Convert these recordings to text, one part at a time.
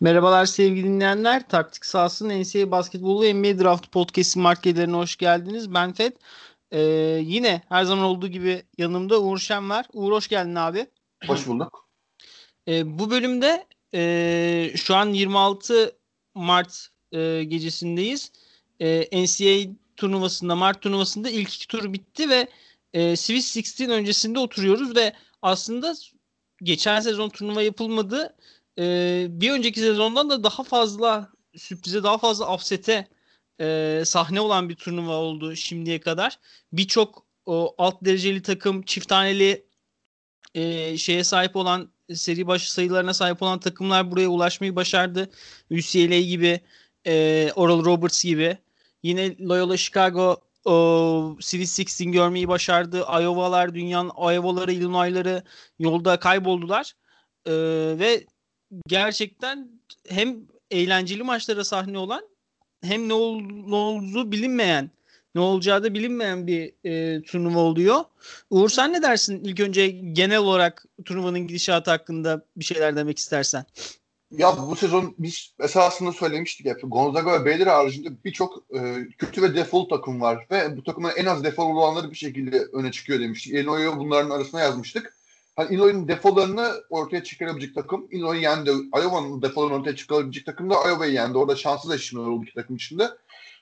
Merhabalar sevgili dinleyenler. Taktik sahasının NCAA basketbolu NBA Draft Podcast'in markelerine hoş geldiniz. Ben Fed. Ee, yine her zaman olduğu gibi yanımda Uğur Şen var. Uğur hoş geldin abi. Hoş bulduk. Ee, bu bölümde e, şu an 26 Mart e, gecesindeyiz. E, NCAA turnuvasında, Mart turnuvasında ilk iki tur bitti ve e, Swiss 16 öncesinde oturuyoruz ve aslında geçen sezon turnuva yapılmadı e, bir önceki sezondan da daha fazla sürprize daha fazla offset'e e, sahne olan bir turnuva oldu şimdiye kadar. Birçok alt dereceli takım çift taneli e, şeye sahip olan seri başı sayılarına sahip olan takımlar buraya ulaşmayı başardı. UCLA gibi, e, Oral Roberts gibi. Yine Loyola Chicago o, Sweet 16 görmeyi başardı. Iowa'lar, dünyanın Iowa'ları, Illinois'ları yolda kayboldular. E, ve gerçekten hem eğlenceli maçlara sahne olan hem ne, ol, ne olduğu bilinmeyen ne olacağı da bilinmeyen bir e, turnuva oluyor. Uğur sen ne dersin ilk önce genel olarak turnuvanın gidişatı hakkında bir şeyler demek istersen? Ya bu sezon biz esasında söylemiştik hep. Gonzaga ve Baylor haricinde birçok e, kötü ve defol takım var ve bu takımın en az defol olanları bir şekilde öne çıkıyor demiştik. Illinois'u bunların arasına yazmıştık hani Illinois'un defolarını ortaya çıkarabilecek takım. Illinois yendi. Iowa'nın defolarını ortaya çıkarabilecek takım da Iowa'yı yendi. Orada şanssız eşleşmeler oldu iki takım içinde.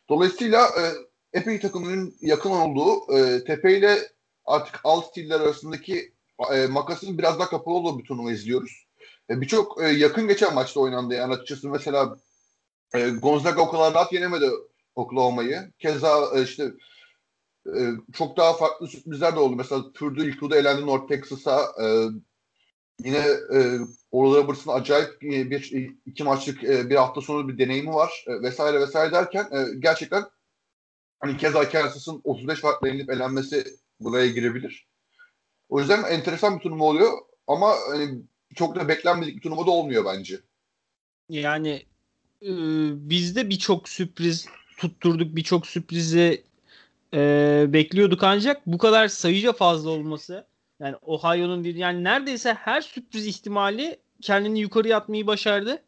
Dolayısıyla e, epey takımının yakın olduğu e, Tepe ile artık alt stiller arasındaki e, makasın biraz daha kapalı olduğu bir turnuva izliyoruz. E, Birçok e, yakın geçen maçta oynandı. Yani açıkçası mesela e, Gonzaga o kadar rahat yenemedi Oklahoma'yı. Keza e, işte e, çok daha farklı sürprizler de oldu. Mesela Purdue ilk turda elendi North Texas'a. E, yine e, Oral Roberts'ın acayip bir iki maçlık e, bir hafta sonu bir deneyimi var e, vesaire vesaire derken e, gerçekten hani keza Kansas'ın 35 farklı yenilip elenmesi buraya girebilir. O yüzden enteresan bir turnuva oluyor ama hani, çok da beklenmedik bir turnuva da olmuyor bence. Yani e, bizde birçok sürpriz tutturduk, birçok sürprizi e, bekliyorduk ancak bu kadar sayıca fazla olması yani Ohio'nun bir yani neredeyse her sürpriz ihtimali kendini yukarı atmayı başardı.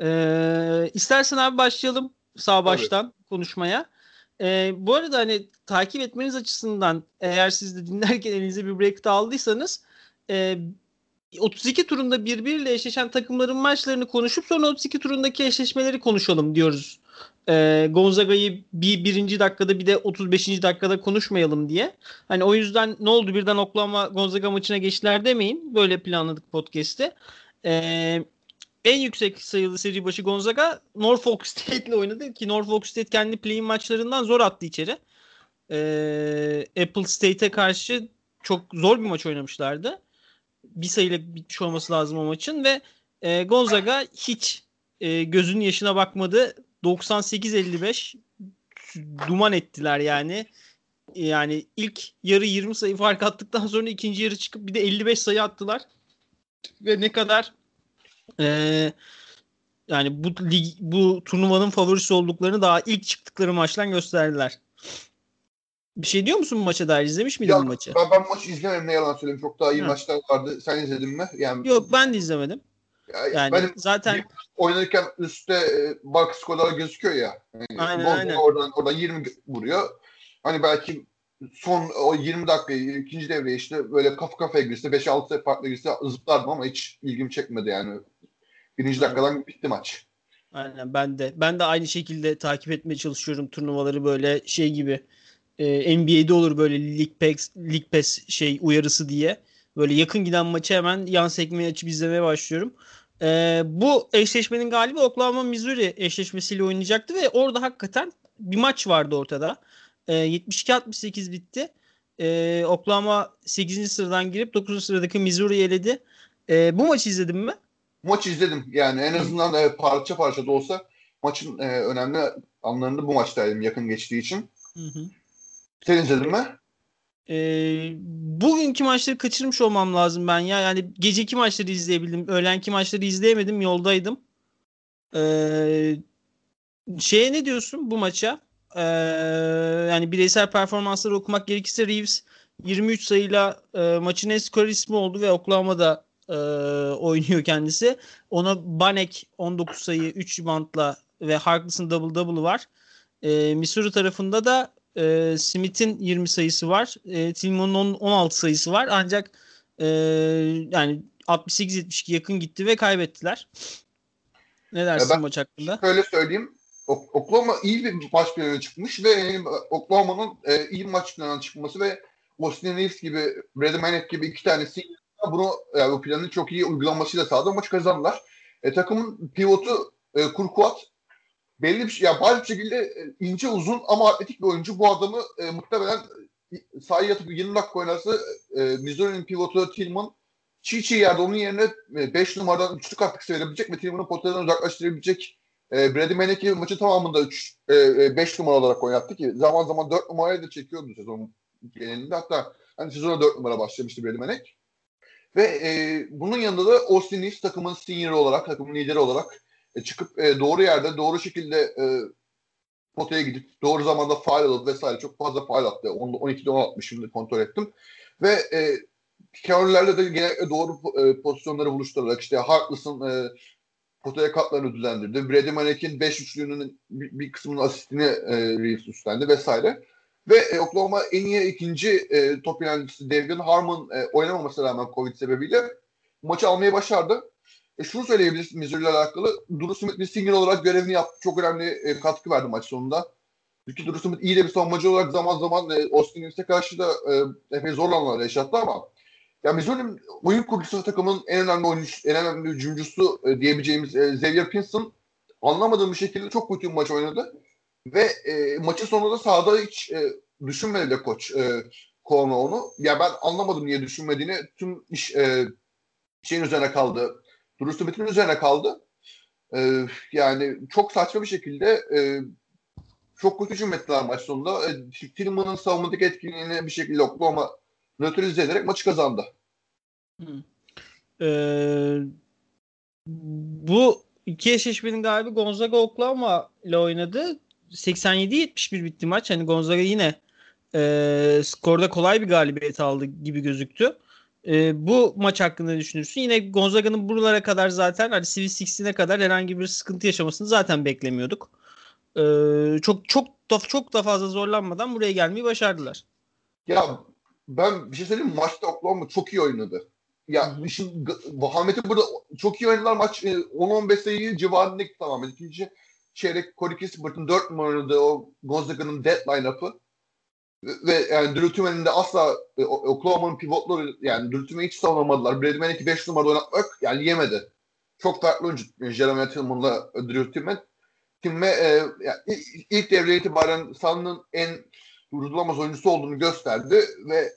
E, istersen abi başlayalım sağ baştan evet. konuşmaya. E, bu arada hani takip etmeniz açısından eğer siz de dinlerken elinize bir break aldıysanız e, 32 turunda birbiriyle eşleşen takımların maçlarını konuşup sonra 32 turundaki eşleşmeleri konuşalım diyoruz e, Gonzaga'yı bir birinci dakikada bir de 35. dakikada konuşmayalım diye. Hani o yüzden ne oldu birden Oklahoma Gonzaga maçına geçtiler demeyin. Böyle planladık podcast'te. E, en yüksek sayılı seri başı Gonzaga Norfolk State ile oynadı ki Norfolk State kendi play maçlarından zor attı içeri. E, Apple State'e karşı çok zor bir maç oynamışlardı. Bir sayıyla bitmiş olması lazım o maçın ve e, Gonzaga hiç e, gözünün yaşına bakmadı. 98-55 duman ettiler yani. Yani ilk yarı 20 sayı fark attıktan sonra ikinci yarı çıkıp bir de 55 sayı attılar. Ve ne kadar e, yani bu lig, bu turnuvanın favorisi olduklarını daha ilk çıktıkları maçtan gösterdiler. Bir şey diyor musun bu maça dair? İzlemiş miydin ya, maçı? Ben, ben maçı izlemedim ne yalan söyleyeyim. Çok daha iyi Hı. maçlar vardı. Sen izledin mi? Yani Yok ben de izlemedim. Yani benim zaten oynarken üstte e, box skorlar gözüküyor ya. Yani aynen, aynen. Oradan, oradan 20 vuruyor. Hani belki son o 20 dakika ikinci devreye işte böyle kafa kafaya girse 5-6 farklı girse zıplardım ama hiç ilgimi çekmedi yani. Birinci dakikadan bitti maç. Aynen ben de. Ben de aynı şekilde takip etmeye çalışıyorum turnuvaları böyle şey gibi. E, NBA'de olur böyle League Pass, League Pass şey uyarısı diye. Böyle yakın giden maçı hemen yan sekmeyi açıp izlemeye başlıyorum. Ee, bu eşleşmenin galibi Oklahoma Missouri eşleşmesiyle oynayacaktı ve orada hakikaten bir maç vardı ortada. Ee, 72-68 bitti. Ee, Oklahoma 8. sıradan girip 9. sıradaki Missouri'yi eledi. Ee, bu maçı izledin mi? Maçı izledim. Yani en azından e, parça parça da olsa maçın e, önemli anlarında bu maçtaydım yakın geçtiği için. Hı hı. Sen izledin mi? Ee, bugünkü maçları kaçırmış olmam lazım ben ya. Yani geceki maçları izleyebildim. Öğlenki maçları izleyemedim. Yoldaydım. Ee, şeye ne diyorsun bu maça? Ee, yani bireysel performansları okumak gerekirse Reeves 23 sayıyla e, maçın en skor ismi oldu ve Oklahoma'da e, oynuyor kendisi. Ona Banek 19 sayı 3 bantla ve Harkless'ın double double'ı var. E, Missouri tarafında da e, Smith'in 20 sayısı var. E, Tillman'ın 16 sayısı var. Ancak e, yani 68-72 yakın gitti ve kaybettiler. Ne dersin ben maç hakkında? Şöyle söyleyeyim. Oklahoma iyi bir maç planına çıkmış ve yani Oklahoma'nın e, iyi maç planına çıkması ve Austin Reeves gibi, Brady Manek gibi iki tanesi bunu yani bu planın çok iyi uygulanmasıyla sağladı maç kazandılar. E, takımın pivotu e, Kurkuat belli bir şey, ya bazı bir şekilde e, ince uzun ama atletik bir oyuncu. Bu adamı e, muhtemelen e, sahaya yatıp 20 dakika oynarsa e, Missouri'nin pivotu Tillman çiğ çiğ yerde onun yerine 5 e, numaradan üçlük katkısı verebilecek ve Tillman'ın potadan uzaklaştırabilecek e, Brady Manek'i maçı tamamında 5 e, e, numara olarak oynattı ki zaman zaman 4 numarayı da çekiyordu sezon genelinde. Hatta hani sezona 4 numara başlamıştı Brady Manek. Ve e, bunun yanında da Austin Reeves takımın senior olarak, takımın lideri olarak e, çıkıp e, doğru yerde, doğru şekilde e, potaya gidip doğru zamanda faal alıp vesaire çok fazla faal attı. 12'de 10 atmış şimdi kontrol ettim. Ve e, Carol'lerle de genellikle doğru e, pozisyonları buluşturarak işte Harkless'ın e, potaya katlarını düzendirdi. Brady Manek'in 5 üçlüğünün bir, bir kısmının asistini e, Reeves üstlendi vesaire. Ve e, Oklahoma en iyi ikinci e, top yöneticisi Devin Harmon e, oynamamasına rağmen Covid sebebiyle maçı almayı başardı. E, şunu söyleyebiliriz Missouri ile alakalı. Drew Smith bir single olarak görevini yaptı. Çok önemli e, katkı verdi maç sonunda. Çünkü Drew Smith iyi de bir savunmacı olarak zaman zaman e, Austin Reeves'e karşı da e, epey zor anlar yaşattı ama ya Missouri'nin oyun kurucusu takımın en önemli oyuncusu, en önemli hücumcusu e, diyebileceğimiz e, Xavier Pinson anlamadığım bir şekilde çok kötü bir maç oynadı. Ve e, maçın sonunda sahada hiç e, düşünmedi de koç e, onu. Ya ben anlamadım niye düşünmediğini. Tüm iş e, şeyin üzerine kaldı. Drew Smith'in üzerine kaldı. E, yani çok saçma bir şekilde e, çok kötü hücum ettiler maç sonunda. E, Tillman'ın savunmadaki etkinliğini bir şekilde Oklahoma nötralize ederek maçı kazandı. Ee, bu iki eşleşmenin galibi Gonzaga Oklahoma ile oynadı. 87-71 bitti maç. Hani Gonzaga yine e, skorda kolay bir galibiyet aldı gibi gözüktü. E, bu maç hakkında düşünürsün. Yine Gonzaga'nın buralara kadar zaten hani Swiss Six'ine kadar herhangi bir sıkıntı yaşamasını zaten beklemiyorduk. E, çok çok da çok da fazla zorlanmadan buraya gelmeyi başardılar. Ya ben bir şey söyleyeyim? Maçta Oklahoma çok iyi oynadı. Ya işin vahameti burada çok iyi oynadılar. Maç 10-15 e, sayı civarında tamamen. İkinci çeyrek Corey Kispert'ın 4 numaralı o Gonzaga'nın deadline up'ı ve yani Drew de asla e, Oklahoma'nın pivotları yani Drew hiç savunamadılar. Brady Manek'i 5 numarada oynatmak yani yemedi. Çok farklı oyuncu Jeremy Tillman'la Drew Tillman. Tillman e, yani ilk, devre itibaren sahanın en durdurulamaz oyuncusu olduğunu gösterdi ve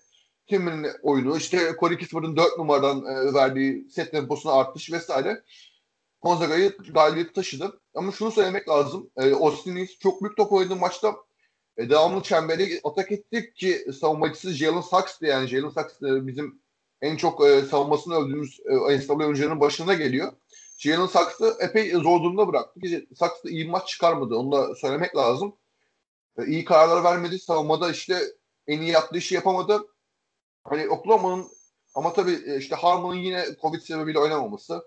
Tillman'ın oyunu işte Corey Kisper'ın 4 numaradan e, verdiği set temposuna artmış vesaire. Gonzaga'yı galibiyeti taşıdı. Ama şunu söylemek lazım. E, Austin Reeves çok büyük top oynadı maçta e, devamlı çemberi atak ettik ki savunmacısı Jalen Saks'tı yani. Jalen Saks e, bizim en çok e, savunmasını övdüğümüz e, NCAA oyuncularının başına geliyor. Jalen Saks'ı epey zor durumda bıraktı. Saks da iyi maç çıkarmadı. Onu da söylemek lazım. E, iyi kararlar vermedi. Savunmada işte en iyi yaptığı işi yapamadı. Hani Oklahoma'nın ama tabii e, işte Harmon'un yine Covid sebebiyle oynamaması.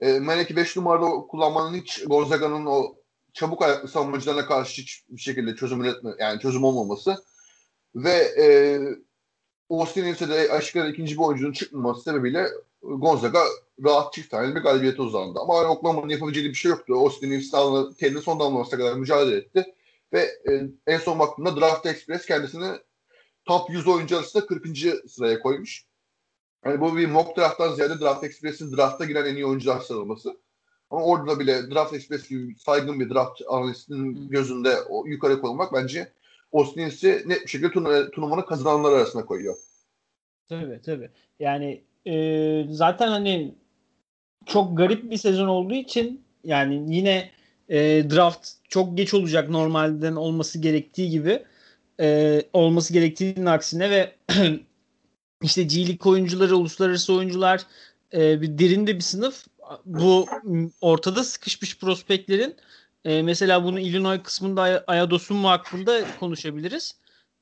E, Melek'i 5 numarada kullanmanın hiç Gonzaga'nın o çabuk ayaklı savunmacılarına karşı hiçbir şekilde çözüm üretme, yani çözüm olmaması ve e, Austin Reeves'e de aşkına ikinci bir oyuncunun çıkmaması sebebiyle Gonzaga rahat çift tane bir galibiyete uzandı. Ama Oklahoma'nın yapabileceği bir şey yoktu. Austin Reeves kendini son damlamasına kadar mücadele etti. Ve e, en son baktığımda Draft Express kendisini top 100 oyuncu arasında 40. sıraya koymuş. Yani bu bir mock draft'tan ziyade Draft Express'in drafta giren en iyi oyuncular sıralaması. Ama orada bile Draft Express gibi saygın bir draft analistinin gözünde o yukarı koymak bence Austin'si net bir şekilde turnu turnuvanın kazananlar arasına koyuyor. Tabii tabii. Yani e, zaten hani çok garip bir sezon olduğu için yani yine e, draft çok geç olacak normalden olması gerektiği gibi e, olması gerektiğinin aksine ve işte G League oyuncuları, uluslararası oyuncular e, bir derinde bir sınıf bu ortada sıkışmış prospektlerin e, mesela bunu Illinois kısmında Ayados'un hakkında konuşabiliriz.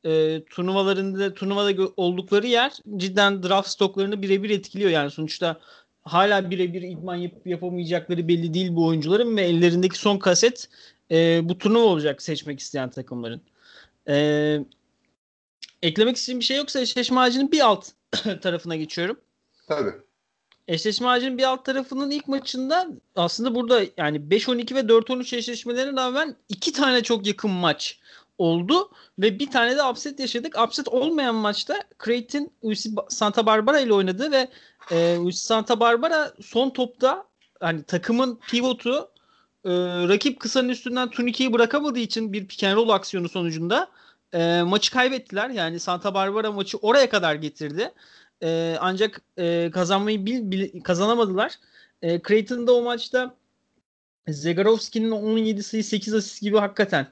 E, turnuvalarında turnuvada oldukları yer cidden draft stoklarını birebir etkiliyor. Yani sonuçta hala birebir idman yapıp yapamayacakları belli değil bu oyuncuların ve ellerindeki son kaset e, bu turnuva olacak seçmek isteyen takımların. E, eklemek istediğim bir şey yoksa eşleşme ağacının bir alt tarafına geçiyorum. Tabii. Eşleşme ağacının bir alt tarafının ilk maçında aslında burada yani 5-12 ve 4-13 eşleşmelerine rağmen iki tane çok yakın maç oldu ve bir tane de upset yaşadık. Upset olmayan maçta Creighton UC Santa Barbara ile oynadı ve e, UC Santa Barbara son topta hani takımın pivotu e, rakip kısanın üstünden turnikeyi bırakamadığı için bir pick and roll aksiyonu sonucunda e, maçı kaybettiler. Yani Santa Barbara maçı oraya kadar getirdi. E, ancak e, kazanmayı bil, bil, kazanamadılar. E, Creighton'da o maçta Zegarovski'nin 17 sayı 8 asist gibi hakikaten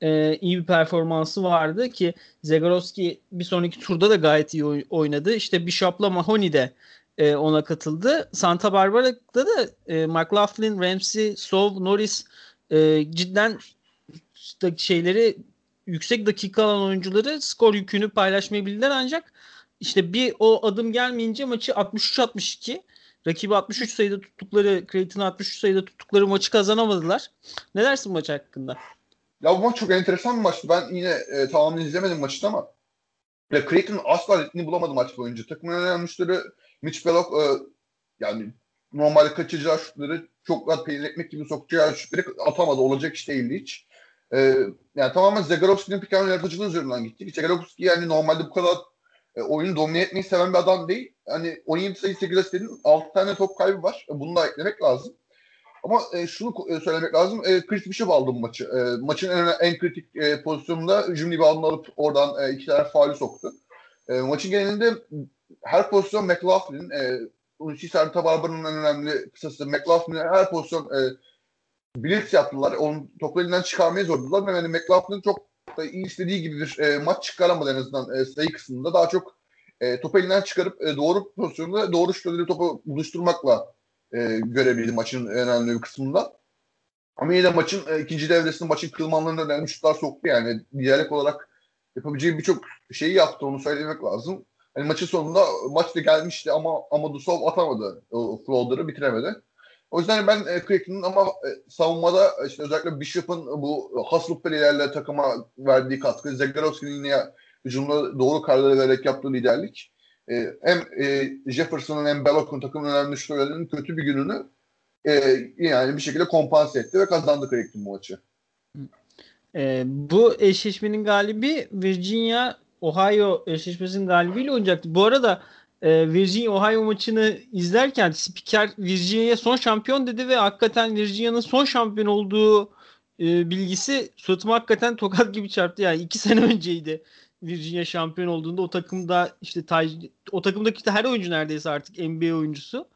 e, iyi bir performansı vardı ki Zegarovski bir sonraki turda da gayet iyi oynadı. İşte Bishop'la Mahoney de e, ona katıldı. Santa Barbara'da da e, McLaughlin, Ramsey, Sov, Norris e, cidden şeyleri yüksek dakika alan oyuncuları skor yükünü paylaşmayı bildiler ancak işte bir o adım gelmeyince maçı 63-62 rakibi 63 sayıda tuttukları Creighton'ı 63 sayıda tuttukları maçı kazanamadılar. Ne dersin maç hakkında? Ya bu maç çok enteresan bir maçtı. Ben yine e, tamamen izlemedim maçı ama ya Creighton asla ritmini bulamadı maç boyunca. Takımın önemli müşteri Mitch Belloc e, yani normalde kaçacağı şutları çok rahat peynir ekmek gibi sokacağı şutları atamadı. Olacak iş değildi hiç. E, yani tamamen Zegarovski'nin pikan yaratıcılığı üzerinden gitti. Zegarovski yani normalde bu kadar e, oyunu domine etmeyi seven bir adam değil. Hani 17 sayı 8 asistinin 6 tane top kaybı var. E, bunu da eklemek lazım. Ama e, şunu e, söylemek lazım. E, Chris Bishop aldı bu maçı. E, maçın en, en kritik e, pozisyonunda hücum reboundunu alıp oradan e, iki tane faali soktu. E, maçın genelinde her pozisyon McLaughlin, e, Unchi Santa Barbara'nın en önemli kısası McLaughlin'e her pozisyon e, blitz yaptılar. Onun topu elinden çıkarmaya zorladılar. Ve yani McLaughlin çok da iyi istediği gibi bir e, maç çıkaramadı en azından e, sayı kısmında. Daha çok e, topu elinden çıkarıp e, doğru pozisyonda doğru şutları topu buluşturmakla e, görebildi maçın önemli bir kısmında. Ama yine de maçın e, ikinci devresinde maçın kırılmalarında önemli şutlar soktu yani. Diğerlik olarak yapabileceği birçok şeyi yaptı onu söylemek lazım. Yani maçın sonunda maç da gelmişti ama Amadusov atamadı o floater'ı bitiremedi. O yüzden ben e, Creighton'un ama e, savunmada işte özellikle Bishop'ın bu Haslop Pele'lerle takıma verdiği katkı, Zagarovski'nin yine hücumda doğru kararları vererek yaptığı liderlik e, hem e, Jefferson'ın hem Belloc'un takımın önemli şutörlerinin kötü bir gününü e, yani bir şekilde kompanse etti ve kazandı Creighton bu maçı. E, bu eşleşmenin galibi Virginia Ohio eşleşmesinin galibiyle oynayacaktı. Bu arada e, Virginia Ohio maçını izlerken spiker Virginia'ya son şampiyon dedi ve hakikaten Virginia'nın son şampiyon olduğu e, bilgisi suratıma hakikaten tokat gibi çarptı. Yani iki sene önceydi Virginia şampiyon olduğunda o takımda işte Taj, o takımdaki işte her oyuncu neredeyse artık NBA oyuncusu.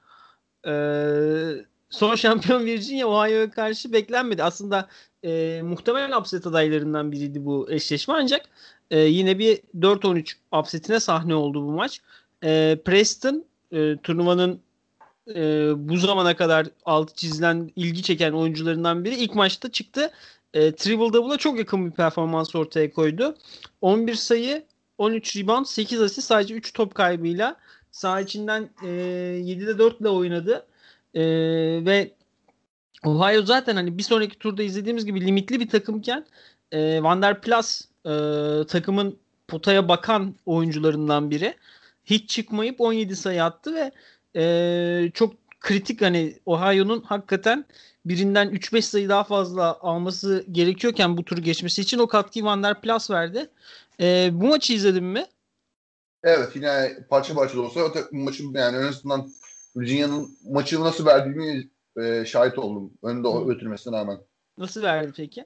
Ee, son şampiyon Virginia Ohio'ya karşı beklenmedi. Aslında e, muhtemelen upset adaylarından biriydi bu eşleşme ancak e, yine bir 4-13 upsetine sahne oldu bu maç. E, Preston e, turnuvanın e, bu zamana kadar altı çizilen ilgi çeken oyuncularından biri ilk maçta çıktı e, triple double'a çok yakın bir performans ortaya koydu. 11 sayı, 13 rebound, 8 asist sadece 3 top kaybıyla saha içinden e, 7'de 4 ile oynadı. E, ve Ohio zaten hani bir sonraki turda izlediğimiz gibi limitli bir takımken e, Van der Plas e, takımın potaya bakan oyuncularından biri. Hiç çıkmayıp 17 sayı attı ve e, çok kritik hani Ohio'nun hakikaten birinden 3-5 sayı daha fazla alması gerekiyorken bu turu geçmesi için o katkıyı Van der Plas verdi. E, bu maçı izledin mi? Evet yine parça parça da olsa maçın yani en azından Virginia'nın maçı nasıl verdiğini e, şahit oldum. Önünde Hı. götürmesine rağmen. Nasıl verdi peki?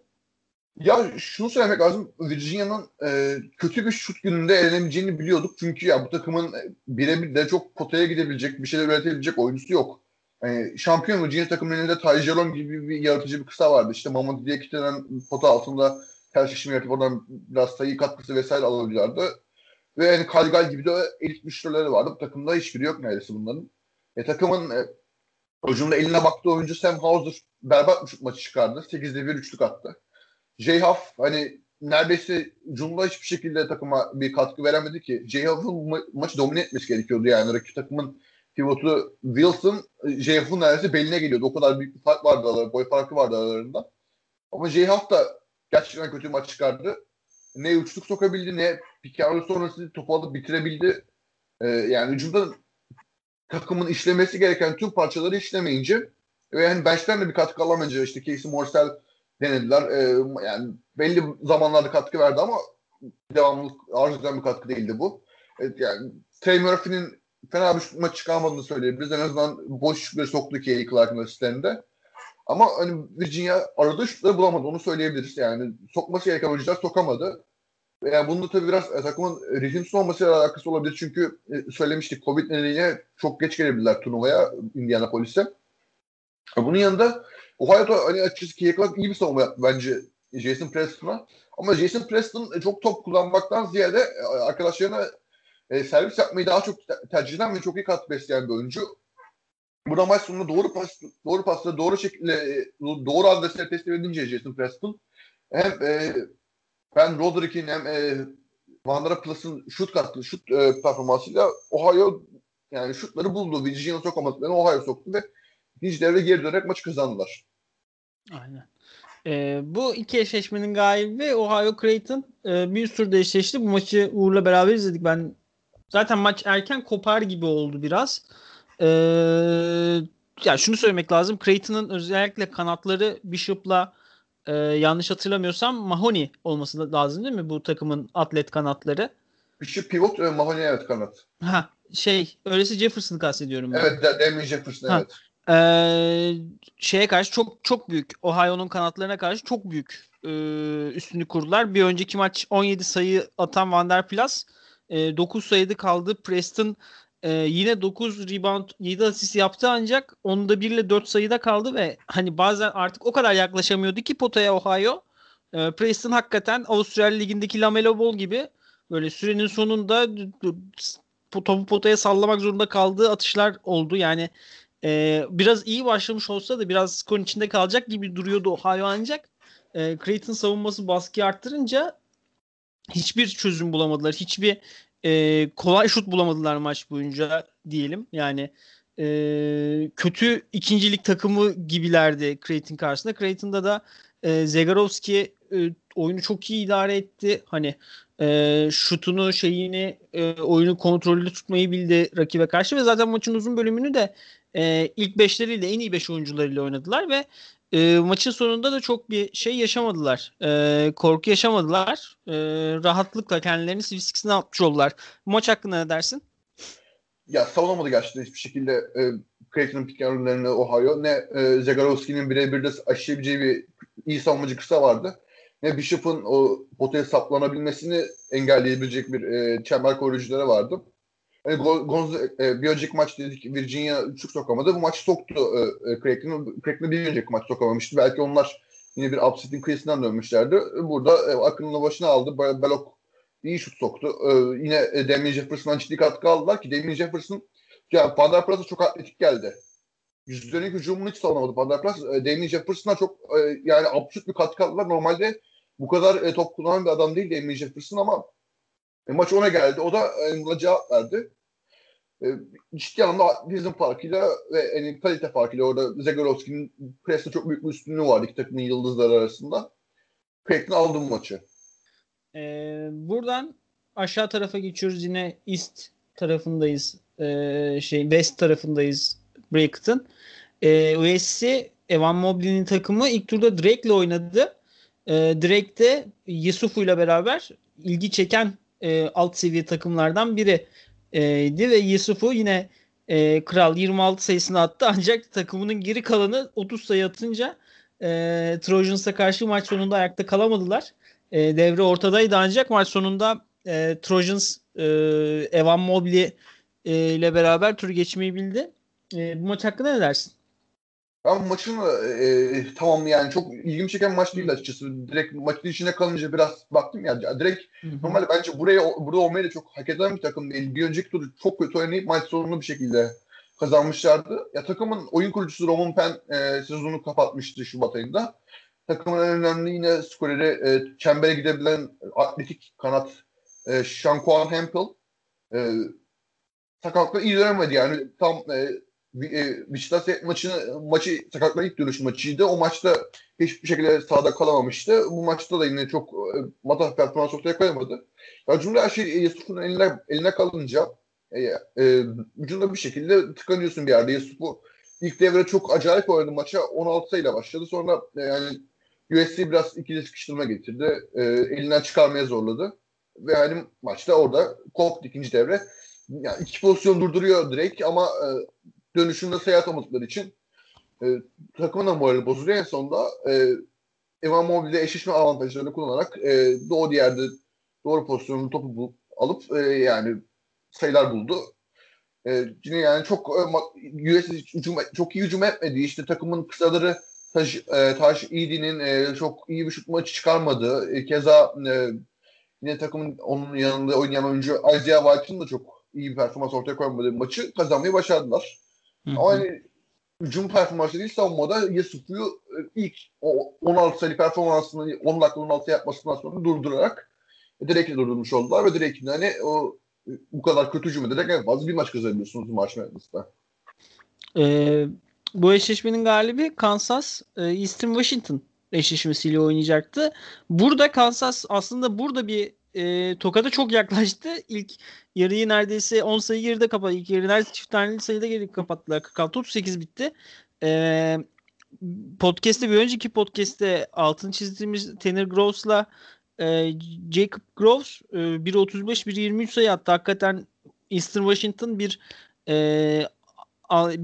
Ya şunu söylemek lazım. Virginia'nın e, kötü bir şut gününde elenebileceğini biliyorduk. Çünkü ya bu takımın birebir de çok potaya gidebilecek, bir şeyler üretebilecek oyuncusu yok. Yani şampiyon Virginia takımının elinde Ty Jerome gibi bir yaratıcı bir kısa vardı. İşte Mamadou diye kitlen pota altında ters şişimi yaratıp oradan biraz sayı katkısı vesaire alabiliyorlardı. Ve yani Kalgal gibi de elit müşterileri vardı. Bu takımda hiçbiri yok neredeyse bunların. E, takımın e, hücumda eline baktığı oyuncu Sam Hauser berbat bir maçı çıkardı. 8'de 1 üçlük attı. J. Huff hani neredeyse Cumba hiçbir şekilde takıma bir katkı veremedi ki. J. Huff'ın ma- maçı domine etmesi gerekiyordu yani. Rakip takımın pivotu Wilson, J. Huff'un neredeyse beline geliyordu. O kadar büyük bir fark vardı aralarında. Boy farkı vardı aralarında. Ama J. Huff da gerçekten kötü maç çıkardı. Ne uçluk sokabildi ne pick sonrası topu alıp bitirebildi. Ee, yani hücumda takımın işlemesi gereken tüm parçaları işlemeyince ve yani bench'ten de bir katkı alamayınca işte Casey Morsell denediler. Ee, yani belli zamanlarda katkı verdi ama devamlı arz eden bir katkı değildi bu. Evet, yani Trey Murphy'nin fena bir maç çıkarmadığını söyleyebiliriz. En azından boş şutları soktu Kelly Clark'ın asistlerinde. Ama hani Virginia aradığı şutları bulamadı. Onu söyleyebiliriz. Yani sokması gereken oyuncular sokamadı. Yani bunda tabii biraz e, takımın ritimsiz olmasıyla alakası olabilir. Çünkü e, söylemiştik Covid nedeniyle çok geç gelebilirler turnuvaya Indianapolis'e. Bunun yanında Ohio'da hani açıkçası Kelly Clark iyi bir savunma yaptı bence Jason Preston'a. Ama Jason Preston e, çok top kullanmaktan ziyade e, arkadaşlarına e, servis yapmayı daha çok tercih eden ve çok iyi katkı besleyen bir oyuncu. Burada maç sonunda doğru pas, doğru pasla doğru şekilde e, doğru adresleri teslim edince Jason Preston hem e, ben Roderick'in hem e, Vandera Plus'ın şut katkı, şut e, performansıyla Ohio yani şutları buldu. Virginia sokamadıklarını Ohio soktu ve ikinci devre geri dönerek maçı kazandılar. Aynen. E, bu iki eşleşmenin galibi Ohio Creighton e, bir sürü eşleşti. Bu maçı Uğur'la beraber izledik. Ben zaten maç erken kopar gibi oldu biraz. E, ya şunu söylemek lazım. Creighton'ın özellikle kanatları Bishop'la e, yanlış hatırlamıyorsam Mahoney olması lazım değil mi bu takımın atlet kanatları? Bishop pivot ve Mahoney evet kanat. Ha şey öylesi Jefferson'ı kastediyorum ben. Evet Damien Jefferson ha. Ee, şeye karşı çok çok büyük Ohio'nun kanatlarına karşı çok büyük e, üstünlük kurdular. Bir önceki maç 17 sayı atan Van der Plas e, 9 sayıda kaldı. Preston e, yine 9 rebound 7 asist yaptı ancak onda 1 ile 4 sayıda kaldı ve hani bazen artık o kadar yaklaşamıyordu ki potaya Ohio. E, Preston hakikaten Avustralya Ligi'ndeki Lamelo Ball gibi böyle sürenin sonunda topu potaya sallamak zorunda kaldığı atışlar oldu. Yani e, biraz iyi başlamış olsa da biraz skorun içinde kalacak gibi duruyordu Ohio ancak e, Creighton savunması baskı arttırınca hiçbir çözüm bulamadılar. Hiçbir e, kolay şut bulamadılar maç boyunca diyelim. Yani e, kötü ikincilik takımı gibilerdi Creighton karşısında. Creighton'da da e, Zegarovski e, oyunu çok iyi idare etti. Hani e, şutunu şeyini e, oyunu kontrollü tutmayı bildi rakibe karşı ve zaten maçın uzun bölümünü de e, ilk beşleriyle en iyi beş oyuncularıyla oynadılar ve e, maçın sonunda da çok bir şey yaşamadılar. E, korku yaşamadılar. E, rahatlıkla kendilerini Sivskis'ine atmış oldular. Maç hakkında ne dersin? Ya savunamadı gerçekten hiçbir şekilde e, Creighton'ın pick Ohio ne e, Zagorowski'nin birebir de aşabileceği bir iyi savunmacı kısa vardı. Ne Bishop'un o potaya saplanabilmesini engelleyebilecek bir e, çember koruyucuları vardı. Yani Gonz e, bir önceki maç dedik Virginia üçlük sokamadı. Bu maç soktu e, e Craig'in. Bir önceki maç sokamamıştı. Belki onlar yine bir upset'in kıyısından dönmüşlerdi. Burada e, aklını başına aldı. Belok iyi şut soktu. E, yine e, Damien Jefferson'dan ciddi katkı aldılar ki Damien Jefferson yani Van der çok atletik geldi. Yüzlerine hücumunu hiç savunamadı Van der Plas. E, Damien Jefferson'a çok e, yani absürt bir katkı aldılar. Normalde bu kadar e, top kullanan bir adam değil Damien Jefferson ama e, maç ona geldi. O da buna cevap verdi. E, ciddi anlamda atletizm farkıyla ve yani kalite farkıyla orada Zagorovski'nin presle çok büyük bir üstünlüğü vardı iki takımın yıldızları arasında. Creighton aldı bu maçı. Ee, buradan aşağı tarafa geçiyoruz. Yine East tarafındayız. Ee, şey West tarafındayız Brighton. Ee, USC Evan Mobley'nin takımı ilk turda Drake'le oynadı. Ee, Drake de Yusufu ile beraber ilgi çeken e, alt seviye takımlardan biri idi ve Yusuf'u yine e, Kral 26 sayısını attı ancak takımının geri kalanı 30 sayı atınca e, Trojans'a karşı maç sonunda ayakta kalamadılar. E, devre ortadaydı ancak maç sonunda e, Trojans e, Evan Mobley e, ile beraber tur geçmeyi bildi. E, bu maç hakkında ne dersin? Ben maçın e, tamam yani çok ilgimi çeken maç değil açıkçası. Direkt maçın içine kalınca biraz baktım ya direkt Hı-hı. normalde bence buraya burada olmayı da çok hak eden bir takım değil. Bir önceki turu çok kötü oynayıp maç sonunu bir şekilde kazanmışlardı. Ya takımın oyun kurucusu Roman Penn e, sezonu kapatmıştı Şubat ayında. Takımın en önemli yine skoreri e, çembere gidebilen atletik kanat e, Shanquan Hempel. E, sakatlıkla iyi dönemedi yani tam e, e, Beşiktaş maçını maçı sakatlıkla ilk dönüş maçıydı. O maçta hiçbir şekilde sahada kalamamıştı. Bu maçta da yine çok e, matah performans ortaya koyamadı. Ya cümle her şey Yusuf'un eline, eline kalınca e, e, bir şekilde tıkanıyorsun bir yerde. Yusuf'u ilk devre çok acayip oynadı maça. 16 sayıyla başladı. Sonra e, yani USC biraz ikili sıkıştırma getirdi. E, elinden çıkarmaya zorladı. Ve yani maçta orada koptu ikinci devre. Yani iki pozisyon durduruyor direkt ama e, dönüşünde sayı atamadıkları için e, takımın da morali bozuluyor. En sonunda e, Evan Mobley'de eşleşme avantajlarını kullanarak e, doğru yerde doğru pozisyonun topu bulup, alıp e, yani sayılar buldu. E, yine yani çok e, US hücum, çok iyi hücum etmedi. İşte takımın kısaları Taş, e, Taş İdi'nin e, çok iyi bir şut maçı çıkarmadı. E, keza e, yine takımın onun yanında oynayan oyuncu Isaiah White'ın da çok iyi bir performans ortaya koymadığı maçı kazanmayı başardılar. Hı-hı. Ama hani hücum performansı değil savunmada Yusuf'u e, ilk o 16 sayı performansını 10 dakika 16 yapmasından sonra durdurarak direkt durdurmuş oldular ve direkt hani o bu kadar kötü hücum ederek en fazla bir maç kazanıyorsunuz maç mühendisinde. Ee, bu eşleşmenin galibi Kansas e, Eastern Washington eşleşmesiyle oynayacaktı. Burada Kansas aslında burada bir e, Tokat'a çok yaklaştı. İlk yarıyı neredeyse 10 sayı geride kapattı. İlk yarı neredeyse çift taneli sayıda geri kapattılar. 46-38 bitti. E, podcast'te bir önceki podcast'te altın çizdiğimiz Tanner Groves'la e, Jacob Groves e, 1.35-1.23 sayı attı. Hakikaten Eastern Washington bir e,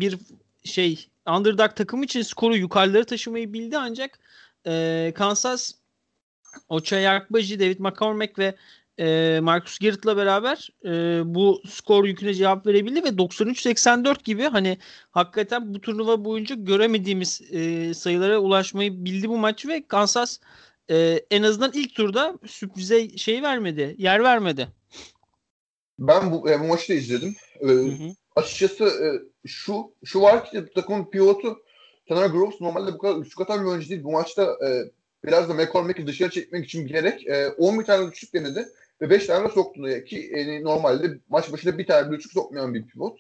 bir şey underdog takım için skoru yukarıları taşımayı bildi ancak e, Kansas Ochai Akbaji, David McCormack ve e, Marcus Garrett'la beraber e, bu skor yüküne cevap verebildi ve 93-84 gibi hani hakikaten bu turnuva boyunca göremediğimiz e, sayılara ulaşmayı bildi bu maç ve Kansas e, en azından ilk turda sürprize şey vermedi, yer vermedi. Ben bu, e, bu maçı da izledim. E, hı hı. Açıkçası e, şu şu var ki takımın pivotu Tanner Groves normalde bu kadar üçlük atan bir oyuncu değil. Bu maçta e, biraz da McCormack'i dışarı çekmek için bilerek e, 11 tane üçlük denedi ve 5 tane de soktu. Ki e, normalde maç başında bir tane bir sokmayan bir pivot.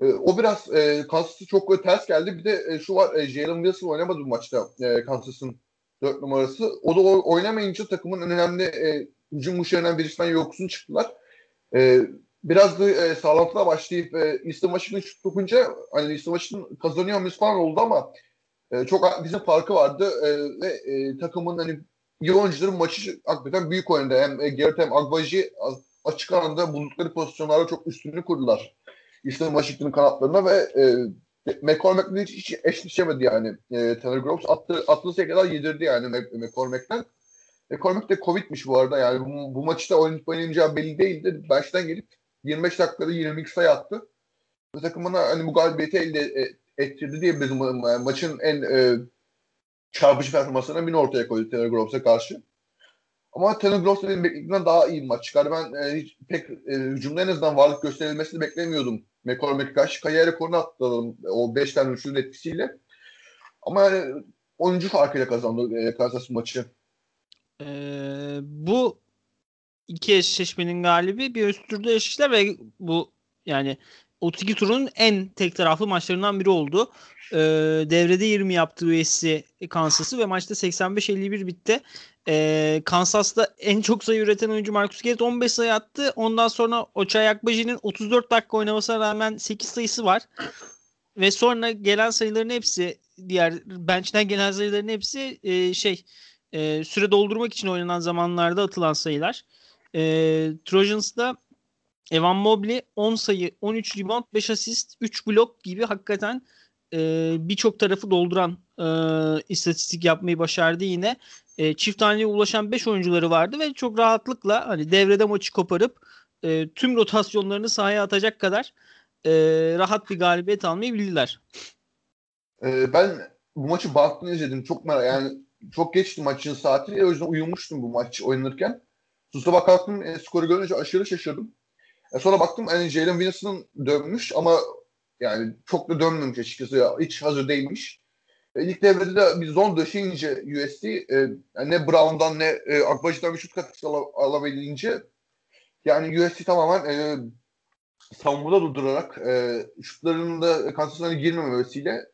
E, o biraz e, Kansas'ı çok böyle ters geldi. Bir de e, şu var e, Jalen Wilson oynamadı bu maçta e, Kansas'ın 4 numarası. O da oynamayınca takımın önemli e, hücum uçlarından birisinden yoksun çıktılar. E, biraz da e, sağlantıda başlayıp e, Eastern Washington şut dokunca hani Eastern Washington kazanıyor muyuz falan oldu ama e, çok bizim farkı vardı e, ve e, takımın hani iyi maçı hakikaten büyük oynadı. Hem e, Gerrit hem Agbaji açık alanda buldukları pozisyonlarda çok üstünlüğü kurdular. Eastern Washington'ın kanatlarına ve e, McCormack'la hiç, hiç eşleşemedi yani. E, Tanner Groves attı, attığı kadar yedirdi yani McCormack'ten. McCormack de Covid'miş bu arada yani bu, bu maçta oynayıp oynayamayacağı belli değildi. Baştan gelip 25 dakikada 22 sayı attı. Bu takımına hani bu galibiyeti elde e, ettirdi diyebiliriz. Ma- maçın en e, çarpıcı performanslarından birini ortaya koydu Taylor Groves'e karşı. Ama Taylor Groves benim beklediğimden daha iyi bir maç çıkardı. Ben e, hiç pek e, hücumda en azından varlık gösterilmesini beklemiyordum. McCormack'e karşı kariyer rekorunu atladım o 5 tane üçlünün etkisiyle. Ama yani, oyuncu farkıyla kazandı e, Kansas maçı. Ee, bu iki eşleşmenin galibi bir üst turda eşleştiler ve bu yani 32 turun en tek taraflı maçlarından biri oldu. Ee, devrede 20 yaptı USC Kansas'ı ve maçta 85-51 bitti. Ee, Kansas'ta en çok sayı üreten oyuncu Marcus Garrett 15 sayı attı. Ondan sonra Ochai Akbaji'nin 34 dakika oynamasına rağmen 8 sayısı var. Ve sonra gelen sayıların hepsi diğer bench'ten gelen sayıların hepsi e, şey e, süre doldurmak için oynanan zamanlarda atılan sayılar. E, Trojans'da Evan Mobley 10 sayı, 13 rebound, 5 asist, 3 blok gibi hakikaten e, birçok tarafı dolduran e, istatistik yapmayı başardı yine. E, çift taneye ulaşan 5 oyuncuları vardı ve çok rahatlıkla hani devrede maçı koparıp e, tüm rotasyonlarını sahaya atacak kadar e, rahat bir galibiyet almayı bildiler. E, ben bu maçı baktığını izledim. Çok merak yani çok geçti maçın saati. O yüzden uyumuştum bu maç oynanırken. Susta bakardım e, skoru görünce aşırı şaşırdım. E sonra baktım hani Jalen Wilson dönmüş ama yani çok da dönmemiş açıkçası. Ya, hiç hazır değilmiş. E, ilk devrede de bir zon döşeyince USD e, ne Brown'dan ne e, Akbaş'tan bir şut katkısı al- alabilince yani USD tamamen e, savunmada durdurarak e, şutlarının da Kansas girmemesiyle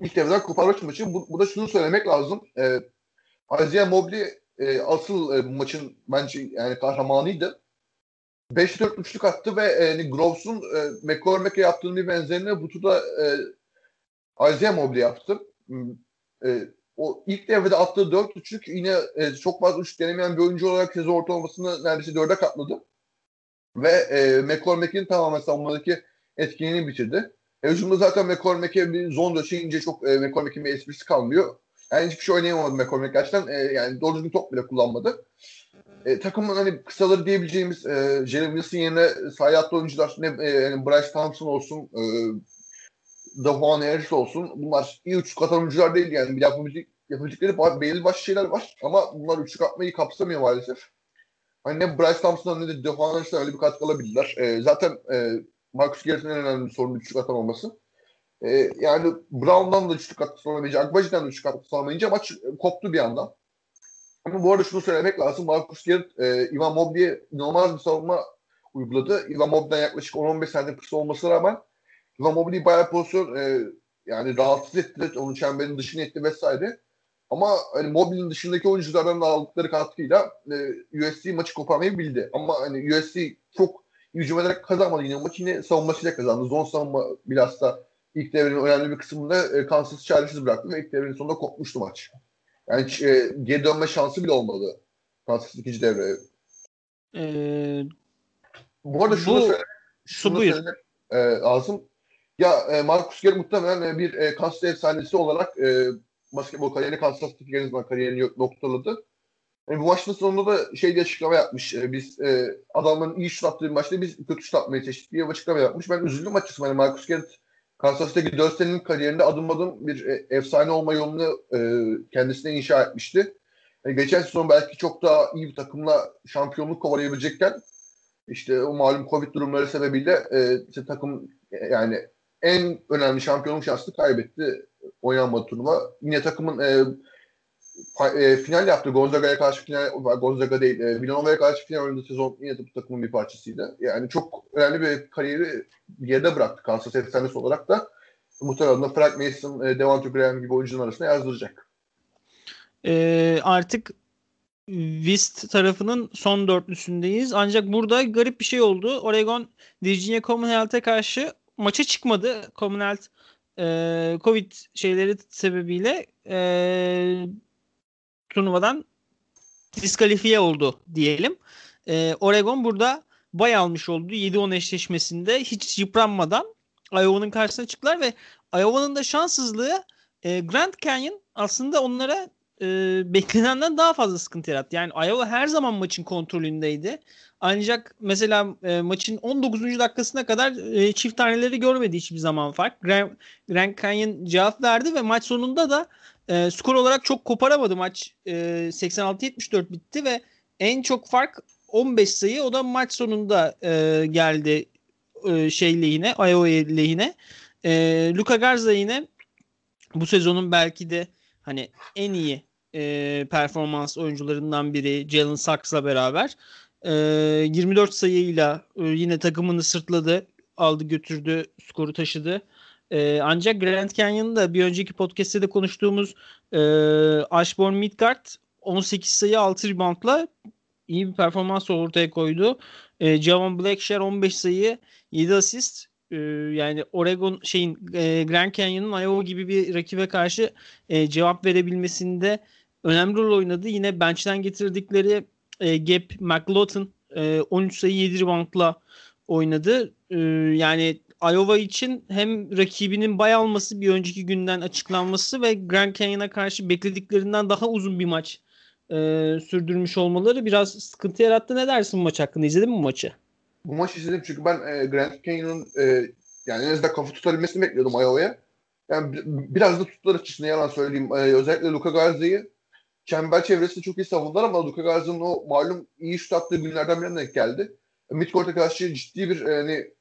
ilk devreden koparmak maçı. Bu, bu da şunu söylemek lazım. E, Isaiah Mobley e, asıl e, bu maçın bence yani kahramanıydı. 5-4 üçlük attı ve e, yani Groves'un e, McCormack'e yaptığının bir benzerini bu turda e, Isaiah Mobley yaptı. E, o ilk devrede attığı 4 üçlük yine e, çok fazla üçlük denemeyen bir oyuncu olarak sezon ortalamasını neredeyse 4'e katladı. Ve e, McCormack'in tamamen savunmadaki etkinliğini bitirdi. E, hücumda zaten McCormack'e bir zon döşeyince çok e, McCormack'in bir esprisi kalmıyor. Yani hiçbir şey oynayamadı McCormack gerçekten. E, yani doğru düzgün top bile kullanmadı. E, takımın hani kısaları diyebileceğimiz e, Jeremy Wilson yerine sahaya atlı oyuncular ne e, Bryce Thompson olsun e, Davuan Harris olsun bunlar iyi üçlük atan oyuncular değil yani. Bir yapabilecek, yapabilecekleri belli başlı şeyler var ama bunlar üçlük atmayı kapsamıyor maalesef. Hani ne Bryce Thompson'dan ne de Davuan Harris'ten öyle bir katkı alabilirler. E, zaten e, Marcus Garrett'in en önemli sorunu üçlük atan. E, yani Brown'dan da üçlük katkısı alamayınca, Agbaji'den de üçlük katkısı alamayınca maç koptu bir anda. Ama bu arada şunu söylemek lazım. Marcus Garrett, e, Ivan Mobley'e inanılmaz bir savunma uyguladı. Ivan Mobley'den yaklaşık 10-15 saniye kısa olmasına rağmen Ivan Mobley bayağı pozisyon e, yani rahatsız etti. Onun çemberin dışını etti vesaire. Ama hani Mobley'nin dışındaki oyunculardan da aldıkları katkıyla e, USC maçı koparmayı bildi. Ama hani USC çok hücum ederek kazanmadı yine maçı yine savunmasıyla kazandı. Zon savunma bilhassa ilk devrenin önemli bir kısmında e, Kansas çaresiz bıraktı ve ilk devrenin sonunda kopmuştu maç. Yani e, geri dönme şansı bile olmadı Kansas ikinci devre. Ee, bu arada şunu, bu, söyle, şunu buyur. söylemek e, lazım. Ya e, Marcus Garrett muhtemelen e, bir e, Kansas efsanesi olarak e, basketbol kariyerini Kansas City Genizman kariyerini noktaladı. Yani bu maçın sonunda da şey diye açıklama yapmış. E, biz e, adamların iyi şut attığı bir maçta biz kötü şut atmaya çalıştık diye açıklama yapmış. Ben üzüldüm açıkçası. Yani Marcus Garrett Kansas City'deki 4 senenin kariyerinde adım adım bir e, efsane olma yolunu e, kendisine inşa etmişti. Yani geçen sezon belki çok daha iyi bir takımla şampiyonluk kovalayabilecekken işte o malum Covid durumları sebebiyle e, işte takım e, yani en önemli şampiyonluk şansını kaybetti oynanmadı turnuva. Yine takımın e, e, final yaptı. Gonzaga'ya karşı final, Gonzaga değil, e, Villanova'ya karşı final oynadığı sezon yine bu takımın bir parçasıydı. Yani çok önemli bir kariyeri yerde bıraktı Kansas efsanesi olarak da. Muhtemelen de Frank Mason, e, Devontae Graham gibi oyuncuların arasında yazdıracak. E, artık West tarafının son dörtlüsündeyiz. Ancak burada garip bir şey oldu. Oregon Virginia Commonwealth'e karşı maça çıkmadı. Commonwealth e, Covid şeyleri sebebiyle e, turnuvadan diskalifiye oldu diyelim. E, Oregon burada bay almış oldu. 7-10 eşleşmesinde hiç yıpranmadan Iowa'nın karşısına çıktılar ve Iowa'nın da şanssızlığı e, Grand Canyon aslında onlara e, beklenenden daha fazla sıkıntı yarattı. Yani Iowa her zaman maçın kontrolündeydi. Ancak mesela e, maçın 19. dakikasına kadar e, çift taneleri görmedi hiçbir zaman fark. Grand Canyon cevap verdi ve maç sonunda da e, skor olarak çok koparamadı maç. E, 86-74 bitti ve en çok fark 15 sayı. O da maç sonunda e, geldi e, şey lehine, Iowa lehine. E, Luka Garza yine bu sezonun belki de hani en iyi e, performans oyuncularından biri Jalen Saks'la beraber. E, 24 sayıyla e, yine takımını sırtladı, aldı götürdü, skoru taşıdı. E, ancak Grand Canyon'da bir önceki podcast'te de konuştuğumuz e, Ashbourne Midgard 18 sayı 6 reboundla iyi bir performans ortaya koydu. E, Javon Blackshear 15 sayı 7 asist. E, yani Oregon şeyin e, Grand Canyon'ın Iowa gibi bir rakibe karşı e, cevap verebilmesinde önemli rol oynadı. Yine bench'ten getirdikleri e, Gap McLaughlin e, 13 sayı 7 reboundla oynadı. E, yani Iowa için hem rakibinin bay alması bir önceki günden açıklanması ve Grand Canyon'a karşı beklediklerinden daha uzun bir maç e, sürdürmüş olmaları biraz sıkıntı yarattı. Ne dersin bu maç hakkında? İzledin mi maçı? Bu maçı izledim çünkü ben e, Grand Canyon'ın e, yani en azından kafa tutabilmesini bekliyordum Iowa'ya. Yani biraz da tuttular açısından yalan söyleyeyim. E, özellikle Luka Garzi'yi çember çevresinde çok iyi savundular ama Luka Garzi'nin o malum iyi şut attığı günlerden birine denk geldi. Midcourt'a karşı ciddi bir e, hani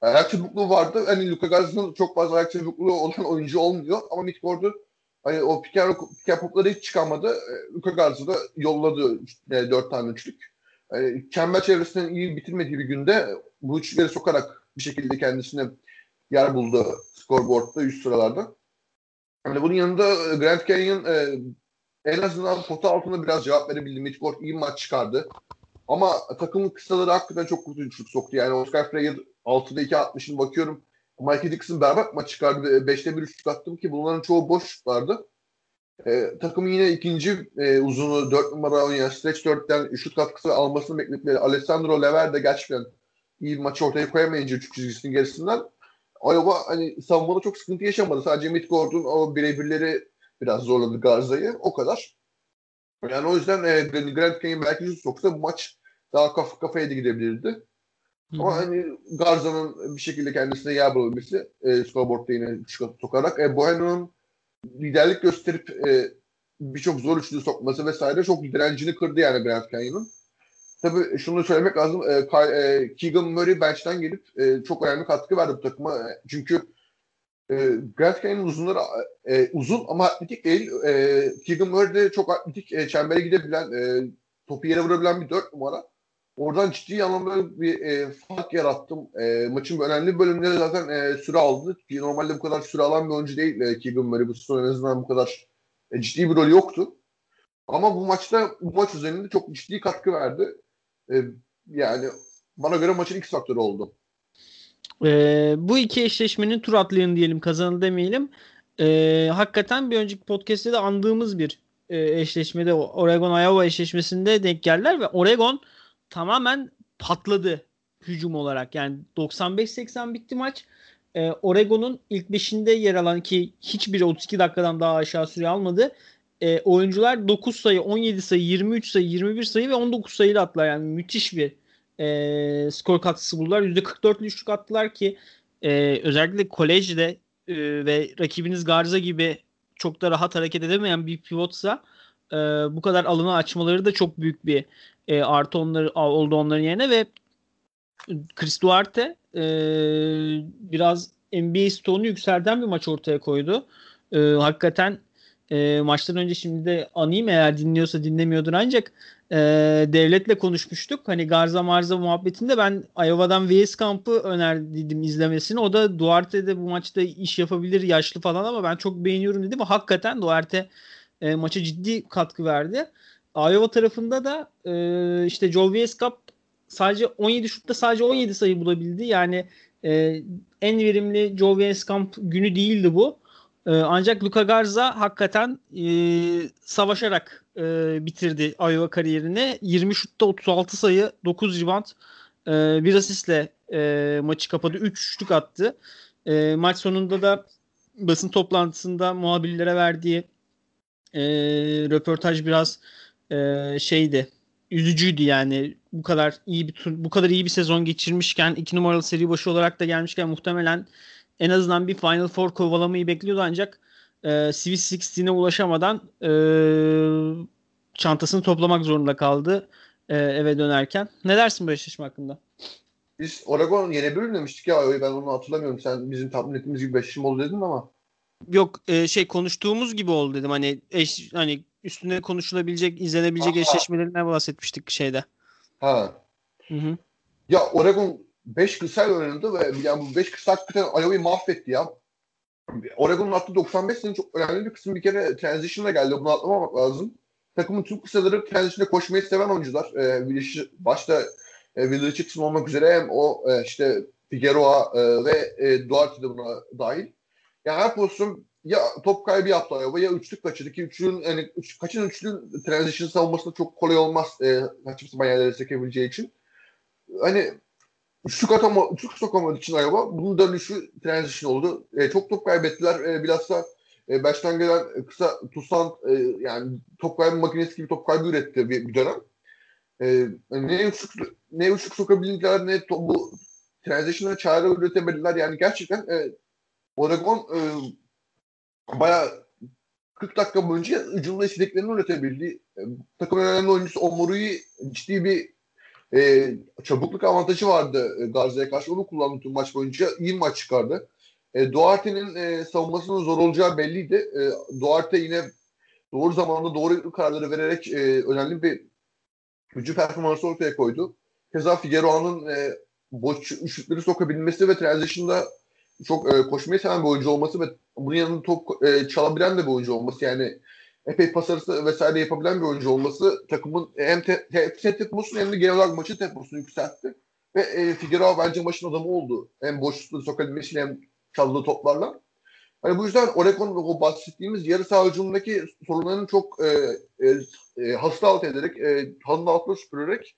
ayak çabukluğu vardı. Hani Luka Garzi'nin çok fazla ayak çabukluğu olan oyuncu olmuyor ama midcourt'u hani o pick and pop'ları hiç çıkamadı. E, Luka Garzi da yolladı e, dört tane üçlük. Yani çember çevresinden iyi bitirmediği bir günde bu üçleri sokarak bir şekilde kendisine yer buldu scoreboard'da üst sıralarda. Yani bunun yanında Grant Canyon e, en azından pota altında biraz cevap verebildi. Midcourt iyi maç çıkardı. Ama takımın kısaları hakikaten çok kötü üçlük soktu. Yani Oscar Freyer 6'da 2 atmışını bakıyorum. Michael Dixon berbat maç çıkardı. 5'te 1 üçlük attım ki bunların çoğu boş şutlardı. E, takımın yine ikinci e, uzunu 4 numara oynayan Stretch 4'ten şut katkısı almasını bekledikleri Alessandro Lever de gerçekten iyi bir maçı ortaya koyamayınca üçlük çizgisinin gerisinden Iowa hani savunmada çok sıkıntı yaşamadı. Sadece Midgord'un o birebirleri biraz zorladı Garza'yı. O kadar. Yani o yüzden e, Grant Kane belki şut soksa bu maç daha kaf kafaya da gidebilirdi. Hı-hı. Ama hani Garza'nın bir şekilde kendisine yer bulabilmesi e, scoreboard'da yine sokarak e, Boheno'nun liderlik gösterip e, birçok zor üçlü sokması vesaire çok direncini kırdı yani Grant Canyon'un. Tabii şunu söylemek lazım. E, e, Keegan Murray bench'ten gelip e, çok önemli katkı verdi bu takıma. E, çünkü e, Grant Canyon'un uzunları e, uzun ama atletik değil. E, Keegan Murray de çok atletik, e, çembere gidebilen, e, topu yere vurabilen bir dört numara. Oradan ciddi anlamda bir e, fark yarattım. E, maçın önemli bölümleri zaten e, süre aldı. Normalde bu kadar süre alan bir oyuncu değil e, Keegan Murray. Bu sezon en azından bu kadar e, ciddi bir rol yoktu. Ama bu maçta bu maç üzerinde çok ciddi katkı verdi. E, yani bana göre maçın X faktörü oldu. E, bu iki eşleşmenin tur atlayanı diyelim kazanı demeyelim. E, hakikaten bir önceki podcast'te de andığımız bir e, eşleşmede Oregon-Iowa eşleşmesinde denk geldiler ve Oregon tamamen patladı hücum olarak. Yani 95-80 bitti maç. Ee, Oregon'un ilk 5'inde yer alan ki hiçbiri 32 dakikadan daha aşağı süre almadı. Ee, oyuncular 9 sayı, 17 sayı, 23 sayı, 21 sayı ve 19 sayıyla attılar. Yani müthiş bir e, skor katkısı buldular. %44'lü üçlük attılar ki e, özellikle kolejde e, ve rakibiniz Garza gibi çok da rahat hareket edemeyen bir pivotsa e, bu kadar alanı açmaları da çok büyük bir e, artı onları oldu onların yerine ve Chris Duarte e, biraz NBA stoğunu yükselten bir maç ortaya koydu. E, hakikaten e, maçtan önce şimdi de anayım eğer dinliyorsa dinlemiyordur ancak e, devletle konuşmuştuk. Hani Garza Marza muhabbetinde ben Iowa'dan VS Kamp'ı önerdim izlemesini. O da Duarte de bu maçta iş yapabilir yaşlı falan ama ben çok beğeniyorum dedi ve hakikaten Duarte e, maça ciddi katkı verdi. Iowa tarafında da e, işte Joel Viescap sadece 17 şutta sadece 17 sayı bulabildi. Yani e, en verimli Joel Viescamp günü değildi bu. E, ancak Luka Garza hakikaten e, savaşarak e, bitirdi Iowa kariyerini. 20 şutta 36 sayı, 9 rebound, e, bir asistle e, maçı kapadı. 3 şutluk attı. E, maç sonunda da basın toplantısında muhabirlere verdiği e, röportaj biraz e, şeydi üzücüydü yani bu kadar iyi bir tur, bu kadar iyi bir sezon geçirmişken iki numaralı seri başı olarak da gelmişken muhtemelen en azından bir Final Four kovalamayı bekliyordu ancak e, Swiss 16'e ulaşamadan e, çantasını toplamak zorunda kaldı e, eve dönerken. Ne dersin bu eşleşme hakkında? Biz Oregon yenebilir demiştik ya ben onu hatırlamıyorum. Sen bizim tahmin ettiğimiz gibi 5 oldu dedin ama. Yok e, şey konuştuğumuz gibi oldu dedim. Hani eş, hani üstüne konuşulabilecek, izlenebilecek Aha. eşleşmelerinden bahsetmiştik şeyde. Ha. Hı hı. Ya Oregon 5 kısa oynadı ve yani bu 5 kısa hakikaten Iowa'yı mahvetti ya. Oregon'un attığı 95 senin çok önemli bir kısmı bir kere transition'la geldi. Bunu atlamamak lazım. Takımın tüm kısaları transition'da koşmayı seven oyuncular. Ee, başta e, Will Richardson olmak üzere hem o e, işte Figueroa e, ve e, Duarte de buna dahil. Yani her pozisyon ya top kaybı yaptı Iowa ya üçlük kaçırdı ki üçlüğün yani üç, kaçın üçlüğün transition savunması da çok kolay olmaz e, kaçıp zaman yerlere sekebileceği için. Hani üçlük atama, üçlük sokamadığı için Iowa bunun dönüşü transition oldu. E, çok top kaybettiler. E, bilhassa e, baştan gelen kısa Tusan e, yani top kaybı makinesi gibi top kaybı üretti bir, bir dönem. E, ne üçlük, ne üçlük sokabildiler ne to, bu transition'a çare üretemediler. Yani gerçekten e, Oregon e, bayağı 40 dakika boyunca hücumda istediklerini üretebildi. E, takımın önemli oyuncusu Omoru'yu ciddi bir e, çabukluk avantajı vardı e, Garza'ya karşı. Onu kullandı tüm maç boyunca. İyi maç çıkardı. E, Duarte'nin e, savunmasının zor olacağı belliydi. E, Duarte yine doğru zamanda doğru kararları vererek e, önemli bir hücum performansı ortaya koydu. Keza Figueroa'nın e, boş üçlükleri sokabilmesi ve transition'da çok e, koşmayı seven bir oyuncu olması ve bunun yanında top e, çalabilen de bir oyuncu olması yani epey pas arası vesaire yapabilen bir oyuncu olması takımın hem te, te, te temposunu hem de genel olarak maçın temposunu yükseltti. Ve e, Figueroa bence maçın adamı oldu. Hem boşlukları sokabilmesiyle hem çaldığı toplarla. Hani bu yüzden Oregon o bahsettiğimiz yarı saha hücumundaki sorunlarını çok e, e, e, hasta alt ederek, e, hasta altına süpürerek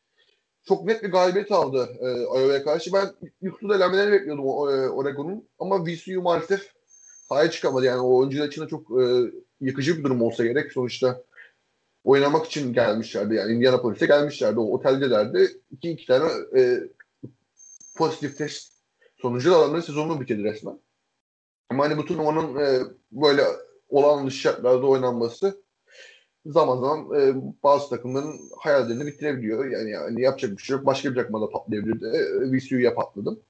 çok net bir galibiyet aldı e, Iowa'ya karşı. Ben turda elenmeleri bekliyordum e, Oregon'un ama VCU maalesef sahaya çıkamadı. Yani o oyuncular için de çok e, yıkıcı bir durum olsa gerek. Sonuçta oynamak için gelmişlerdi. Yani Indianapolis'e gelmişlerdi. O oteldelerdi. İki, iki tane e, pozitif test sonucu adamların sezonunu bitirdi resmen. Ama hani bu turnuvanın e, böyle olan dışı şartlarda oynanması zaman zaman e, bazı takımların hayallerini bitirebiliyor. Yani, yani yapacak bir şey yok. Başka bir takıma da patlayabilirdi. E, VCU'ya patladım.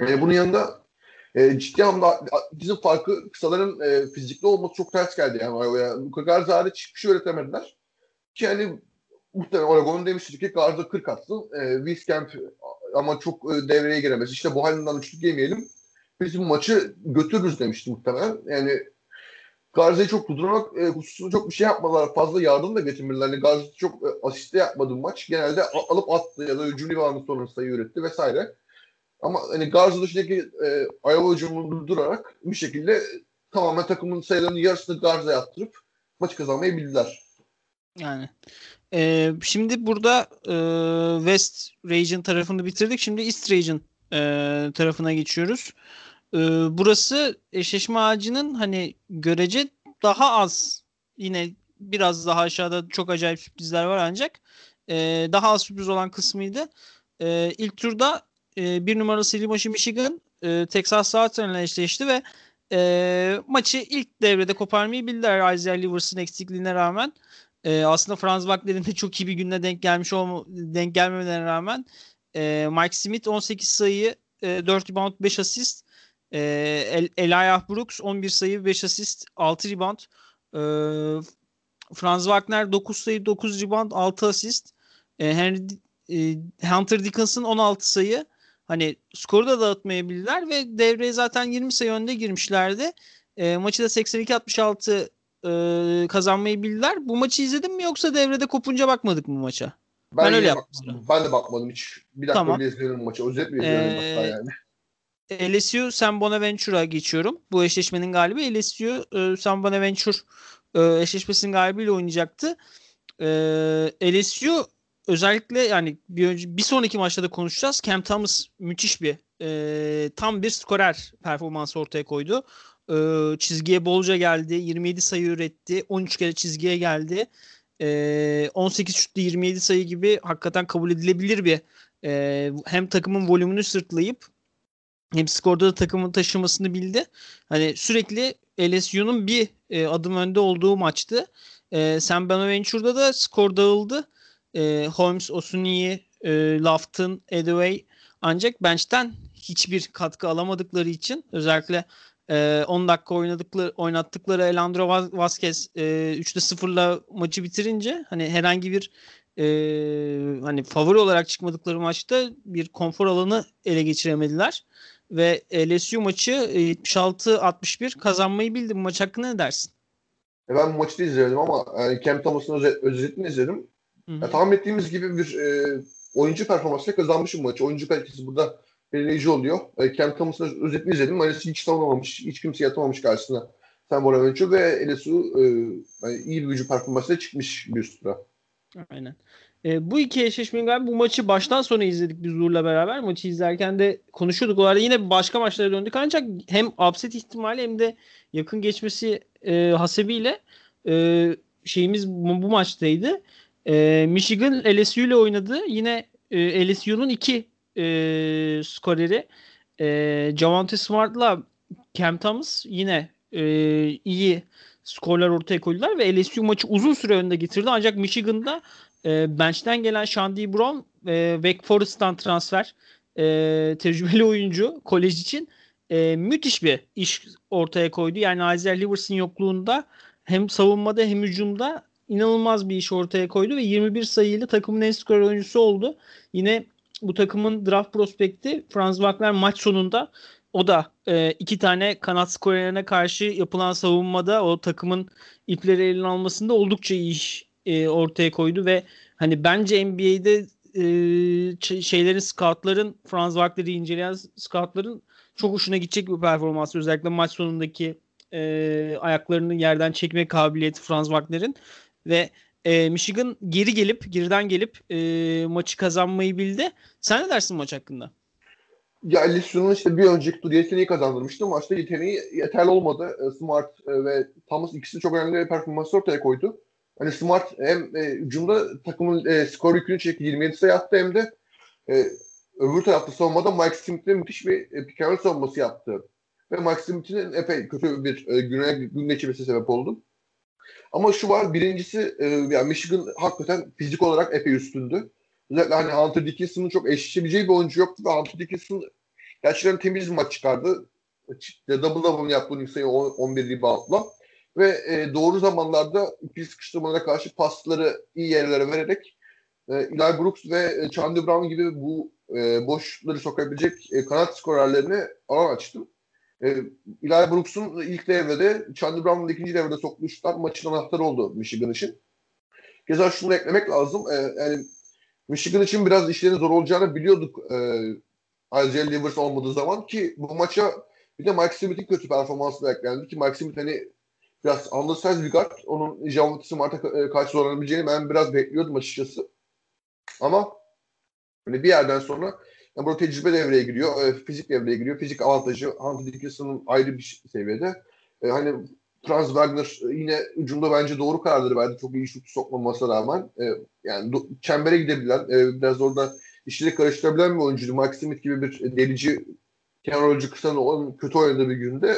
E, bunun yanında e, ciddi anlamda bizim farkı kısaların e, fizikli olması çok ters geldi. Yani Iowa. Luka Garza hariç hiçbir şey öğretemediler. Ki yani muhtemelen Oregon'un demiştik ki Garza 40 atsın. E, Wieskamp ama çok e, devreye giremez. İşte bu halinden üçlük yemeyelim. Biz bu maçı götürürüz demişti muhtemelen. Yani Garza'yı çok durdurmak e, hususunda çok bir şey yapmadılar. Fazla yardım da getirmediler. Yani Garza çok e, asiste yapmadı maç. Genelde alıp attı ya da hücum livanı sonra sayı üretti vesaire. Ama hani Garza dışındaki e, Iowa hücumunu durdurarak bir şekilde tamamen takımın sayılarının yarısını Garza'ya attırıp maçı kazanmayı bildiler. Yani e, şimdi burada e, West Region tarafını bitirdik. Şimdi East Region e, tarafına geçiyoruz. E, burası eşleşme ağacının hani görece daha az yine biraz daha aşağıda çok acayip sürprizler var ancak e, daha az sürpriz olan kısmıydı. E, ilk turda e, bir numaralı Silvaşı Michigan e, Texas Southern eşleşti ve e, maçı ilk devrede koparmayı bildiler Isaiah Livers'ın eksikliğine rağmen. E, aslında Franz Wagner'in de çok iyi bir gününe denk gelmiş olma, denk gelmemelerine rağmen e, Mike Smith 18 sayı, e, 4 rebound, 5 asist. E, El Elijah Brooks 11 sayı, 5 asist, 6 rebound. E, Franz Wagner 9 sayı, 9 rebound, 6 asist. E, Henry e, Hunter Dickinson 16 sayı. Hani skoru da dağıtmayabildiler ve devreye zaten 20 sayı önde girmişlerdi. E, maçı da 82-66 e, kazanmayı bildiler. Bu maçı izledin mi yoksa devrede kopunca bakmadık mı maça? Ben, ben öyle yaptım. Ben de bakmadım hiç. Bir dakika tamam. izleyelim maçı. Özet mi izleyelim ee, hatta yani. LSU San Bonaventure'a geçiyorum. Bu eşleşmenin galibi LSU e, San Bonaventure e, eşleşmesinin galibiyle oynayacaktı. E, LSU özellikle yani bir önce bir sonraki maçta da konuşacağız. Cam Thomas müthiş bir e, tam bir skorer performansı ortaya koydu. E, çizgiye bolca geldi. 27 sayı üretti. 13 kere çizgiye geldi. E, 18 şutlu 27 sayı gibi hakikaten kabul edilebilir bir e, hem takımın volümünü sırtlayıp hem skorda da takımın taşımasını bildi. Hani sürekli LSU'nun bir e, adım önde olduğu maçtı. E, Sam Bonaventure'da da skor dağıldı e, Holmes, Osuniyi, e, Lofton, Edway ancak bench'ten hiçbir katkı alamadıkları için özellikle e, 10 dakika oynadıkları oynattıkları Elandro Vazquez e, 3'te 0'la maçı bitirince hani herhangi bir e, hani favori olarak çıkmadıkları maçta bir konfor alanı ele geçiremediler ve LSU maçı 76-61 kazanmayı bildi. Bu maç hakkında ne dersin? E ben bu maçı da izledim ama yani Cam Thomas'ın özet, özetini izledim. Ya, tahmin ettiğimiz gibi bir e, oyuncu performansıyla kazanmış bu maçı. Oyuncu kalitesi burada belirleyici oluyor. E, Cam Thomas'ın özetini izledim. Maalesef hiç tanımamamış, hiç kimse yatamamış karşısına Sam Bonaventure ve LSU e, yani iyi bir gücü performansıyla çıkmış bir sıra. Aynen. E, bu iki eşleşmenin galiba bu maçı baştan sona izledik biz Uğur'la beraber. Maçı izlerken de konuşuyorduk. O arada yine başka maçlara döndük ancak hem upset ihtimali hem de yakın geçmesi e, hasebiyle e, şeyimiz bu, bu maçtaydı. E, Michigan LSU ile oynadı. Yine e, LSU'nun iki e, skoreri e, Javante Smart'la Cam Thomas yine e, iyi skorlar ortaya koydular ve LSU maçı uzun süre önde getirdi. Ancak Michigan'da e, bench'ten gelen Shandy Brown e, Wake Forest'tan transfer e, tecrübeli oyuncu kolej için e, müthiş bir iş ortaya koydu. Yani Isaiah Livers'ın yokluğunda hem savunmada hem hücumda inanılmaz bir iş ortaya koydu ve 21 sayıyla takımın en skor oyuncusu oldu. Yine bu takımın draft prospekti Franz Wagner maç sonunda o da e, iki tane kanat skorerine karşı yapılan savunmada o takımın ipleri eline almasında oldukça iyi iş e, ortaya koydu ve hani bence NBA'de e, şeylerin scoutların Franz Wagner'i inceleyen scoutların çok hoşuna gidecek bir performans. Özellikle maç sonundaki e, ayaklarını yerden çekme kabiliyeti Franz Wagner'in ve e, Michigan geri gelip geriden gelip e, maçı kazanmayı bildi. Sen ne dersin maç hakkında? Ya Lisyon'un işte bir önceki tur yeteneği kazandırmıştı. Maçta yeteneği yeterli olmadı. E, Smart e, ve Thomas ikisi çok önemli bir performans ortaya koydu. Hani Smart hem e, takımın e, skor yükünü çekti 27 sayı attı hem de e, öbür tarafta savunmada Mike Smith'le müthiş bir e, pick savunması yaptı. Ve Mike Smith'in epey kötü bir e, güne, gün geçirmesi sebep oldu. Ama şu var birincisi e, yani Michigan hakikaten fizik olarak epey üstündü. Özellikle hani Hunter Dickinson'ın çok eşleşebileceği bir oyuncu yoktu ve Hunter Dickinson gerçekten temiz bir maç çıkardı. Double double yaptı 12 sayı 11 reboundla. Ve e, doğru zamanlarda ikili sıkıştırmalara karşı pasları iyi yerlere vererek e, Eli Brooks ve e, Chandler Brown gibi bu e, boşlukları sokabilecek e, kanat skorerlerini alan açtı. E, Eli Brooks'un ilk devrede, Chandler Brown'un ikinci devrede soktuğu şutlar maçın anahtarı oldu Michigan için. Keza şunu eklemek lazım. E, yani Michigan için biraz işlerin zor olacağını biliyorduk e, Isaiah Livers olmadığı zaman ki bu maça bir de Mike Smith'in kötü performansı da eklendi ki Mike Smith hani biraz undersized bir guard. Onun Javon Smart'a e, karşı zorlanabileceğini ben biraz bekliyordum açıkçası. Ama hani bir yerden sonra yani burada tecrübe devreye giriyor. E, fizik devreye giriyor. Fizik avantajı Hunter Dickinson'ın ayrı bir seviyede. E, hani Franz Wagner e, yine ucunda bence doğru kararları verdi. Çok iyi şut sokmamasına rağmen. E, yani do- çembere gidebilen, e, biraz orada işleri karıştırabilen bir oyuncuydu. Mike Smith gibi bir delici kenar oyuncu kısanın kötü oynadığı bir günde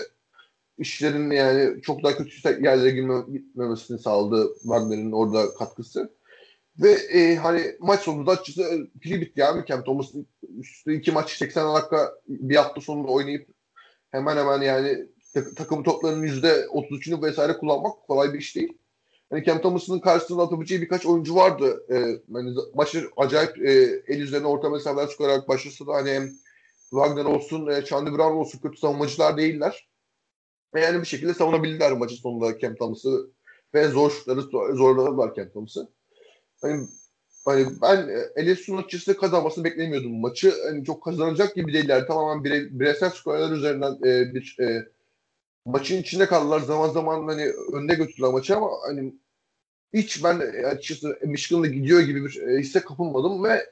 işlerin yani çok daha kötü yerlere girmemesini sağladı Wagner'in orada katkısı. Ve e, hani maç sonunda açıkçası e, pili bitti yani Cam Thomas'ın üstü iki maç 80 dakika bir hafta sonunda oynayıp hemen hemen yani tak- takım toplarının yüzde 33'ünü vesaire kullanmak kolay bir iş değil. Hani Cam Thomas'ın karşısında atabileceği birkaç oyuncu vardı. Ee, hani maçı acayip e, el üzerine orta mesafeler çıkarak başlasa da hani hem Wagner olsun, e, Chandler Brown olsun kötü savunmacılar değiller. Ve yani bir şekilde savunabildiler maçın sonunda Cam Thomas'ı ve zor şutları zorladılar Cam Thomas'ı. Hani, hani ben e, LSU'nun açıkçası kazanmasını beklemiyordum maçı. Hani çok kazanacak gibi değiller. Tamamen bire, bireysel skorlar üzerinden e, bir e, maçın içinde kaldılar. Zaman zaman hani önde götürdüler maçı ama hani hiç ben açıkçası Michigan'la gidiyor gibi bir e, hisse kapılmadım ve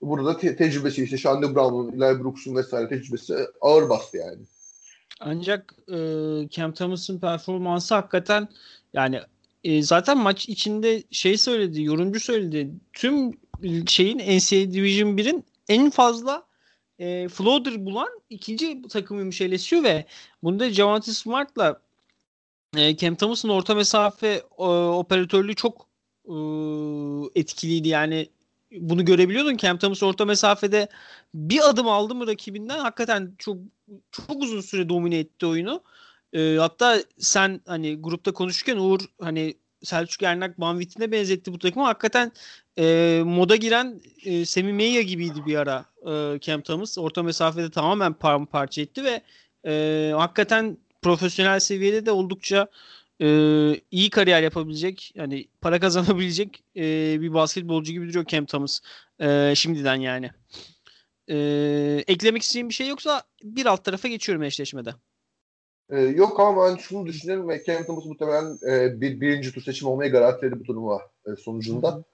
burada te- tecrübesi işte Shande Brown'un, Eli Brooks'un vesaire tecrübesi ağır bastı yani. Ancak e, Cam Thomas'ın performansı hakikaten yani e, zaten maç içinde şey söyledi, yorumcu söyledi. Tüm şeyin NCAA Division 1'in en fazla e, floater bulan ikinci takımıymış LSU ve bunda Javante Smart'la e, Cam Thomas'ın orta mesafe e, operatörlüğü çok e, etkiliydi. Yani bunu görebiliyordun. Cam Thomas orta mesafede bir adım aldı mı rakibinden hakikaten çok çok uzun süre domine etti oyunu. E, hatta sen hani grupta konuşurken Uğur hani Selçuk Ernak Banvit'ine benzetti bu takımı. Hakikaten e, moda giren e, Semi Meya gibiydi bir ara e, Cam Thomas. Orta mesafede tamamen paramparça etti ve e, hakikaten profesyonel seviyede de oldukça e, iyi kariyer yapabilecek yani para kazanabilecek e, bir basketbolcu gibi duruyor Cam Thomas e, şimdiden yani. E, eklemek istediğim bir şey yoksa bir alt tarafa geçiyorum eşleşmede. Ee, yok ama ben şunu düşünüyorum ve Cam Thomas muhtemelen e, bir birinci tur seçim olmayı garantiledi bu turnuva e, sonucunda.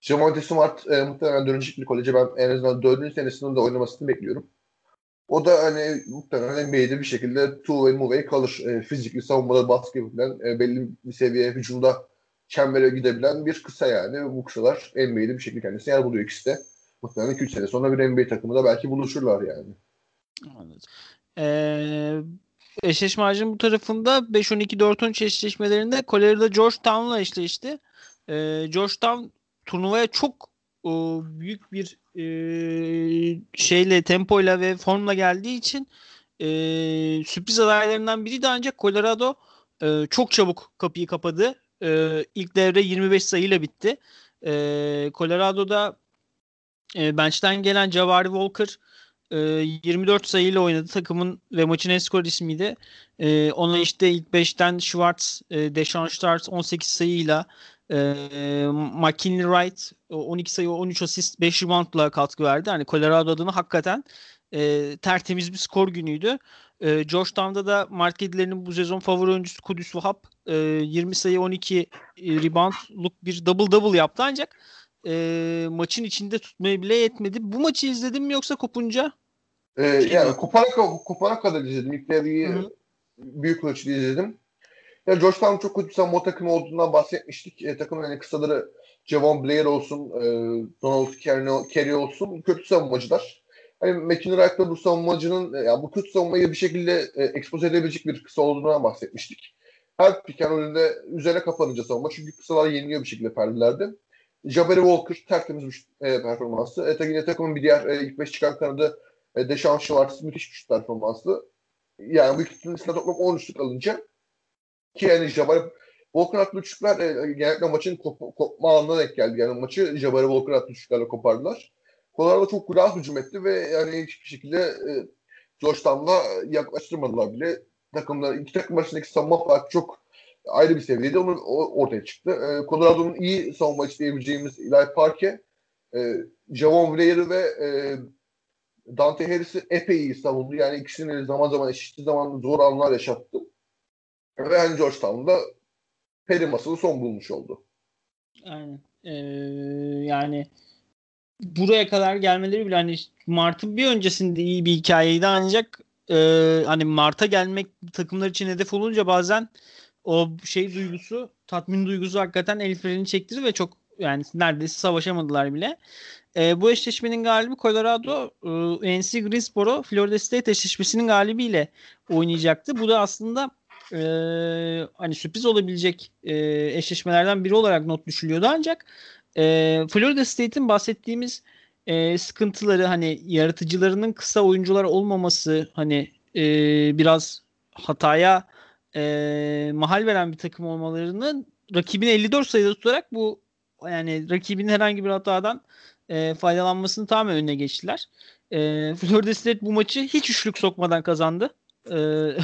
Jamonte Smart e, muhtemelen dönecek bir koleje ben en azından dördüncü senesinde de oynamasını bekliyorum. O da hani muhtemelen NBA'de bir şekilde two-way move kalır. E, fizikli savunmada baskı yapabilen, e, belli bir seviye hücumda çembere gidebilen bir kısa yani. Bu kısalar NBA'de bir şekilde kendisi yer buluyor ikisi de. Muhtemelen 2 sene sonra bir NBA takımında belki buluşurlar yani. Anladım. Ee, eşleşme harcının bu tarafında 5-12-4-13 eşleşmelerinde Colorado Georgetown'la eşleşti. Ee, Georgetown turnuvaya çok e, büyük bir e, şeyle tempoyla ve formla geldiği için e, sürpriz adaylarından biri de ancak Colorado e, çok çabuk kapıyı kapadı. e, ilk devre 25 sayıyla bitti. E, Colorado'da e, bench'ten gelen Jabari Walker e, 24 sayıyla oynadı. Takımın ve maçın en skor ismiydi. E, ona işte ilk 5'ten Schwartz, e, Deshaun Starks 18 sayıyla e, McKinley Wright 12 sayı 13 asist 5 reboundla katkı verdi. Hani Colorado adına hakikaten e, tertemiz bir skor günüydü. E, Georgetown'da da Mark bu sezon favori oyuncusu Kudüs Wahab e, 20 sayı 12 reboundluk bir double double yaptı ancak e, maçın içinde tutmaya bile yetmedi. Bu maçı izledin mi yoksa kopunca? Ee, yani kopana, kopana kadar izledim. İlk büyük ölçüde izledim. Ya Georgetown çok kötü savunma takımı olduğundan bahsetmiştik. E, takımın hani kısaları Javon Blair olsun, e, Donald Kerry olsun kötü savunmacılar. Hani McKinney Wright'la bu savunmacının e, yani bu kötü savunmayı bir şekilde e, expose edebilecek bir kısa olduğundan bahsetmiştik. Her piken önünde üzerine kapanınca savunma. Çünkü kısalar yeniliyor bir şekilde perdelerde. Jabari Walker tertemiz bir e, performansı. E, yine takımın bir diğer e, ilk beş çıkan kanadı e, Deshaun Schwartz müthiş bir performansı. Yani bu ikisinin üstüne toplam 10 üçlük alınca ki yani Jabari Walker atlı üçlükler e, genellikle maçın kop- kopma anına denk geldi. Yani maçı Jabari Walker atlı üçlüklerle kopardılar. Colorado çok kura hücum etti ve yani hiçbir şekilde e, Georgetown'la yaklaştırmadılar bile. Takımlar, iki takım arasındaki savunma farkı çok ayrı bir seviyede onun ortaya çıktı. E, Colorado'nun iyi savunmacı diyebileceğimiz Eli Parke, e, Javon Blair'ı ve e, Dante Harris'i epey iyi savundu. Yani ikisini zaman zaman eşit zaman zor anlar yaşattı. Ve hani Georgetown'da peri masası son bulmuş oldu. Aynen. Ee, yani buraya kadar gelmeleri bile hani Mart'ın bir öncesinde iyi bir hikayeydi ancak e, hani Mart'a gelmek takımlar için hedef olunca bazen o şey duygusu, tatmin duygusu hakikaten el freni çektirir ve çok yani neredeyse savaşamadılar bile. E, bu eşleşmenin galibi Colorado e, NC Greensboro Florida State eşleşmesinin galibiyle oynayacaktı. Bu da aslında e, hani sürpriz olabilecek e, eşleşmelerden biri olarak not düşülüyordu ancak e, Florida State'in bahsettiğimiz e, sıkıntıları hani yaratıcılarının kısa oyuncular olmaması hani e, biraz hataya e, mahal veren bir takım olmalarının rakibini 54 sayıda tutarak bu yani rakibin herhangi bir hatadan e, faydalanmasını tamamen önüne geçtiler. E, Florida State bu maçı hiç üçlük sokmadan kazandı. E,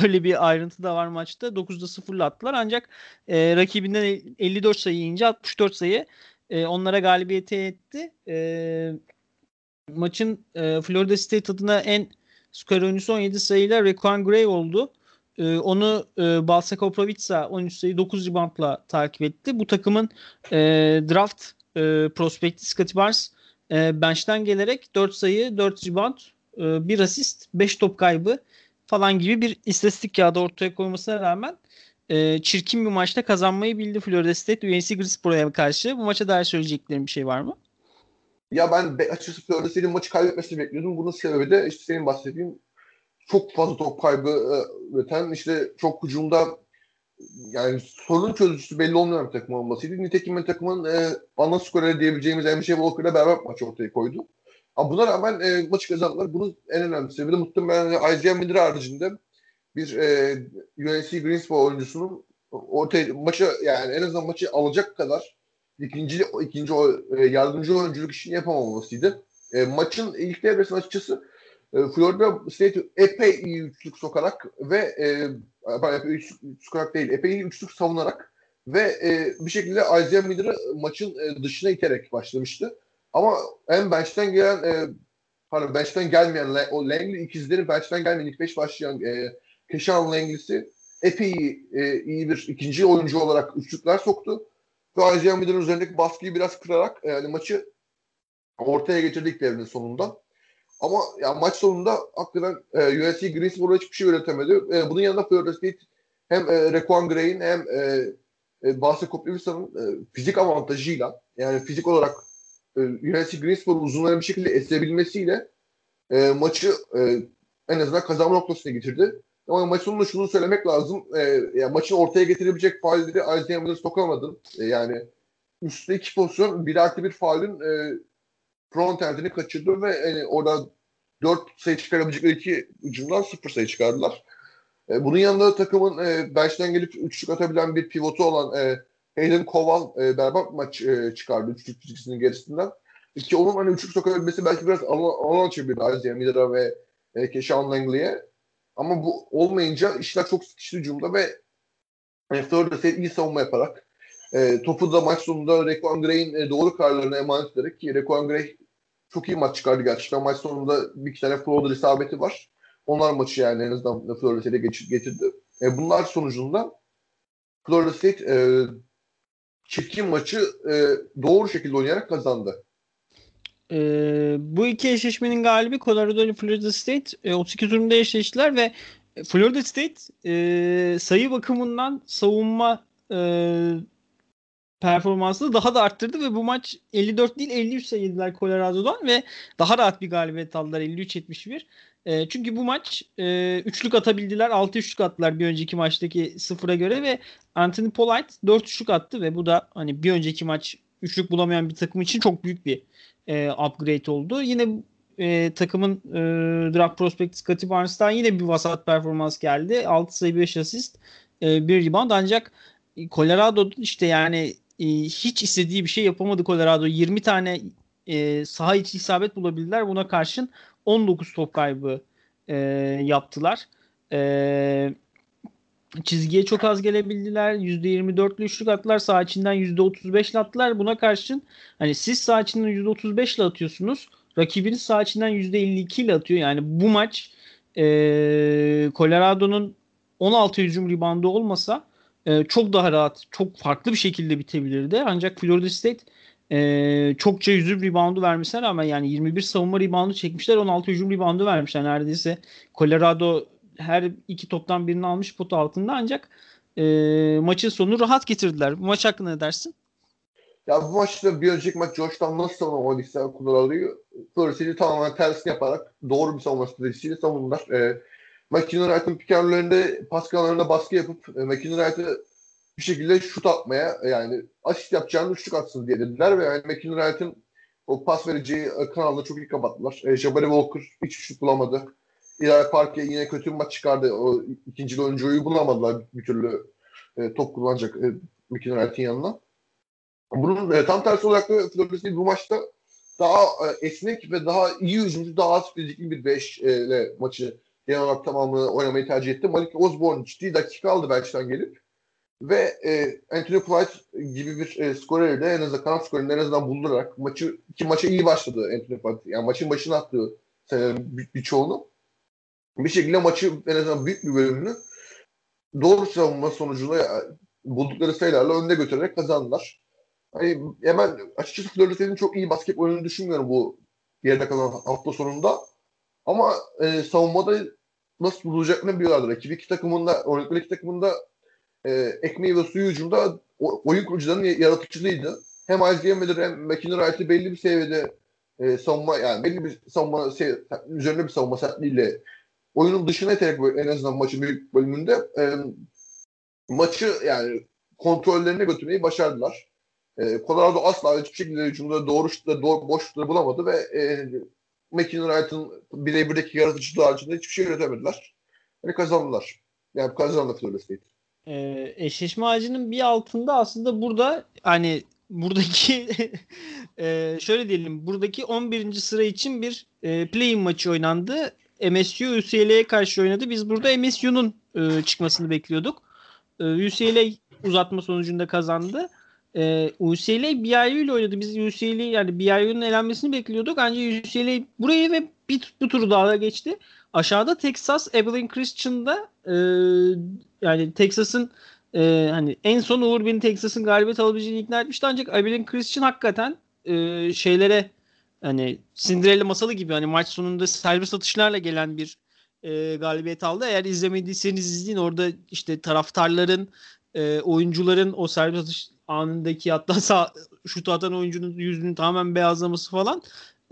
öyle bir ayrıntı da var maçta. 9'da 0'la attılar ancak e, rakibinden 54 sayı yiyince 64 sayı e, onlara galibiyete etti. E, maçın e, Florida State adına en skor oyuncusu 17 sayıyla Requan Gray oldu. E, onu e, Balsa Koprovica 13 sayı 9 reboundla takip etti. Bu takımın e, draft e, prospekti Scotty Barnes e, bench'ten gelerek 4 sayı, 4 rebound, e, 1 asist, 5 top kaybı falan gibi bir istatistik kağıdı ortaya koymasına rağmen e, çirkin bir maçta kazanmayı bildi Florida State UNC Greensboro'ya karşı. Bu maça dair söyleyeceklerim bir şey var mı? Ya ben açıkçası Florida State'in maçı kaybetmesini bekliyordum. Bunun sebebi de işte senin bahsettiğin çok fazla top kaybı e, üreten işte çok hücumda yani sorun çözücüsü belli olmayan bir takım olmasıydı. Nitekim takımın e, ana skoreri diyebileceğimiz MJ Walker'la beraber maç ortaya koydu. Ama buna rağmen e, maçı kazandılar. Bunun en önemli sebebi de muhtemelen Isaiah Miller haricinde bir e, UNC Greensboro oyuncusunun ortaya maçı yani en azından maçı alacak kadar ikinci ikinci e, yardımcı oyunculuk işini yapamamasıydı. E, maçın ilk devresinde açıkçası e, Florida State epey iyi üçlük sokarak ve e, epey sokarak değil epey iyi üçlük savunarak ve e, bir şekilde Isaiah Miller'ı maçın e, dışına iterek başlamıştı. Ama en bench'ten gelen e, pardon bench'ten gelmeyen o Langley ikizlerin bench'ten gelmeyen ilk beş başlayan e, Keşan Langley'si epey e, iyi bir ikinci oyuncu olarak üçlükler soktu. Ve Isaiah Miller'ın üzerindeki baskıyı biraz kırarak yani maçı ortaya getirdik devrin sonunda. Ama ya maç sonunda hakikaten e, USC Greensboro hiçbir şey üretemedi. E, bunun yanında Florida State hem e, Requan Gray'in hem e, e, Koplivisa'nın e, fizik avantajıyla yani fizik olarak e, USC Greensboro uzunların bir şekilde esebilmesiyle e, maçı e, en azından kazanma noktasına getirdi. Ama maç sonunda şunu söylemek lazım. E, yani maçı ortaya getirebilecek faulleri Isaiah Miller sokamadın. E, yani üstte iki pozisyon bir artı bir faulün e, front endini kaçırdı ve yani orada 4 sayı çıkarabilecekleri iki ucundan 0 sayı çıkardılar. E, bunun yanında takımın e, bench'ten gelip üçlük atabilen bir pivotu olan e, Hayden Koval e, berbat maç e, çıkardı üçlük çizgisinin gerisinden. Ki onun hani üçlük sokabilmesi belki biraz alan, alan açabilir Isaiah Miller'a ve e, Keşan Langley'e. Ama bu olmayınca işler çok sıkıştı hücumda ve e, Florida State iyi savunma yaparak e, topu da maç sonunda Rekon Gray'in e, doğru kararlarına emanet ederek ki Rekon Gray çok iyi maç çıkardı gerçekten. Maç sonunda bir iki tane floater isabeti var. Onlar maçı yani en azından Florida State'e getirdi. E, bunlar sonucunda Florida State e, çirkin maçı e, doğru şekilde oynayarak kazandı. Ee, bu iki eşleşmenin galibi Colorado ile Florida State e, 32 turunda eşleştiler ve Florida State e, sayı bakımından savunma e, performansını daha da arttırdı ve bu maç 54 değil 53 sayıldılar Colorado'dan ve daha rahat bir galibiyet aldılar 53-71. E, çünkü bu maç e, üçlük atabildiler. 6 üçlük attılar bir önceki maçtaki sıfıra göre ve Anthony Polite 4 üçlük attı ve bu da hani bir önceki maç üçlük bulamayan bir takım için çok büyük bir e, upgrade oldu. Yine e, takımın e, draft prospect Scotty Barnes'tan yine bir vasat performans geldi. 6 sayı 5 asist e, bir rebound ancak Colorado işte yani e, hiç istediği bir şey yapamadı Colorado. 20 tane e, saha içi isabet bulabildiler. Buna karşın 19 top kaybı e, yaptılar. E, çizgiye çok az gelebildiler. %24'lü üçlük attılar. Sağ içinden %35'le attılar. Buna karşın hani siz sağ içinden %35'le atıyorsunuz. Rakibiniz sağ içinden %52 ile atıyor. Yani bu maç e, Colorado'nun 16 hücum ribandı olmasa e, çok daha rahat, çok farklı bir şekilde bitebilirdi. Ancak Florida State e, çokça hücum reboundu vermesine rağmen yani 21 savunma reboundu çekmişler 16 hücum reboundu vermişler neredeyse. Colorado her iki toptan birini almış pot altında ancak e, maçın sonunu rahat getirdiler. Bu maç hakkında ne dersin? Ya bu maçta bir önceki maç Georgetown nasıl savunma oynadıysa Colorado'yu Florisid'i tamamen tersini yaparak doğru bir savunma stratejisiyle savundular. E, McKinnon Wright'ın pikerlerinde Pascal'larına baskı yapıp e, McKinnon Wright'ı bir şekilde şut atmaya yani asist yapacağını üçlük atsın diye dediler ve yani McKinnon Wright'ın o pas vereceği e, kanalını çok iyi kapattılar. E, Jabari Walker hiç şut bulamadı. İlay Park'e yine kötü bir maç çıkardı. O ikinci oyuncuyu bulamadılar bir türlü e, top kullanacak e, McKinnon Wright'in yanına. Bunun e, tam tersi olarak da Florida bu maçta daha e, esnek ve daha iyi hücumcu, daha az fizikli bir 5 ile maçı genel olarak tamamını oynamayı tercih etti. Malik Osborne ciddi dakika aldı bench'ten gelip ve e, Anthony Price gibi bir e, skoreri de en azından kanat skorerini en azından buldurarak maçı iki maça iyi başladı Anthony Price. Yani maçın başına attığı senelerin bir, birçoğunu. Bir şekilde maçı en azından büyük bir bölümünü doğru savunma sonucunda buldukları sayılarla önde götürerek kazandılar. Hani hemen açıkçası Florida's çok iyi basket oyunu düşünmüyorum bu geride kalan hafta sonunda. Ama e, savunmada nasıl bulacaklarını biliyorlardı. Rakibi iki takımında, oynadıkları iki takımında e, ekmeği ve suyu o, oyun kurucularının yaratıcılığıydı. Hem Isaiah Miller hem McKinnon Wright'ı belli bir seviyede e, savunma yani belli bir savunma şey, üzerine bir savunma sertliğiyle oyunun dışına iterek en azından maçın büyük bölümünde e, maçı yani kontrollerine götürmeyi başardılar. E, Colorado asla hiçbir şekilde hücumda doğru şutları, doğru boş bulamadı ve e, McKinnon Wright'ın birebirdeki yaratıcılığı haricinde hiçbir şey üretemediler. Yani kazandılar. Yani kazandı Florida State. Ee, eşleşme ağacının bir altında aslında burada hani buradaki e, şöyle diyelim buradaki 11. sıra için bir e, play-in maçı oynandı. MSU UCLA'ye karşı oynadı. Biz burada MSU'nun e, çıkmasını bekliyorduk. E, UCLA uzatma sonucunda kazandı. E, UCLA BYU ile oynadı. Biz UCLA yani BYU'nun elenmesini bekliyorduk. Ancak UCLA burayı ve bir, bir turu daha geçti. Aşağıda Texas Abilene Christian'da e, yani Texas'ın e, hani en son Uğur beni Texas'ın galibiyet alabileceğini ikna etmişti ancak Abilene Christian hakikaten e, şeylere hani Cinderella masalı gibi hani maç sonunda serbest atışlarla gelen bir e, galibiyet aldı. Eğer izlemediyseniz izleyin orada işte taraftarların e, oyuncuların o serbest atış anındaki hatta sağ, şut atan oyuncunun yüzünün tamamen beyazlaması falan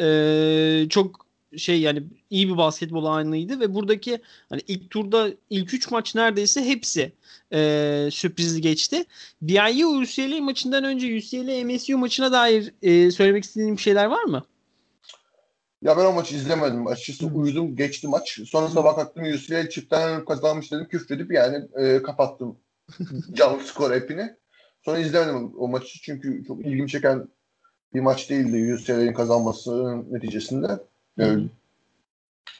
e, çok şey yani iyi bir basketbol anıydı ve buradaki hani ilk turda ilk üç maç neredeyse hepsi e, sürprizli geçti. BYU UCLA maçından önce UCLA MSU maçına dair e, söylemek istediğim şeyler var mı? Ya ben o maçı izlemedim. Açıkçası uyudum geçti maç. Sonra sabah kalktım UCLA çiftten kazanmış dedim küfredip yani e, kapattım canlı skor app'ini. Sonra izlemedim o maçı çünkü çok ilgimi çeken bir maç değildi UCLA'nin kazanması neticesinde. Evet.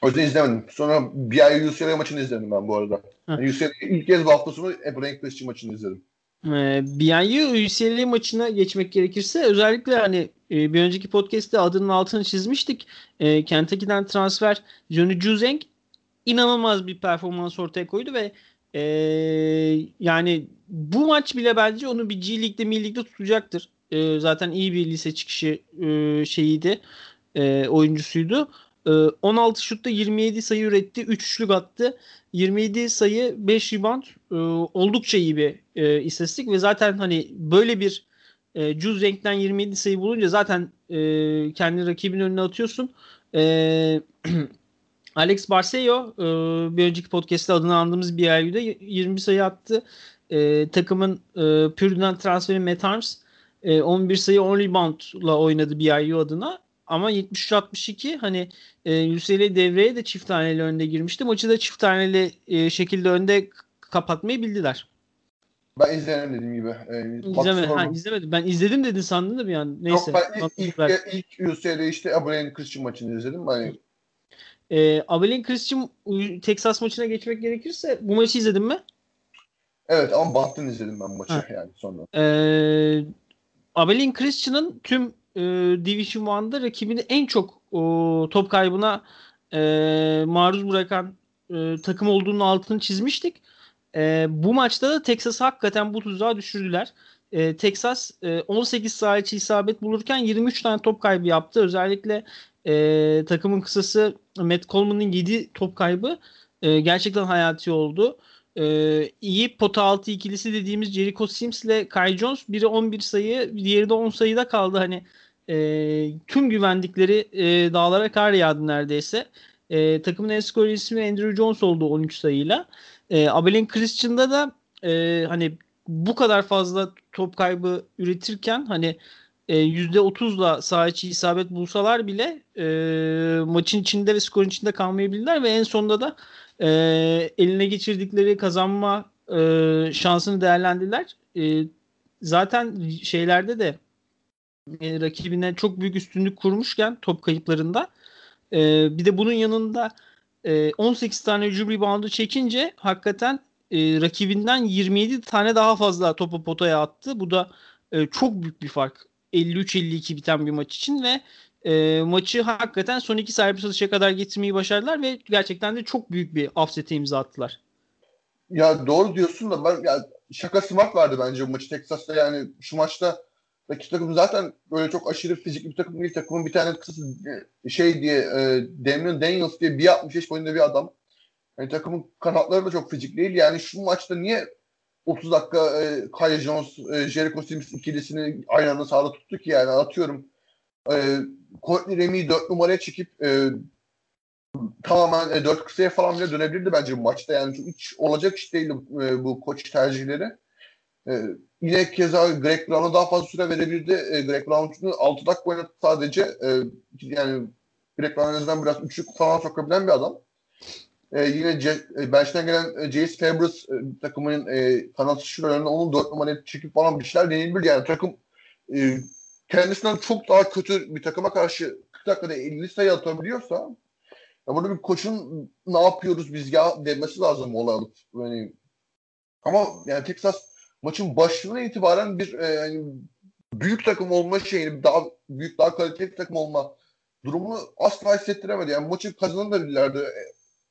O yüzden izlemedim. Sonra bir ay UCLA maçını izledim ben bu arada. Yani UCLA ilk kez bu hafta sonu Brian Christian maçını izledim. Ee, BYU UCLA maçına geçmek gerekirse özellikle hani e, bir önceki podcast'te adının altını çizmiştik. E, Kentucky'den transfer Johnny Juzeng inanılmaz bir performans ortaya koydu ve e, yani bu maç bile bence onu bir G League'de, Mi League'de tutacaktır. E, zaten iyi bir lise çıkışı e, şeyiydi, e, oyuncusuydu. 16 şutta 27 sayı üretti. 3 üçlük attı. 27 sayı 5 rebound e, oldukça iyi bir e, istatistik ve zaten hani böyle bir e, cüz renkten 27 sayı bulunca zaten e, kendi rakibin önüne atıyorsun. E, Alex Barcelo e, bir önceki podcast'te adını andığımız bir yerde 20 sayı attı. E, takımın e, Pürü'den transferi Matt Arms e, 11 sayı 10 reboundla oynadı BYU adına. Ama 73-62 hani e, UCLA devreye de çift taneli önde girmişti. Maçı da çift taneli e, şekilde önde kapatmayı bildiler. Ben izlemedim dediğim gibi. Ee, İzleme, ha, izlemedim. Ben izledim dedin sandım da bir an. Neyse. Yok ben ilk, ilk, ilk UCLA işte Abilene Christian maçını izledim. Hani... E, Abilene Christian Texas maçına geçmek gerekirse bu maçı izledin mi? Evet ama Boston izledim ben maçı ha. yani sonra. E, Abilene Christian'ın tüm e, Division 1'da rakibini en çok e, top kaybına e, maruz bırakan e, takım olduğunu altını çizmiştik. E, bu maçta da Texas hakikaten bu tuzağa düşürdüler. E, Texas e, 18 sayı isabet bulurken 23 tane top kaybı yaptı. Özellikle e, takımın kısası Matt Coleman'ın 7 top kaybı e, gerçekten hayati oldu. E, iyi pota altı ikilisi dediğimiz Jericho Sims ile Kai Jones biri 11 sayı diğeri de 10 sayıda kaldı. Hani e, tüm güvendikleri e, dağlara kar yağdı neredeyse. E, takımın en skor ismi Andrew Jones oldu 13 sayıyla. E, Abelin Christian'da da e, hani bu kadar fazla top kaybı üretirken hani %30'la saha içi isabet bulsalar bile e, maçın içinde ve skorun içinde kalmayabilirler ve en sonunda da e, eline geçirdikleri kazanma e, şansını değerlendirdiler. E, zaten şeylerde de e, rakibine çok büyük üstünlük kurmuşken top kayıplarında e, bir de bunun yanında e, 18 tane hücum reboundu çekince hakikaten e, rakibinden 27 tane daha fazla topu potaya attı. Bu da e, çok büyük bir fark. 53-52 biten bir maç için ve e, maçı hakikaten son iki serbest atışa kadar getirmeyi başardılar ve gerçekten de çok büyük bir offset'e imza attılar. Ya doğru diyorsun da ben ya şaka smart vardı bence bu maçı Texas'ta yani şu maçta rakip takım zaten böyle çok aşırı fizikli bir takım değil. Takımın bir tane kısası e, şey diye e, Damian Daniels diye bir 65 boyunda bir adam. Yani takımın kanatları da çok fizik değil. Yani şu maçta niye 30 dakika e, Kyle Jones, e, Jericho Sims ikilisini aynı anda sahada tuttu ki yani atıyorum. E, Courtney Remy'yi 4 numaraya çekip e, tamamen e, 4 kısaya falan bile dönebilirdi bence bu maçta. Yani hiç olacak iş değildi e, bu koç tercihleri. E, Yine keza Greg Brown'a daha fazla süre verebilirdi. E, Greg Brown'u 6 dakika oynadı sadece. E, yani Greg Brown biraz üçlük falan sokabilen bir adam. E, yine C- e, bench'ten gelen e, Jace Fabris e, takımın e, kanat şuralarında onun 4 numaraya çekip falan bir şeyler deneyebilir. Yani takım e, kendisinden çok daha kötü bir takıma karşı 40 dakikada 50 sayı atabiliyorsa ya burada bir koçun ne yapıyoruz biz ya demesi lazım olay Yani, ama yani Texas maçın başından itibaren bir e, yani büyük takım olma şeyini daha büyük daha kaliteli takım olma durumunu asla hissettiremedi. Yani maçı kazanabilirlerdi.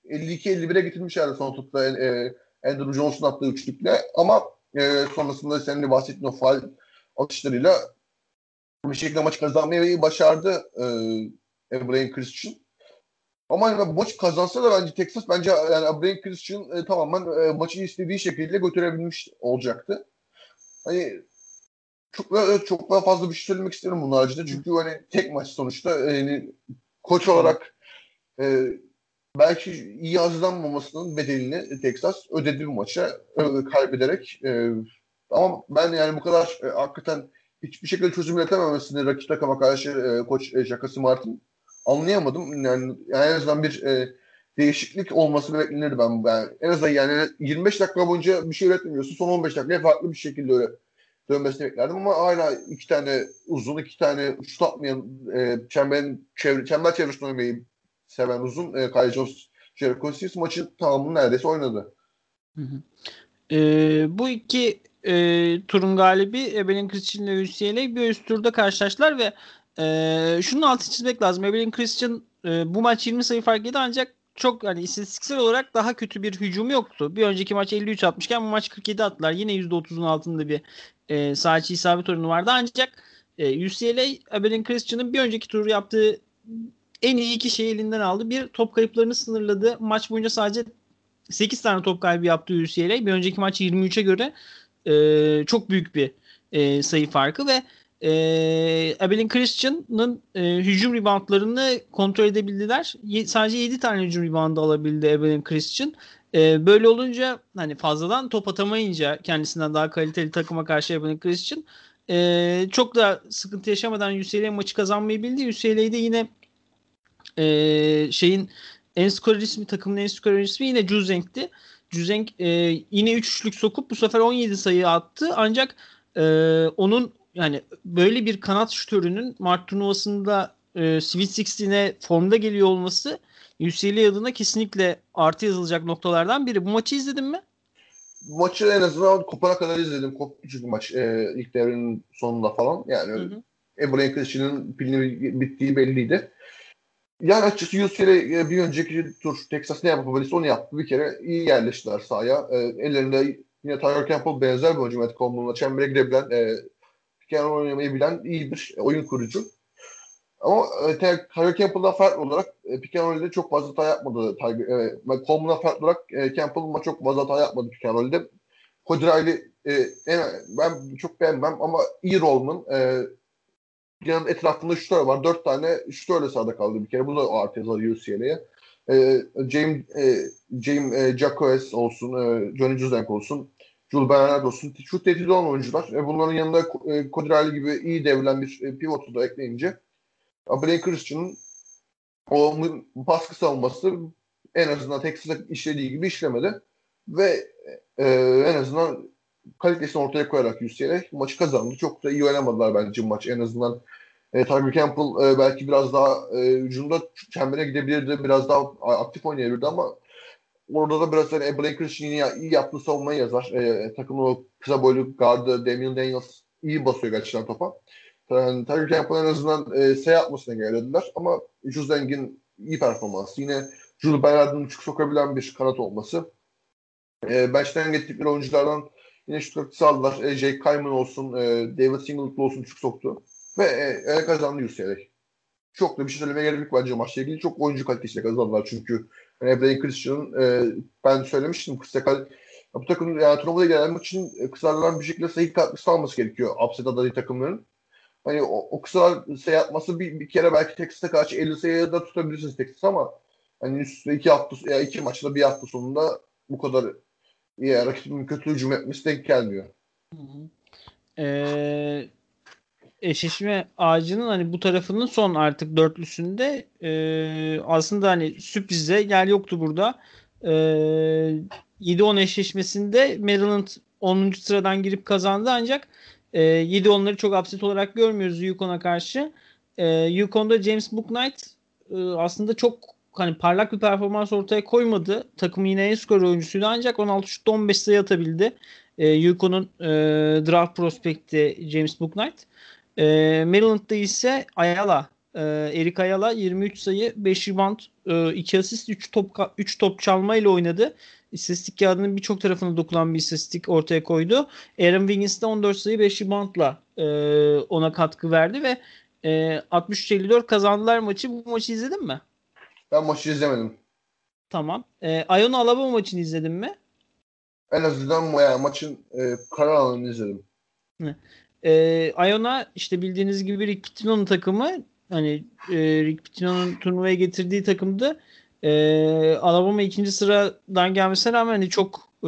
52-51'e getirmişlerdi son tutta e, Andrew Johnson attığı üçlükle ama e, sonrasında senin de bahsettiğin o faal atışlarıyla bir şekilde maçı kazanmayı başardı e, Brian Christian. Ama yani maç kazansa da bence Texas bence yani Brian Christian e, tamamen e, maçı istediği şekilde götürebilmiş olacaktı. Hani çok daha, çok daha fazla bir şey söylemek isterim bunun haricinde. Çünkü hani tek maç sonuçta yani koç olarak e, belki iyi hazırlanmamasının bedelini Texas ödedi bu maça e, kaybederek. E, ama ben yani bu kadar e, hakikaten hiçbir şekilde çözüm üretememesini rakip takıma karşı e, koç e, Şakası Martin anlayamadım. Yani, en azından bir değişiklik olması beklenirdi ben. yani en azından yani 25 dakika boyunca bir şey üretmiyorsun. Son 15 dakikaya farklı bir şekilde öyle dönmesini beklerdim ama hala iki tane uzun, iki tane şut atmayan e, çemberin çevre, çember çevresinde oynamayı seven uzun e, Kyle Jericho Sims maçın tamamını neredeyse oynadı. Hı hı. E, bu iki e, turun galibi Evelyn Christian ile UCLA bir üst turda karşılaştılar ve e, şunun altı çizmek lazım. Evelyn Christian e, bu maç 20 sayı fark yedi ancak çok hani istatistiksel olarak daha kötü bir hücum yoktu. Bir önceki maç 53 atmışken bu maç 47 attılar. Yine %30'un altında bir e, sağ içi isabet oranı vardı. Ancak e, UCLA Abilene Christian'ın bir önceki turu yaptığı en iyi iki şeyi elinden aldı. Bir top kayıplarını sınırladı. Maç boyunca sadece 8 tane top kaybı yaptı UCLA. Bir önceki maç 23'e göre e, çok büyük bir e, sayı farkı ve e, Abelin Christian'ın e, hücum reboundlarını kontrol edebildiler. Ye, sadece 7 tane hücum reboundu alabildi Abelin Christian. E, böyle olunca hani fazladan top atamayınca kendisinden daha kaliteli takıma karşı Abelin Christian e, çok da sıkıntı yaşamadan UCLA maçı kazanmayı bildi. UCLA'de yine e, şeyin en skorer ismi takımın en skorer ismi yine Juzeng'ti. Juzeng e, yine 3 üçlük sokup bu sefer 17 sayı attı. Ancak e, onun yani böyle bir kanat şutörünün Mart turnuvasında e, Sweet 16'e formda geliyor olması UCLA adına kesinlikle artı yazılacak noktalardan biri. Bu maçı izledin mi? Bu maçı en azından kopana kadar izledim. Koptu çünkü maç e, ilk devrenin sonunda falan. Yani Ebrahim Kılıç'ın pilini bittiği belliydi. Yani açıkçası UCLA e, bir önceki tur Texas ne yapabilirse onu yaptı. Bir kere iyi yerleştiler sahaya. E, ellerinde yine Tyler Campbell benzer bir oyuncu Matt Coleman'la çembere girebilen e, piken oynamayı bilen iyi bir oyun kurucu. Ama e, Tyler Campbell'dan farklı olarak e, pick and çok fazla hata yapmadı. E, Coleman'dan farklı olarak e, Campbell çok fazla hata yapmadı. Cody Riley e, en, ben çok beğenmem ama iyi Rollman e, yanın etrafında şutör var. Dört tane şutörle sahada kaldı bir kere. Bu da artı yazılar UCLA'ye. E, James, e, James e, olsun, e, Johnny Juzek olsun, Jules Bernard olsun. Şut tehdidi olan oyuncular. E, bunların yanında e, Riley gibi iyi devrilen bir e, pivotu da ekleyince Blake Christian'ın o baskı savunması en azından Texas'ta işlediği gibi işlemedi. Ve e, en azından kalitesini ortaya koyarak UCLA maçı kazandı. Çok da iyi oynamadılar bence maç. En azından e, Tyler Campbell e, belki biraz daha e, hücumda çembere gidebilirdi. Biraz daha aktif oynayabilirdi ama orada da biraz hani Blake Christian iyi, iyi yaptığı savunmayı yazar. E, takımın o kısa boylu gardı Damian Daniels iyi basıyor gerçekten topa. Yani Tyler Campbell en azından e, S atmasını engellediler ama Jules Deng'in iyi performansı. Yine Jules Bernard'ın uçuk sokabilen bir kanat olması. E, bench'ten getirdikleri oyunculardan yine şu katkısı aldılar. E, Jake Kyman olsun, e, David Singleton olsun uçuk soktu. Ve e, e, kazandı UCLA. Çok da bir şey söylemeye gerek yok bence maçla ilgili. Çok oyuncu kalitesiyle kazandılar çünkü. Yani Ebrahim Christian'ın e, ben söylemiştim kısa bu takım yani turnuvada gelmek için e, kısalardan bir şekilde sayı katkısı alması gerekiyor. Upset adayı takımların hani o, o kısa şey yapması bir, bir kere belki Texas'a karşı 50 sayıya da tutabilirsiniz Texas ama hani üstte iki hafta ya iki maçta bir hafta sonunda bu kadar ya rakibin kötü hücum etmesi denk gelmiyor. Ee, eşleşme ağacının hani bu tarafının son artık dörtlüsünde e, aslında hani sürprize yer yoktu burada. E, 7-10 eşleşmesinde Maryland 10. sıradan girip kazandı ancak e, ee, 7 onları çok upset olarak görmüyoruz Yukon'a karşı. E, Yukon'da James Booknight e, aslında çok hani parlak bir performans ortaya koymadı. Takım yine en skor oyuncusuydu ancak 16 şut 15 sayı atabildi. E, Yukon'un e, draft prospekti James Booknight. E, Maryland'da ise Ayala e, Erik Ayala 23 sayı, 5 rebound, e, 2 asist, 3 top 3 top çalma ile oynadı istatistik kağıdının birçok tarafına dokunan bir istatistik ortaya koydu. Aaron Wiggins de 14 sayı 5 reboundla e, ona katkı verdi ve e, 63-54 kazandılar maçı. Bu maçı izledin mi? Ben maçı izlemedim. Tamam. E, Iona Alabama maçını izledin mi? En azından yani maçın e, karar alanını izledim. E, Iona işte bildiğiniz gibi Rick Pitino'nun takımı hani e, Rick Pitino'nun turnuvaya getirdiği takımdı. E, Alabama ikinci sıradan gelmesine rağmen hani çok e,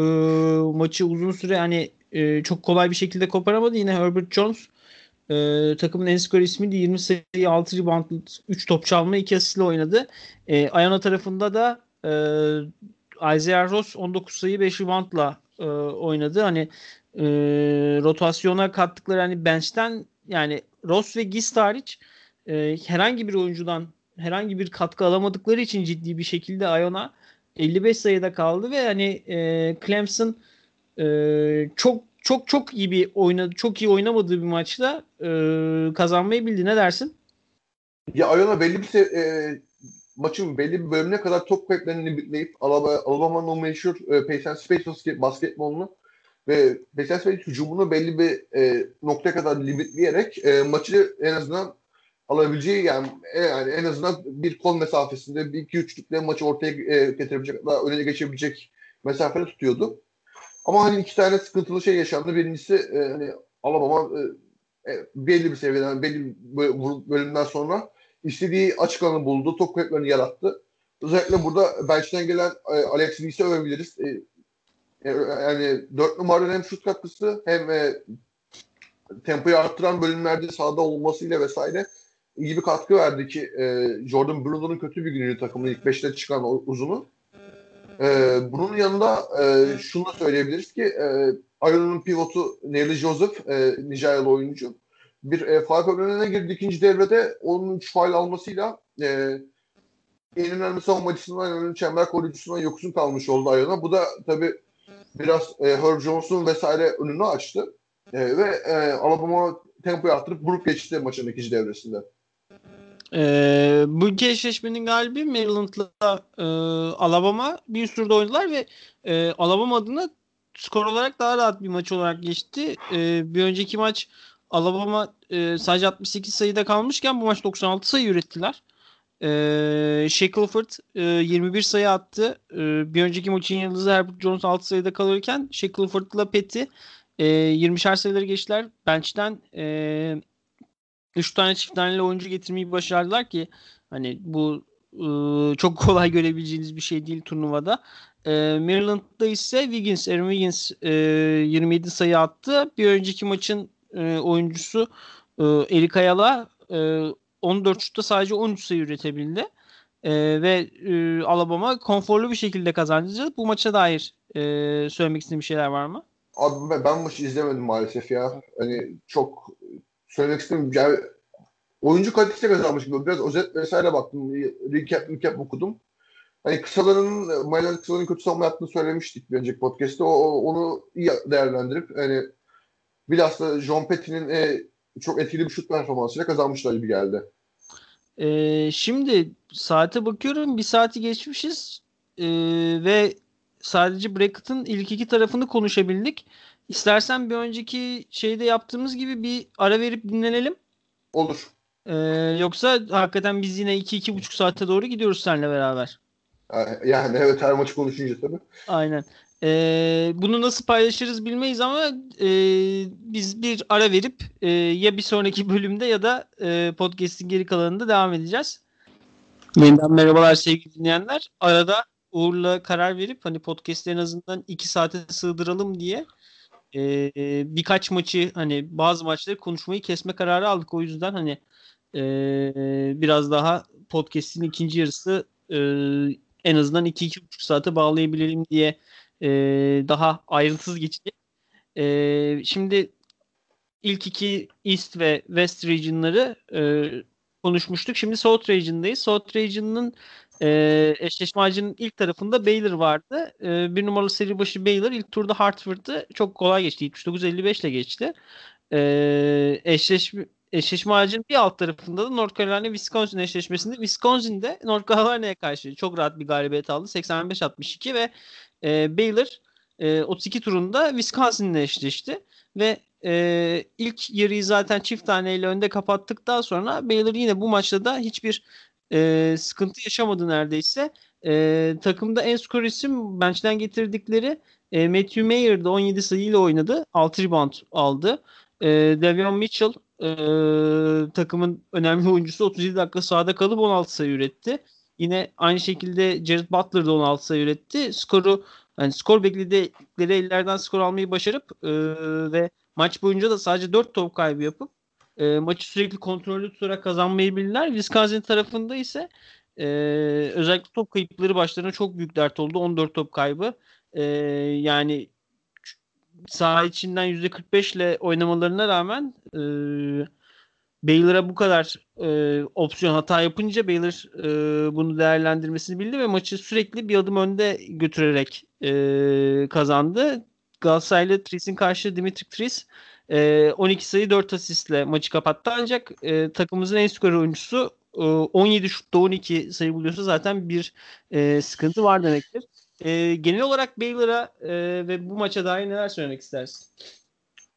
maçı uzun süre hani e, çok kolay bir şekilde koparamadı. Yine Herbert Jones e, takımın en skor ismiydi. 20 sayı 6 rebound 3 top çalma 2 asistle oynadı. E, Ayana tarafında da e, Isaiah Ross 19 sayı 5 reboundla e, oynadı. Hani e, rotasyona kattıkları hani bench'ten yani Ross ve Gist hariç e, herhangi bir oyuncudan herhangi bir katkı alamadıkları için ciddi bir şekilde Iona 55 sayıda kaldı ve hani e, Clemson e, çok çok çok iyi bir oynadı çok iyi oynamadığı bir maçta e, kazanmayı bildi. Ne dersin? Ya Iona belli bir e, maçın belli bir bölümüne kadar top kayıplarını limitleyip Alabama'nın o meşhur e, and Space basketbolunu ve and Space hücumunu belli bir e, noktaya kadar limitleyerek e, maçı en azından alabileceği yani, e, yani en azından bir kol mesafesinde bir iki üçlükle maçı ortaya e, getirebilecek daha öne geçebilecek mesafede tutuyordu. Ama hani iki tane sıkıntılı şey yaşandı. Birincisi e, hani Alabama e, e belli bir seviyeden belli bir bölümden sonra istediği açık alanı buldu. Top kayıplarını yarattı. Özellikle burada bench'ten gelen e, Alex Lee'si övebiliriz. E, e, yani dört numaranın hem şut katkısı hem e, tempoyu arttıran bölümlerde sahada olmasıyla vesaire iyi bir katkı verdi ki e, Jordan Bruno'nun kötü bir günü takımın ilk beşte çıkan uzunu. E, bunun yanında e, şunu da söyleyebiliriz ki e, Iron'un pivotu Nelly Joseph, e, Nijeryalı oyuncu bir e, faal problemine girdi ikinci devrede. Onun 3 faal almasıyla e, en önemli savunma açısından en önemli çember koruyucusundan yoksun kalmış oldu Ayon'a. Bu da tabi biraz e, Herb Jones'un vesaire önünü açtı. E, ve e, Alabama tempoyu arttırıp vurup geçti maçın ikinci devresinde. Ee, bu iki eşleşmenin galibi Maryland'la e, Alabama bir sürü oynadılar ve e, Alabama adına skor olarak daha rahat bir maç olarak geçti. E, bir önceki maç Alabama e, sadece 68 sayıda kalmışken bu maç 96 sayı ürettiler. E, Shackelford e, 21 sayı attı. E, bir önceki maçın yıldızı Herbert Jones 6 sayıda kalırken Shackelford'la Petty e, 20'şer sayıları geçtiler. Bench'ten e, 3 tane çift taneli oyuncu getirmeyi başardılar ki hani bu e, çok kolay görebileceğiniz bir şey değil turnuvada. E, Maryland'da ise Wiggins, Aaron Wiggins e, 27 sayı attı. Bir önceki maçın e, oyuncusu e, Erik Ayala e, 14 şutta sadece 13 sayı üretebildi. E, ve e, Alabama konforlu bir şekilde kazandı. Bu maça dair e, söylemek istediğim şeyler var mı? Abi ben maçı izlemedim maalesef ya. Hani çok söylemek istemiyorum. Yani oyuncu kalitesi kazanmış gibi. Biraz özet vesaire baktım. Recap, recap okudum. Hani kısalarının, Maylan kısalarının kötü savunma yaptığını söylemiştik bir önceki podcast'te. O, onu iyi değerlendirip hani bilhassa John Petty'nin e, çok etkili bir şut performansıyla kazanmışlar gibi geldi. Ee, şimdi saate bakıyorum. Bir saati geçmişiz. Ee, ve sadece Brackett'ın ilk iki tarafını konuşabildik. İstersen bir önceki şeyde yaptığımız gibi bir ara verip dinlenelim. Olur. Ee, yoksa hakikaten biz yine 2-2,5 saate doğru gidiyoruz seninle beraber. Yani evet her maçı konuşunca tabii. Aynen. Ee, bunu nasıl paylaşırız bilmeyiz ama e, biz bir ara verip e, ya bir sonraki bölümde ya da e, podcast'in geri kalanında devam edeceğiz. Yeniden merhabalar sevgili dinleyenler. Arada Uğur'la karar verip hani podcast'lerin azından 2 saate sığdıralım diye e, birkaç maçı hani bazı maçları konuşmayı kesme kararı aldık. O yüzden hani e, biraz daha podcast'in ikinci yarısı e, en azından 2-2,5 saate bağlayabilelim diye e, daha ayrıntısız geçecek. E, şimdi ilk iki East ve West region'ları e, konuşmuştuk. Şimdi South region'dayız. South region'ın e, eşleşme ağacının ilk tarafında Baylor vardı. E, bir numaralı seri başı Baylor ilk turda Hartford'ı çok kolay geçti. 79-55 ile geçti. E, eşleşme eşleşme ağacının bir alt tarafında da North Carolina Wisconsin eşleşmesinde Wisconsin'de North Carolina'ya karşı çok rahat bir galibiyet aldı. 85-62 ve e, Baylor e, 32 turunda Wisconsin'le eşleşti ve e, ilk yarıyı zaten çift taneyle önde kapattıktan sonra Baylor yine bu maçta da hiçbir e, sıkıntı yaşamadı neredeyse. E, takımda en skor isim bench'ten getirdikleri e, Matthew Mayer'da 17 sayıyla oynadı. 6 rebound aldı. E, Devion Mitchell e, takımın önemli oyuncusu 37 dakika sahada kalıp 16 sayı üretti. Yine aynı şekilde Jared Butler da 16 sayı üretti. Skoru yani skor bekledikleri ellerden skor almayı başarıp e, ve maç boyunca da sadece 4 top kaybı yapıp e, maçı sürekli kontrollü tutarak kazanmayı bildiler. Wisconsin tarafında ise e, özellikle top kayıpları başlarına çok büyük dert oldu. 14 top kaybı. E, yani saha içinden %45 ile oynamalarına rağmen e, Baylor'a bu kadar e, opsiyon hata yapınca Baylor e, bunu değerlendirmesini bildi ve maçı sürekli bir adım önde götürerek e, kazandı. Galatasaraylı Tris'in karşı Dimitri Tris e, 12 sayı 4 asistle maçı kapattı ancak e, takımımızın en skor oyuncusu e, 17 şutta 12 sayı buluyorsa zaten bir e, sıkıntı var demektir. E, genel olarak Baylor'a e, ve bu maça dair neler söylemek istersin?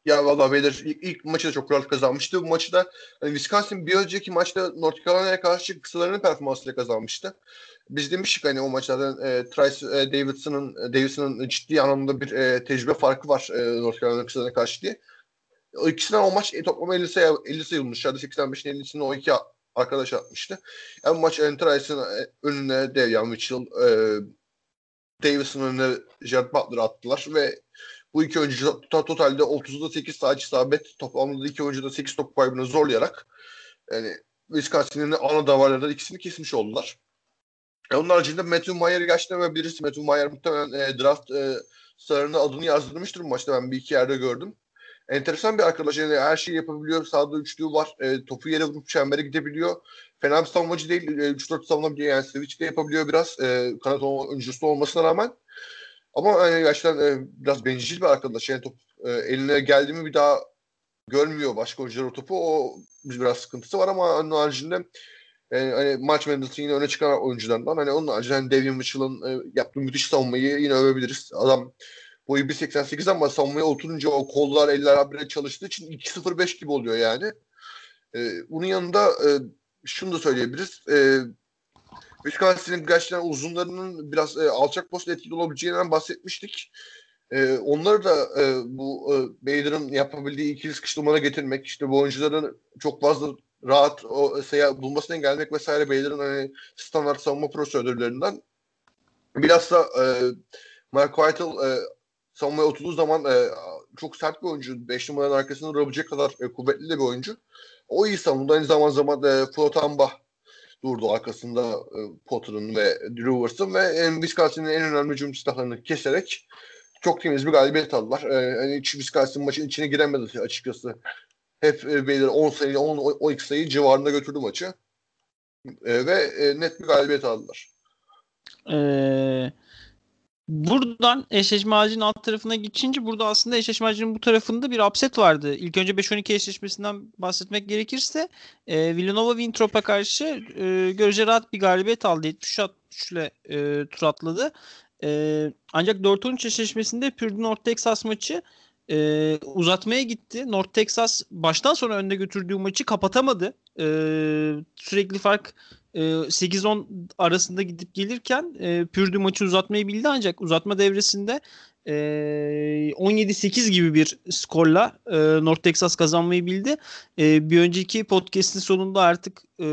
Ya valla Baylor ilk, ilk maçı da çok rahat kazanmıştı. Bu maçı da hani Wisconsin bir önceki maçta North Carolina'ya karşı kısalarının performansıyla kazanmıştı. Biz demiştik hani o maçlardan e, Trice e, Davidson'ın Davidson'ın ciddi anlamda bir e, tecrübe farkı var e, North Carolina kısalarına karşı diye. O ikisinden o maç e, toplam 50 sayı 50 sayı bulmuşlardı. 85'in 50'sini o iki arkadaş atmıştı. Yani maç e, Trice'ın e, önüne Devian Mitchell e, Davis'ın önüne Jared Butler attılar ve bu iki oyuncu totalde 30'da 8 sayı isabet toplamda iki oyuncu da 8 top kaybını zorlayarak yani Wisconsin'in ana davarlarından ikisini kesmiş oldular. E onun haricinde Matthew Mayer'i gerçekten ve birisi Matthew Mayer muhtemelen e, draft e, sıralarında adını yazdırmıştır bu maçta ben bir iki yerde gördüm. Enteresan bir arkadaş. Yani her şeyi yapabiliyor. Sağda üçlüğü var. E, topu yere vurup çembere gidebiliyor. Fena bir savunmacı değil. E, 3-4 savunabiliyor. Yani switch de yapabiliyor biraz. E, kanat oyuncusu olmasına rağmen. Ama yani gerçekten e, biraz bencil bir arkadaş. Yani top e, eline geldi mi bir daha görmüyor başka oyuncular o topu. O biraz sıkıntısı var ama onun haricinde yani hani maç Mendels'in yine öne çıkan oyunculardan. Hani onun haricinde hani Devin Mitchell'ın e, yaptığı müthiş savunmayı yine övebiliriz. Adam boyu 1.88 ama savunmaya oturunca o kollar eller habire çalıştığı için 2.05 gibi oluyor yani. E, bunun yanında e, şunu da söyleyebiliriz. E, Wisconsin'in gerçekten uzunlarının biraz e, alçak post etkili olabileceğinden bahsetmiştik. E, onları da e, bu e, Bader'ın yapabildiği ikili sıkıştırmana getirmek, işte bu oyuncuların çok fazla rahat o sayı bulmasını engellemek vesaire Bader'ın hani standart savunma prosedürlerinden biraz da e, Mark White'ıl e, savunmaya oturduğu zaman e, çok sert bir oyuncu. 5 numaranın arkasını vurabilecek kadar e, kuvvetli de bir oyuncu. O iyi savundu. Aynı zaman zaman e, Flotamba durdu arkasında e, Potter'ın ve Drewers'ın ve en Wisconsin'in en önemli hücum silahlarını keserek çok temiz bir galibiyet aldılar. E, hani hiç Wisconsin maçın içine giremedi açıkçası. Hep e, belirli 10 sayı, 10 12 sayı civarında götürdü maçı. E, ve e, net bir galibiyet aldılar. Eee Buradan eşleşme ağacının alt tarafına geçince burada aslında eşleşme ağacının bu tarafında bir upset vardı. İlk önce 5-12 eşleşmesinden bahsetmek gerekirse e, Villanova Wintrop'a karşı e, görece rahat bir galibiyet aldı. 73-63 ile e, tur atladı. E, ancak 4-13 eşleşmesinde Purdue North Texas maçı e, uzatmaya gitti. North Texas baştan sona önde götürdüğü maçı kapatamadı. E, sürekli fark e, 8-10 arasında gidip gelirken e, Purdue maçı uzatmayı bildi ancak uzatma devresinde e, 17-8 gibi bir skorla e, North Texas kazanmayı bildi. E, bir önceki podcast'in sonunda artık e,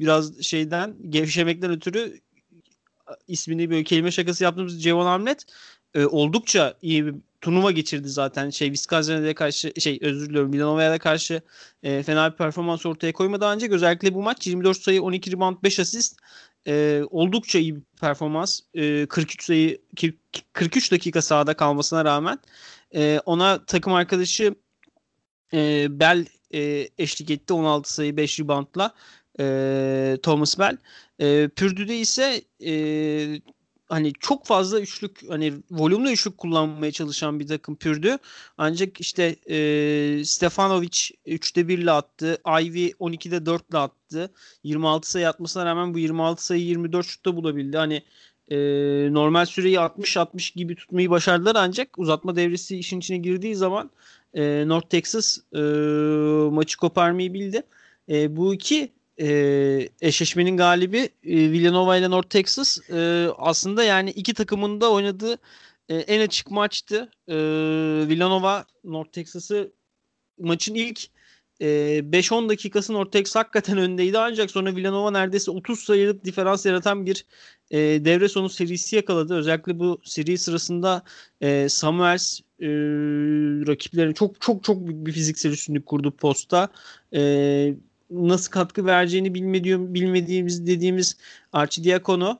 biraz şeyden gevşemekten ötürü ismini böyle kelime şakası yaptığımız Cevon Hamlet e, oldukça iyi bir turnuva geçirdi zaten. Şey Wisconsin'e karşı şey özür diliyorum Villanova'ya karşı e, fena bir performans ortaya koymadı ancak özellikle bu maç 24 sayı 12 rebound 5 asist e, oldukça iyi bir performans. E, 43 sayı 43 dakika sahada kalmasına rağmen e, ona takım arkadaşı e, Bell e, eşlik etti 16 sayı 5 reboundla e, Thomas Bell. E, Pürdu'de ise e, hani çok fazla üçlük hani volümlü üçlük kullanmaya çalışan bir takım pürdü. Ancak işte e, Stefanovic 3'te 1 ile attı. Ivy 12'de 4 ile attı. 26 sayı atmasına rağmen bu 26 sayı 24 şutta bulabildi. Hani e, normal süreyi 60-60 gibi tutmayı başardılar ancak uzatma devresi işin içine girdiği zaman e, North Texas e, maçı koparmayı bildi. E, bu iki e, eşleşmenin galibi e, Villanova ile North Texas e, aslında yani iki takımın da oynadığı e, en açık maçtı. E, Villanova North Texas'ı maçın ilk e, 5-10 dakikası North Texas hakikaten öndeydi ancak sonra Villanova neredeyse 30 sayılık diferans yaratan bir e, devre sonu serisi yakaladı. Özellikle bu seri sırasında e, Samuels e, rakiplerin çok çok çok büyük bir fiziksel üstünlük kurdu posta. E, nasıl katkı vereceğini bilmediğim, bilmediğimiz dediğimiz Archidiakono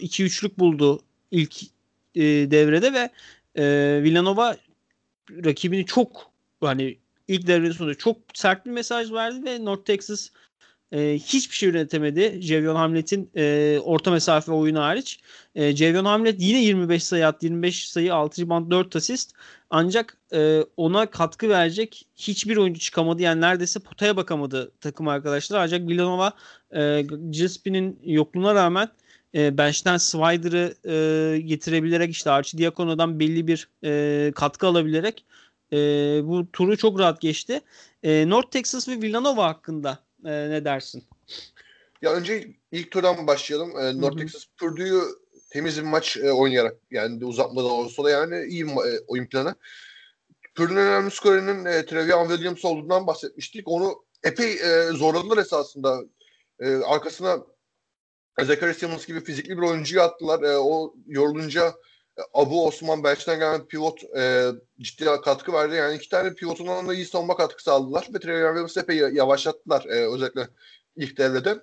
2 e, buldu ilk e, devrede ve e, Villanova rakibini çok hani ilk devrenin sonunda çok sert bir mesaj verdi ve North Texas e, hiçbir şey üretemedi. Javion Hamlet'in e, orta mesafe oyunu hariç. E, Javion Hamlet yine 25 sayı attı. 25 sayı 6 rebound 4 asist. Ancak e, ona katkı verecek hiçbir oyuncu çıkamadı. Yani neredeyse potaya bakamadı takım arkadaşlar. Ancak Villanova e, Gillespie'nin yokluğuna rağmen e, bench'ten Swider'ı e, getirebilerek işte Archie Diakono'dan belli bir e, katkı alabilerek e, bu turu çok rahat geçti. E, North Texas ve Villanova hakkında e, ne dersin? Ya önce ilk turdan başlayalım. E, North. Texas Purdue'yu temiz bir maç e, oynayarak yani uzatmada olsa da yani iyi e, oyun planı. Purdue'nun önemli skorerinin e, Trevian Williams olduğundan bahsetmiştik. Onu epey e, zorladılar esasında. E, arkasına Zachary Simmons gibi fizikli bir oyuncuyu attılar. E, o yorulunca Abu Osman bench'ten gelen pivot e, ciddi katkı verdi. Yani iki tane pivotundan da iyi savunma katkısı aldılar ve Trevian Williams'ı epey yavaşlattılar e, özellikle ilk devrede.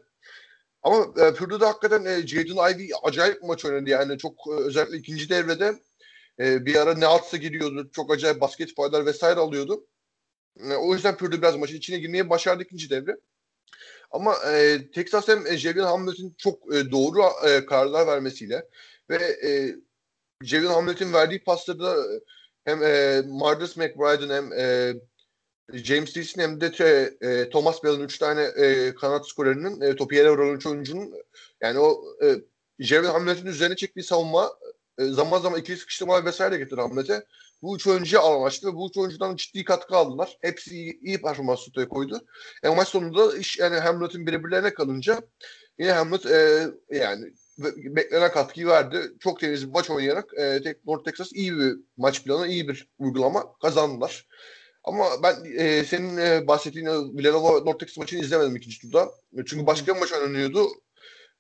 Ama e, Purdue'da hakikaten e, Jaden Ivey acayip maç oynadı. Yani çok e, özellikle ikinci devrede e, bir ara ne atsa giriyordu. Çok acayip basket faydalar vesaire alıyordu. E, o yüzden Purdue biraz maçın içine girmeyi başardı ikinci devre. Ama e, Texas hem e, Jevin Hamlet'in çok e, doğru e, kararlar vermesiyle ve e, Jevin Hamlet'in verdiği paslarda hem e, Marcus McBride'ın hem e, James Deason hem de e, Thomas Bell'in üç tane e, kanat skorerinin e, topu yere vuran üç oyuncunun yani o e, Jevin Hamlet'in üzerine çektiği savunma e, zaman zaman ikili sıkıştırma vesaire getirdi Hamlet'e. Bu üç oyuncuya alan ve bu üç oyuncudan ciddi katkı aldılar. Hepsi iyi, iyi performans ortaya koydu. E, maç sonunda iş yani Hamlet'in birbirlerine kalınca yine Hamlet e, yani beklenen katkıyı verdi. Çok temiz bir maç oynayarak e, North Texas iyi bir maç planı, iyi bir uygulama kazandılar. Ama ben e, senin e, bahsettiğin Villanova North Texas maçını izlemedim ikinci turda. Çünkü başka bir maç oynanıyordu.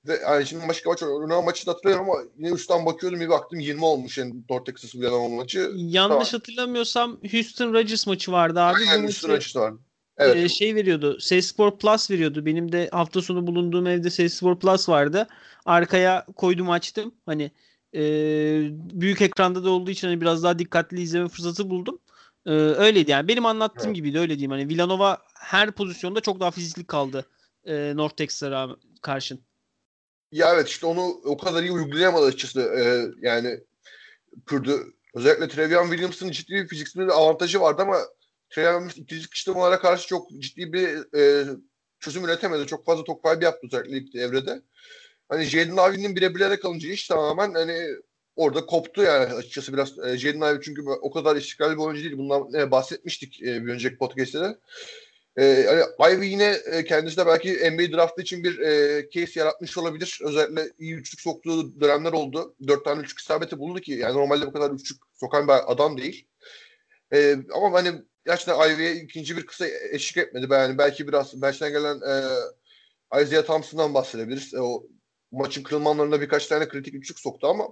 Ve yani şimdi başka maç oynanan maçı da hatırlıyorum ama yine üstten bakıyordum bir baktım 20 olmuş yani North Texas Villanova maçı. Yanlış tamam. hatırlamıyorsam Houston Rodgers maçı vardı abi. Aynen, Houston Rodgers vardı. Evet. E, şey veriyordu. Sport Plus veriyordu. Benim de hafta sonu bulunduğum evde Sport Plus vardı. Arkaya koydum açtım. Hani e, büyük ekranda da olduğu için hani biraz daha dikkatli izleme fırsatı buldum. E, öyleydi yani. Benim anlattığım evet. gibiydi öyle diyeyim. Hani Villanova her pozisyonda çok daha fizikli kaldı. E, North Texas'a karşın. Ya evet işte onu o kadar iyi uygulayamadı açıkçası. Ee, yani Purdue özellikle Trevian Williams'ın ciddi bir fiziksel avantajı vardı ama Trevian Williams ikinci sıkıştırmalara karşı çok ciddi bir e, çözüm üretemedi. Çok fazla top kaybı yaptı özellikle ilk evrede. Hani Jaden Ivey'nin birebirlere kalınca iş tamamen hani orada koptu yani açıkçası biraz. E, Jaden Ivey çünkü o kadar istikrarlı bir oyuncu değil. Bundan e, bahsetmiştik e, bir önceki podcast'te de. Ee, hani Ivy yine e, kendisi de belki NBA draftı için bir e, case yaratmış olabilir. Özellikle iyi üçlük soktuğu dönemler oldu. Dört tane üçlük isabeti buldu ki yani normalde bu kadar üçlük sokan bir adam değil. E, ama hani gerçekten Ivy'ye ikinci bir kısa eşlik etmedi. Yani belki biraz bench'ten gelen e, Isaiah Thompson'dan bahsedebiliriz. E, o maçın kırılmanlarında birkaç tane kritik üçlük soktu ama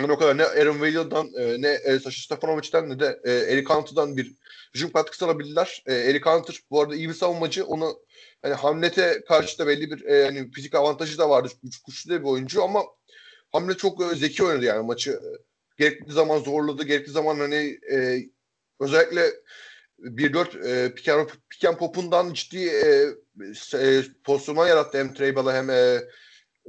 yani o kadar ne Aaron Whale'dan e, ne e, Sasha Stefanovic'den ne de e, Eric Hunter'dan bir hücum katkısı alabildiler. E, Eric Hunter bu arada iyi bir savunmacı. Onu hani Hamlet'e karşı da belli bir e, hani fizik avantajı da vardı. Üç kuşlu bir oyuncu ama Hamlet çok e, zeki oynadı yani maçı. Gerekli zaman zorladı. Gerekli zaman hani e, özellikle 1-4 e, pick and pop'undan ciddi e, e, pozisyonlar yarattı hem Treyball'a hem e,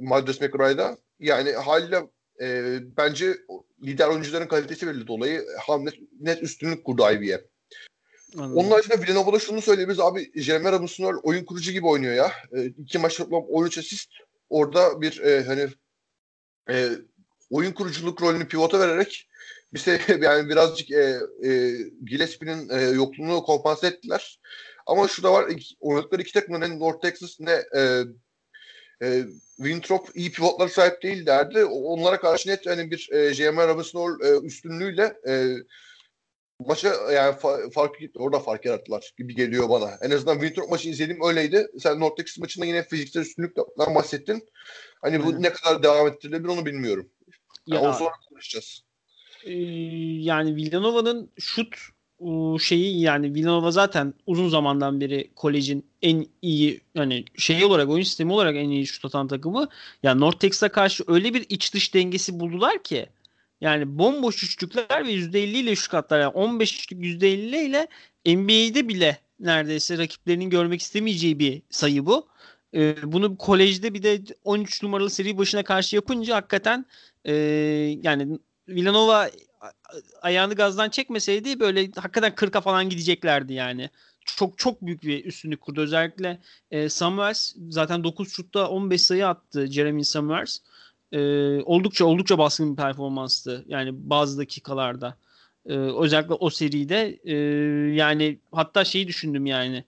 Madres McRae'da. Yani haliyle e, bence lider oyuncuların kalitesi belli dolayı Hamlet net üstünlük kurdu Ivy'ye. Onun haricinde Villanova'da şunu söyleyebiliriz abi Jeremy Robinson oyun kurucu gibi oynuyor ya. E, iki maç toplam 13 asist. Orada bir e, hani e, oyun kuruculuk rolünü pivota vererek bize yani birazcık e, e, Gillespie'nin e, yokluğunu kompanse ettiler. Ama şu da var oynadıkları iki takımın ne North Texas ne e, e, Winthrop iyi pivotlara sahip değil derdi. Onlara karşı net hani bir e, J.M. Robinson e, üstünlüğüyle e, maça yani fa- fark orada fark yarattılar gibi geliyor bana. En azından Winthrop maçı izlediğim öyleydi. Sen North Texas maçında yine fiziksel üstünlükten bahsettin. Hani bu hmm. ne kadar devam ettirilebilir onu bilmiyorum. Yani ya, onu sonra konuşacağız. E, yani Villanova'nın şut şeyi yani Villanova zaten uzun zamandan beri kolejin en iyi yani şey olarak oyun sistemi olarak en iyi şut atan takımı. Yani North Texas'a karşı öyle bir iç dış dengesi buldular ki Yani bomboş üçlükler ve %50 ile üçlük atlar. Yani 15 üçlük %50 ile NBA'de bile neredeyse rakiplerinin görmek istemeyeceği bir sayı bu. Ee, bunu kolejde bir de 13 numaralı seri başına karşı yapınca hakikaten e, yani Villanova ayağını gazdan çekmeseydi böyle hakikaten 40'a falan gideceklerdi yani. Çok çok büyük bir üstünlük kurdu. Özellikle e, Samuels zaten 9 şutta 15 sayı attı Jeremy Samuels. E, oldukça oldukça baskın bir performanstı. Yani bazı dakikalarda. E, özellikle o seride e, yani hatta şeyi düşündüm yani.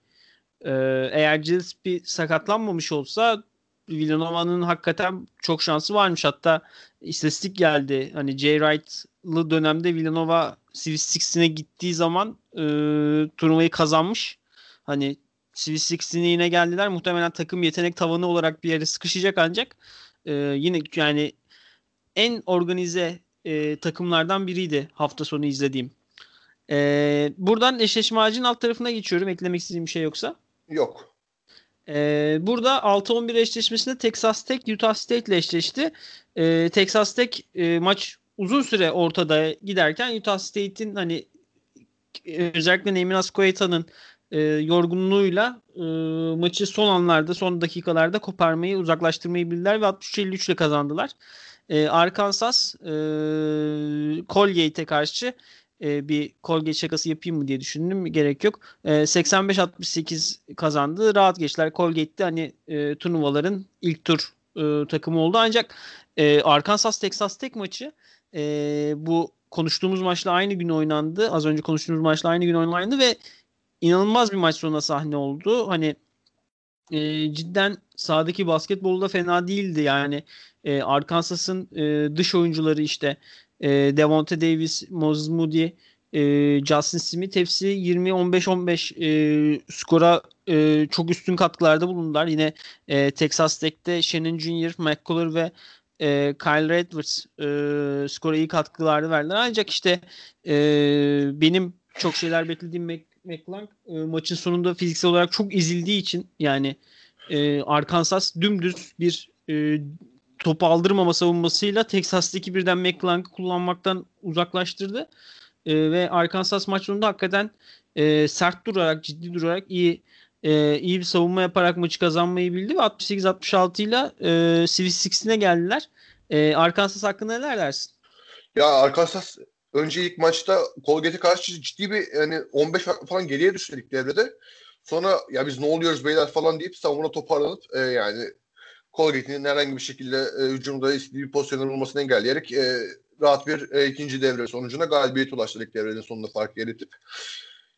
E, eğer Gillespie sakatlanmamış olsa Villanova'nın hakikaten çok şansı varmış. Hatta istatistik geldi. Hani Jay Wright'lı dönemde Villanova Swiss Sixteen'e gittiği zaman e, turnuvayı kazanmış. Hani Swiss Sixteen'e yine geldiler. Muhtemelen takım yetenek tavanı olarak bir yere sıkışacak ancak e, yine yani en organize e, takımlardan biriydi hafta sonu izlediğim. E, buradan eşleşme ağacının alt tarafına geçiyorum. Eklemek istediğim bir şey yoksa. Yok. Ee, burada 6-11 eşleşmesinde Texas Tech Utah State ile eşleşti. Ee, Texas Tech e, maç uzun süre ortada giderken Utah State'in hani e, özellikle Neymin Ascoeta'nın e, yorgunluğuyla e, maçı son anlarda, son dakikalarda koparmayı, uzaklaştırmayı bildiler ve 63-53 ile kazandılar. E, Arkansas e, Colgate'e karşı e, bir Colgate şakası yapayım mı diye düşündüm. Gerek yok. E, 85-68 kazandı. Rahat geçtiler. Colgate'de hani e, turnuvaların ilk tur e, takımı oldu. Ancak e, Arkansas Texas Tech maçı e, bu konuştuğumuz maçla aynı gün oynandı. Az önce konuştuğumuz maçla aynı gün oynandı ve inanılmaz bir maç sonuna sahne oldu. Hani e, cidden sahadaki basketbolda fena değildi. Yani e, Arkansas'ın e, dış oyuncuları işte e, Devonte Davis, Moses Moody, e, Justin Smith hepsi 20-15-15 e, skora e, çok üstün katkılarda bulundular. Yine e, Texas Tech'te Shannon Jr., McCullough ve e, Kyle Edwards e, skora iyi katkılarda verdiler. Ancak işte e, benim çok şeyler beklediğim Mac, McClung e, maçın sonunda fiziksel olarak çok ezildiği için yani e, Arkansas dümdüz bir e, topu aldırmama savunmasıyla Texas'taki birden McClunk'ı kullanmaktan uzaklaştırdı. E, ve Arkansas maç sonunda hakikaten e, sert durarak, ciddi durarak iyi e, iyi bir savunma yaparak maçı kazanmayı bildi ve 68-66 ile e, Swiss Six'ine geldiler. E, Arkansas hakkında neler dersin? Ya Arkansas önce ilk maçta Colgate'e karşı ciddi bir yani 15 falan geriye düştü ilk devrede. Sonra ya biz ne oluyoruz beyler falan deyip savunma toparlanıp e, yani Colgate'in herhangi bir şekilde e, hücumda istediği bir pozisyonun olmasını engelleyerek e, rahat bir e, ikinci devre sonucuna galibiyet ulaştı ilk devrenin sonunda fark yaratıp.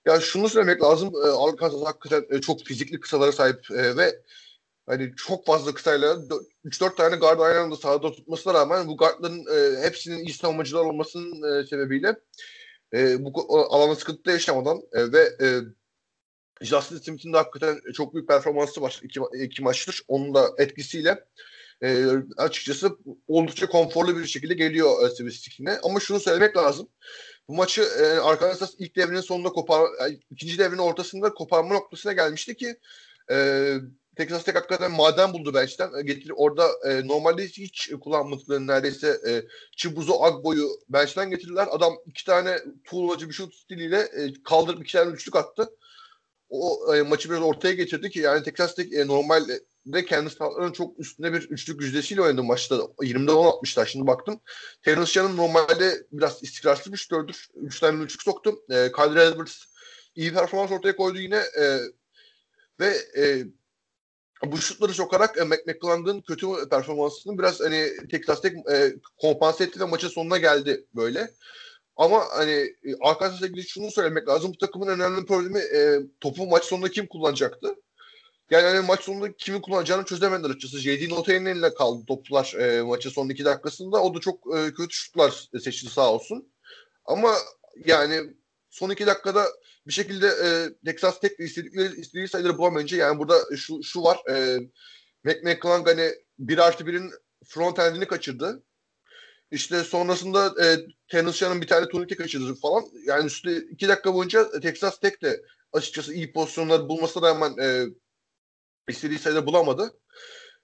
Ya şunu söylemek lazım. E, Arkansas hakikaten e, çok fizikli kısalara sahip e, ve hani çok fazla kısayla 3-4 tane guard aynı anda sahada tutmasına rağmen bu guardların e, hepsinin iyi savunmacılar olmasının e, sebebiyle e, bu alana sıkıntı yaşamadan e, ve e, Justin Smith'in de hakikaten çok büyük performansı var iki, iki maçtır. Onun da etkisiyle e, açıkçası oldukça konforlu bir şekilde geliyor e, Swiss Ama şunu söylemek lazım. Bu maçı e, Arkansas ilk devrenin sonunda kopar, yani ikinci devrenin ortasında koparma noktasına gelmişti ki e, Texas Tech hakikaten maden buldu bench'ten. E, getir orada e, normalde hiç kullanmadıkları neredeyse e, Chibuzo Agbo'yu bench'ten getirdiler. Adam iki tane tuğlacı bir şut stiliyle e, kaldırıp iki tane üçlük attı o e, maçı biraz ortaya getirdi ki yani Texas Tech e, normalde kendi statlarının çok üstünde bir üçlük yüzdesiyle oynadı maçta. 20'de 10 atmışlar. Şimdi baktım. Terence Young'ın normalde biraz istikrarsız bir şutördür. 3 tane üçlük soktu. E, Kyle Edwards iyi performans ortaya koydu yine e, ve e, bu şutları sokarak e, McClellan'ın kötü performansını biraz hani Texas Tech e, kompanse etti ve maçın sonuna geldi böyle. Ama hani e, Arkansas'la ilgili şunu söylemek lazım. Bu takımın önemli problemi e, topu maç sonunda kim kullanacaktı? Yani hani maç sonunda kimi kullanacağını çözemediler açıkçası. J.D. Notain'in eline kaldı toplar e, maçın son iki dakikasında. O da çok e, kötü şutlar seçti sağ olsun. Ama yani son iki dakikada bir şekilde e, Texas Tech istedikleri, istediği sayıları bulamayınca yani burada şu, şu var. E, McMcClung hani 1 artı 1'in front endini kaçırdı. İşte sonrasında e, Tennessee bir tane turnike kaçırdı falan. Yani üstte iki dakika boyunca Texas Tech de açıkçası iyi pozisyonlar bulmasına rağmen e, istediği sayıda bulamadı.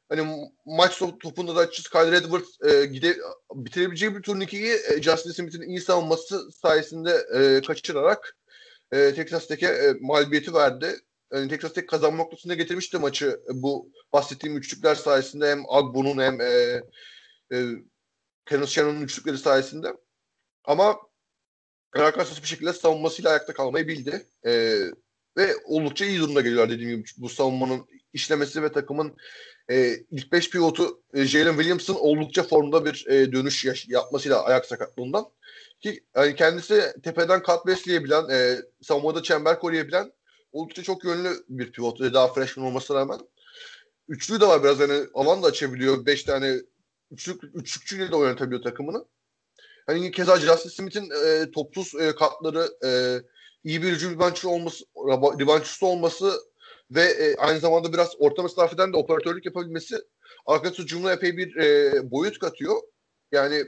hani maç topunda da Skyler Edwards e, gide, bitirebileceği bir turnikeyi e, Justin Smith'in iyi savunması sayesinde e, kaçırarak e, Texas Tech'e e, mağlubiyeti verdi. Yani Texas Tech kazanma noktasında getirmişti maçı bu bahsettiğim üçlükler sayesinde hem Agbo'nun hem e, e, Kenneth Shannon'un üçlükleri sayesinde. Ama Arkansas bir şekilde savunmasıyla ayakta kalmayı bildi. E, ve oldukça iyi durumda geliyorlar dediğim gibi bu savunmanın işlemesi ve takımın e, ilk 5 pivotu e, Jalen Williamson oldukça formda bir e, dönüş yaş- yapmasıyla ayak sakatlığından ki yani kendisi tepeden kat besleyebilen, e, savunmada çember koruyabilen oldukça çok yönlü bir pivot. Daha freshman olmasına rağmen. Üçlü de var biraz hani alan da açabiliyor. Beş tane üçlük, üçlükçüyle de oynatabiliyor takımını. Hani keza Justin Smith'in e, topsuz e, katları e, iyi bir hücum olması, ribanççısı olması ve e, aynı zamanda biraz orta mesafeden de operatörlük yapabilmesi arkası hücumuna epey bir e, boyut katıyor. Yani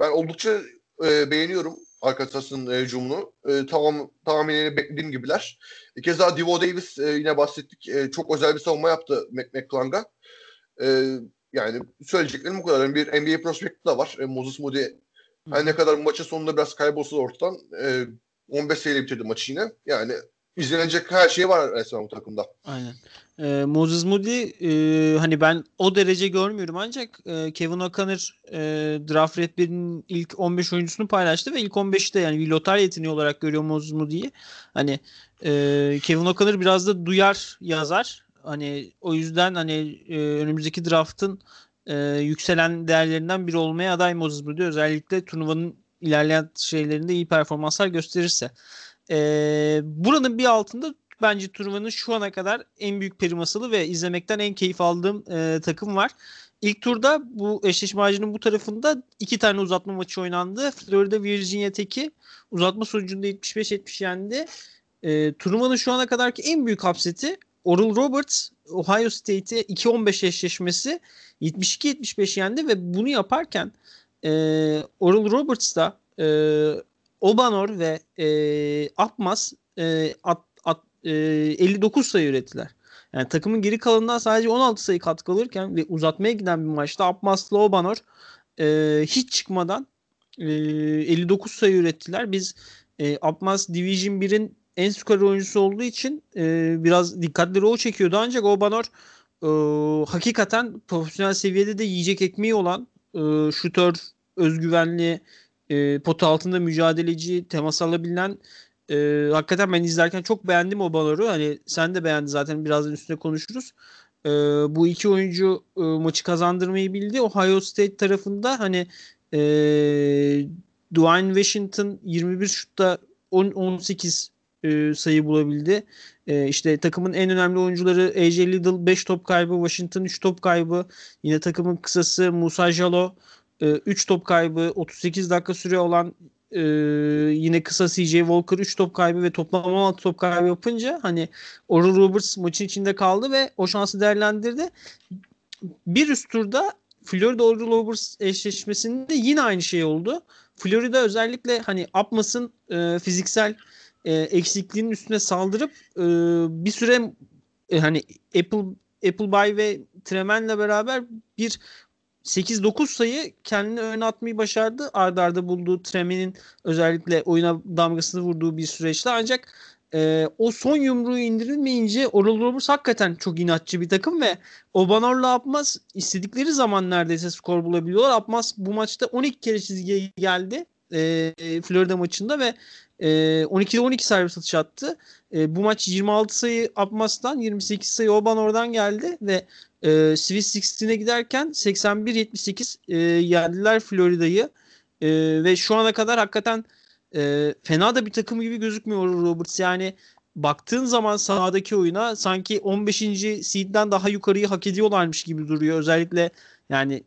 ben oldukça e, beğeniyorum Arkansas'ın e, hücumunu. E, tamam tahminini beklediğim gibiler. E, keza Divo Davis e, yine bahsettik. E, çok özel bir savunma yaptı McClung'a. E, yani söyleyeceklerim bu kadar. Bir NBA prospekti de var. E, Moses Moody her ne kadar maçın sonunda biraz kaybolsa ortadan e, 15 sayıyla bitirdi maçı yine. Yani izlenecek her şey var resmen bu takımda. Aynen. Ee, Moses Moody e, hani ben o derece görmüyorum ancak e, Kevin O'Connor e, draft rehberinin ilk 15 oyuncusunu paylaştı ve ilk 15'te yani bir lotar yeteneği olarak görüyor Moses Moody'yi. Hani e, Kevin O'Connor biraz da duyar yazar. Hani o yüzden hani e, önümüzdeki draftın e, yükselen değerlerinden biri olmaya aday Moses Moody özellikle turnuvanın ilerleyen şeylerinde iyi performanslar gösterirse. E, buranın bir altında bence turnuvanın şu ana kadar en büyük perimasalı ve izlemekten en keyif aldığım e, takım var. İlk turda bu eşleşme ağacının bu tarafında iki tane uzatma maçı oynandı. Florida Virginia Tech'i uzatma sonucunda 75-70 yendi. E, turnuvanın şu ana kadarki en büyük hapseti Oral Roberts Ohio State'e 2-15 eşleşmesi 72-75 yendi ve bunu yaparken e, Oral Roberts da e, Obanor ve e, Atmas e, at, at, e, 59 sayı ürettiler. Yani takımın geri kalanından sadece 16 sayı katkı alırken ve uzatmaya giden bir maçta Atmas'la Obanor e, hiç çıkmadan e, 59 sayı ürettiler. Biz e, Atmas Division 1'in en skorer oyuncusu olduğu için e, biraz dikkatleri o çekiyordu. Ancak Obanor e, hakikaten profesyonel seviyede de yiyecek ekmeği olan e, şutör, özgüvenli, e, potu altında mücadeleci, temas alabilen e, hakikaten ben izlerken çok beğendim o Balor'u. Hani sen de beğendin zaten birazdan üstüne konuşuruz. E, bu iki oyuncu e, maçı kazandırmayı bildi. Ohio State tarafında hani e, Dwayne Washington 21 şutta 10, 18 e, sayı bulabildi. E, işte takımın en önemli oyuncuları AJ Liddell 5 top kaybı, Washington 3 top kaybı. Yine takımın kısası Musa Jalo 3 top kaybı, 38 dakika süre olan e, yine kısa CJ Walker 3 top kaybı ve toplam 16 top kaybı yapınca hani Oral Roberts maçın içinde kaldı ve o şansı değerlendirdi. Bir üst turda Florida Oral Roberts eşleşmesinde yine aynı şey oldu. Florida özellikle hani Apmas'ın e, fiziksel e, eksikliğinin üstüne saldırıp e, bir süre e, hani Apple Appleby ve Tremen'le beraber bir 8-9 sayı kendini öne atmayı başardı. Arda arda bulduğu Tremen'in özellikle oyuna damgasını vurduğu bir süreçte ancak e, o son yumruğu indirilmeyince Oral Roberts hakikaten çok inatçı bir takım ve Obanor'la Apmaz istedikleri zaman neredeyse skor bulabiliyorlar. Apmaz bu maçta 12 kere çizgiye geldi e, Florida maçında ve e, 12'de 12 servis atış attı. E, bu maç 26 sayı Apmas'tan 28 sayı Obanor'dan geldi ve e, Swiss 16'e giderken 81-78 e, yendiler Florida'yı. E, ve şu ana kadar hakikaten e, fena da bir takım gibi gözükmüyor Roberts. Yani baktığın zaman sahadaki oyuna sanki 15. seed'den daha yukarıyı hak ediyorlarmış gibi duruyor. Özellikle yani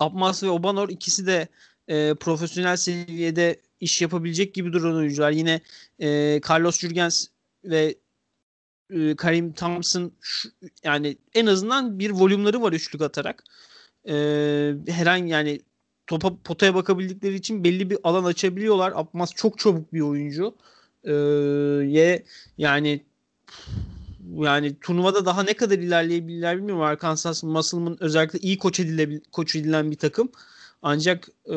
Abmas ve Obanor ikisi de e, profesyonel seviyede iş yapabilecek gibi duran oyuncular. Yine e, Carlos Jürgens ve e, Karim Thompson şu, yani en azından bir volümleri var üçlük atarak. E, herhangi yani topa potaya bakabildikleri için belli bir alan açabiliyorlar. Abmas çok çabuk bir oyuncu. E, ye yani yani turnuvada daha ne kadar ilerleyebilirler bilmiyorum. Arkansas Musselman özellikle iyi koç, edile, koç edilen bir takım. Ancak e,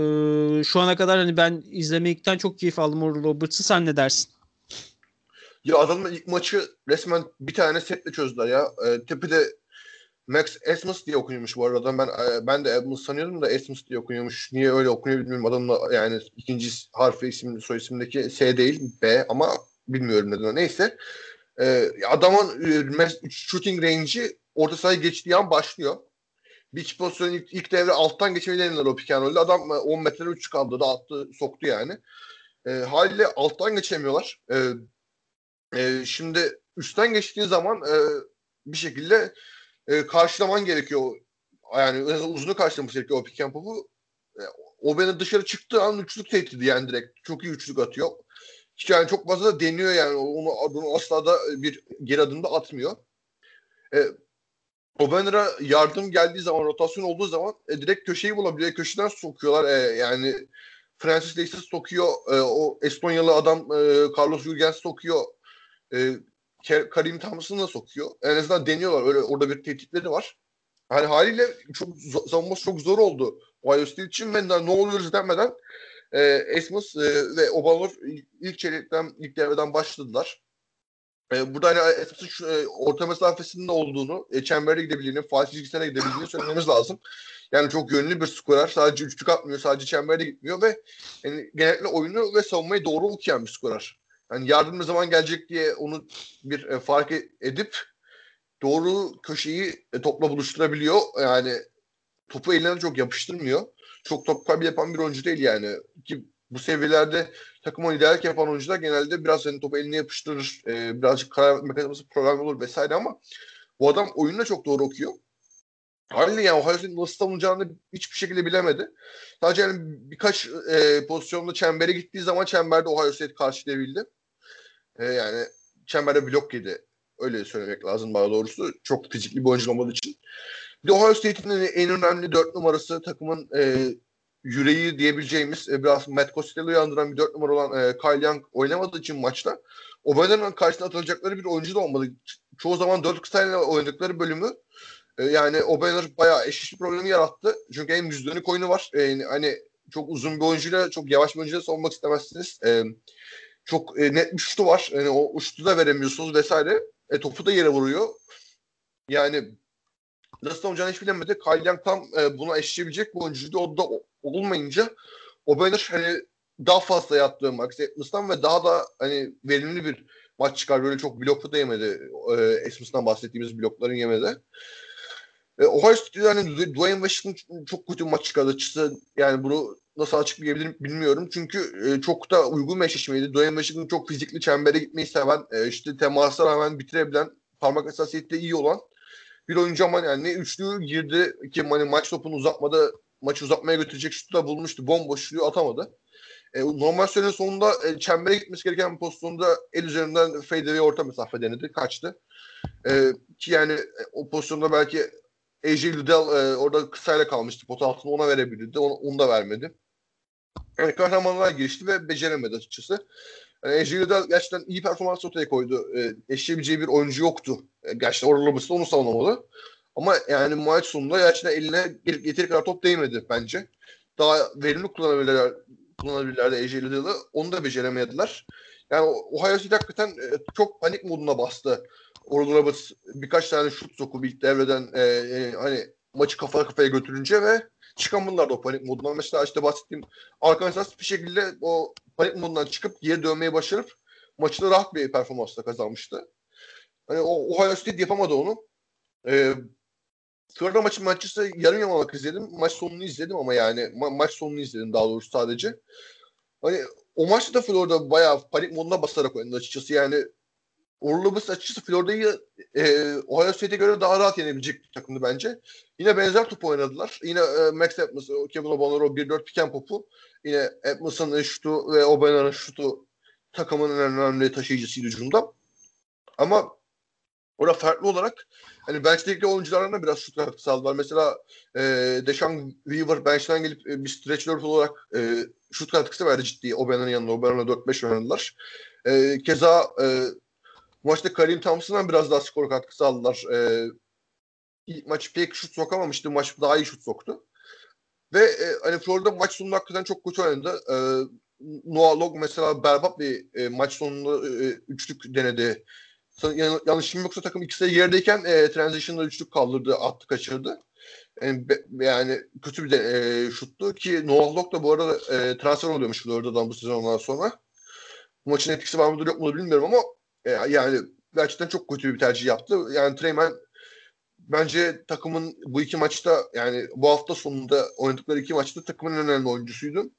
şu ana kadar hani ben izlemekten çok keyif aldım Oral Roberts'ı. Sen ne dersin? Ya adamın ilk maçı resmen bir tane setle çözdüler ya. E, tepede Max Esmus diye okunuyormuş bu arada. Ben e, ben de Esmus sanıyordum da Esmus diye okunuyormuş. Niye öyle okunuyor bilmiyorum. Adamın yani ikinci harfi isim soy isimdeki S değil B ama bilmiyorum neden. Neyse. E, adamın e, shooting range'i orta sahayı geçtiği an başlıyor. Bir pozisyonu ilk, ilk devre alttan geçmeyi denediler o and Adam 10 e, metre 3 kaldı da attı soktu yani. E, haliyle alttan geçemiyorlar. E, e, şimdi üstten geçtiği zaman e, bir şekilde e, karşılaman gerekiyor. Yani uzunu karşılaması gerekiyor o pick and pop'u. E, o beni dışarı çıktığı an üçlük tehdidi yani direkt. Çok iyi üçlük atıyor. Hiç yani çok fazla da deniyor yani. Onu, onu asla da bir geri adımda atmıyor. E, Obanner'a yardım geldiği zaman, rotasyon olduğu zaman e, direkt köşeyi bulabiliyor. Köşeden sokuyorlar. E, yani Francis Leicester sokuyor. E, o Estonyalı adam e, Carlos Jürgens sokuyor. E, Karim Thompson'ı da sokuyor. En azından deniyorlar. Öyle orada bir tehditleri var. Hani haliyle çok savunması çok zor oldu Ohio State için ve ne oluyoruz demeden e, Esmus e, ve Obalor ilk çeyrekten, ilk devreden başladılar. E, burada hani Esmus'un şu, e, orta mesafesinde olduğunu, e, çembere gidebildiğini, faal çizgisine gidebildiğini söylememiz lazım. Yani çok yönlü bir skorer. Sadece üçlük atmıyor, sadece çemberde gitmiyor ve yani genellikle oyunu ve savunmayı doğru okuyan bir skorer hani yardım ne zaman gelecek diye onu bir e, fark e, edip doğru köşeyi e, topla buluşturabiliyor. Yani topu eline çok yapıştırmıyor. Çok top kaybı yapan bir oyuncu değil yani. Ki bu seviyelerde takıma liderlik yapan oyuncular genelde biraz hani topu eline yapıştırır. E, birazcık karar mekanizması problem olur vesaire ama bu adam oyunla çok doğru okuyor. Haliyle yani Ohio State'in nasıl savunacağını hiçbir şekilde bilemedi. Sadece yani birkaç e, pozisyonda çembere gittiği zaman çemberde Ohio State karşılayabildi. E, yani çemberde blok yedi. Öyle söylemek lazım daha doğrusu. Çok fizikli bir oyuncu olmadığı için. Bir de Ohio State'in en önemli dört numarası takımın e, yüreği diyebileceğimiz e, biraz Matt Costello'yu andıran bir dört numara olan e, Kyle Young oynamadığı için maçta Obana'nın karşısına atılacakları bir oyuncu da olmadı. Çoğu zaman dört kıtayla oynadıkları bölümü e, yani Obanner bayağı eşit problemi yarattı. Çünkü hem yüz dönük oyunu var. E, hani çok uzun bir oyuncuyla çok yavaş bir oyuncuyla savunmak istemezsiniz. E, çok e, net bir şutu var. Yani o şutu da veremiyorsunuz vesaire. E, topu da yere vuruyor. Yani nasıl olacağını hiç bilemedi. Kyle tam e, buna eşleyebilecek bir oyuncuydu. O da olmayınca o böyle hani daha fazla yaptığı Max Edmonds'tan ve daha da hani verimli bir maç çıkar. Böyle çok blokta da yemedi. E, Edmonds'tan bahsettiğimiz blokların yemedi. E, Ohio State yani Dwayne Washington çok kötü maç çıkardı. Yani bunu nasıl açıklayabilirim bilmiyorum. Çünkü e, çok da uygun bir eşleşmeydi. Dwayne Washington çok fizikli çembere gitmeyi seven, e, işte temasa rağmen bitirebilen, parmak hassasiyette iyi olan bir oyuncu ama yani ne üçlü girdi ki hani maç topunu uzatmada maçı uzatmaya götürecek şutu da bulmuştu. Bomboş şutu atamadı. E, normal sürenin sonunda e, çembere gitmesi gereken bir pozisyonda el üzerinden fadeaway orta mesafe denedi. Kaçtı. E, ki yani e, o pozisyonda belki AJ Liddell e, orada kısayla kalmıştı. Pot altını ona verebilirdi. Onu, onu da vermedi. Yani kahramanlar girişti ve beceremedi açıkçası. Yani AJ Liddell gerçekten iyi performans ortaya koydu. E, eşleyebileceği bir oyuncu yoktu. E, gerçekten Oral onu savunamalı. Ama yani maç sonunda gerçekten eline yeteri kadar top değmedi bence. Daha verimli kullanabilirler, kullanabilirlerdi AJ Liddell'ı. Onu da beceremediler. Yani Ohio State hakikaten e, çok panik moduna bastı. Oral Roberts birkaç tane şut sokup ilk devreden e, e, hani maçı kafa kafaya götürünce ve çıkamadılar da o panik modundan. Mesela işte bahsettiğim Arkansas bir şekilde o panik modundan çıkıp geri dönmeyi başarıp maçta rahat bir performansla kazanmıştı. Hani o Ohio State yapamadı onu. Ee, Florida maçı maçısı yarım yamalak izledim. Maç sonunu izledim ama yani ma- maç sonunu izledim daha doğrusu sadece. Hani o maçta da Florida bayağı panik moduna basarak oynadı açıkçası. Yani Orlobus açıkçası Florida'yı e, Ohio State'e göre daha rahat yenebilecek bir takımdı bence. Yine benzer top oynadılar. Yine e, Max Edmonds, Kevin O'Connor o 1-4 piken popu. Yine Edmonds'ın şutu ve O'Banner'ın şutu takımın en önemli taşıyıcısıydı hücumda. Ama orada farklı olarak hani bench'teki oyuncularına biraz şut katkısı aldılar. Mesela e, Deshaun Weaver bench'ten gelip e, bir stretch olarak e, şut katkısı verdi ciddi. O'Banner'ın yanında. O'Banner'la 4-5 oynadılar. E, keza e, maçta Karim Thompson'dan biraz daha skor katkısı aldılar. E, ilk maç pek şut sokamamıştı. Maç daha iyi şut soktu. Ve e, hani Florida maç sonunda hakikaten çok kötü oynadı. E, Noah Log mesela berbat bir e, maç sonunda e, üçlük denedi. Yan, yanlışım yoksa takım ikisi de yerdeyken e, transition'da üçlük kaldırdı, attı, kaçırdı. Yani, yani kötü bir de, e, şuttu ki Noah Log da bu arada e, transfer oluyormuş Florida'dan bu sezondan sonra. Bu maçın etkisi var mıdır yok mudur bilmiyorum ama e, yani gerçekten çok kötü bir tercih yaptı. Yani Treyman bence takımın bu iki maçta yani bu hafta sonunda oynadıkları iki maçta takımın en önemli oyuncusuydu.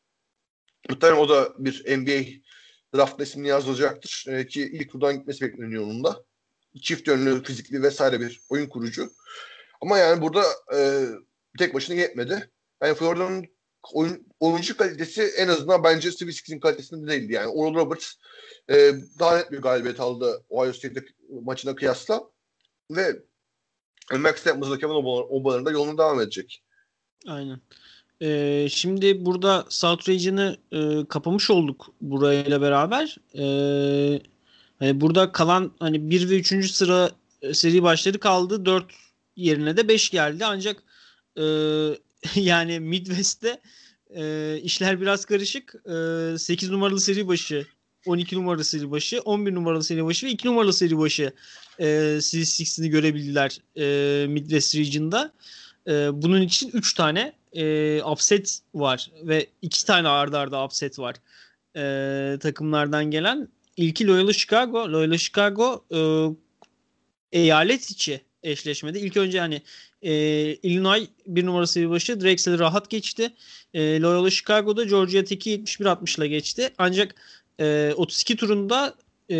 Muhtemelen o da bir NBA draft ismini yazılacaktır. E, ki ilk turdan gitmesi bekleniyor onun da. Çift yönlü, fizikli vesaire bir oyun kurucu. Ama yani burada e, tek başına yetmedi. Yani Florida'nın oyun, oyuncu kalitesi en azından bence Steve kalitesinde değildi. Yani Oral Roberts e, daha net bir galibiyet aldı Ohio State maçına kıyasla. Ve Max Edmonds'la Kevin Obalar'ın da yoluna devam edecek. Aynen. Ee, şimdi burada South Region'ı e, kapamış olduk burayla beraber. Ee, hani burada kalan hani 1 ve 3. sıra e, seri başları kaldı. 4 yerine de 5 geldi. Ancak e, yani Midwest'te e, işler biraz karışık. E, 8 numaralı seri başı 12 numaralı seri başı, 11 numaralı seri başı ve 2 numaralı seri başı e, Series 6'ini görebildiler e, Midwest Region'da. E, bunun için 3 tane e, upset var ve 2 tane ardarda arda upset var e, takımlardan gelen. İlki Loyola Chicago. Loyola Chicago e, eyalet içi eşleşmede. İlk önce hani e, Illinois bir numara seri başı Drexel'i rahat geçti. E, Loyola Chicago'da Georgia Tech'i 71-60 ile geçti. Ancak e, 32 turunda e,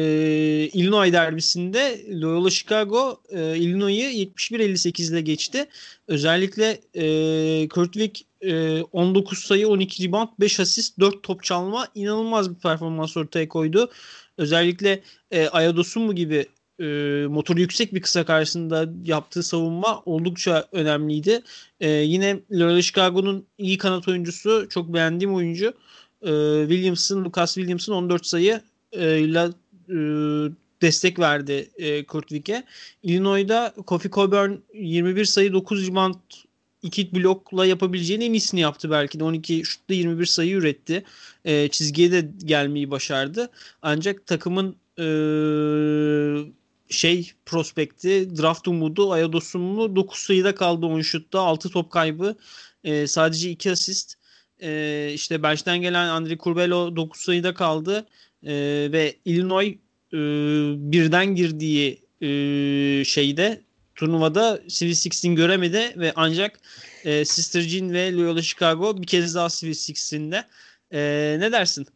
Illinois derbisinde Loyola Chicago e, Illinois'ı 71-58 ile geçti. Özellikle e, Kurt e, 19 sayı, 12 rebound, 5 asist, 4 top çalma inanılmaz bir performans ortaya koydu. Özellikle e, Ayadosumu gibi e, motoru yüksek bir kısa karşısında yaptığı savunma oldukça önemliydi. E, yine Loyola Chicago'nun iyi kanat oyuncusu, çok beğendiğim oyuncu e, Williamson, Lucas Williamson 14 sayı e, ile e, destek verdi e, Kurt Wick'e. Illinois'da Kofi Coburn 21 sayı 9 rebound 2 blokla yapabileceğini en iyisini yaptı belki de. 12 şutta 21 sayı üretti. E, çizgiye de gelmeyi başardı. Ancak takımın e, şey prospekti, draft umudu, Ayados'un 9 sayıda kaldı 10 şutta, 6 top kaybı, e, sadece 2 asist. E, işte bench'ten gelen Andre Curbelo 9 sayıda kaldı e, ve Illinois e, birden girdiği e, şeyde turnuvada Civil Six'in göremedi ve ancak e, Sister Jean ve Loyola Chicago bir kez daha Civil Six'inde. E, ne dersin?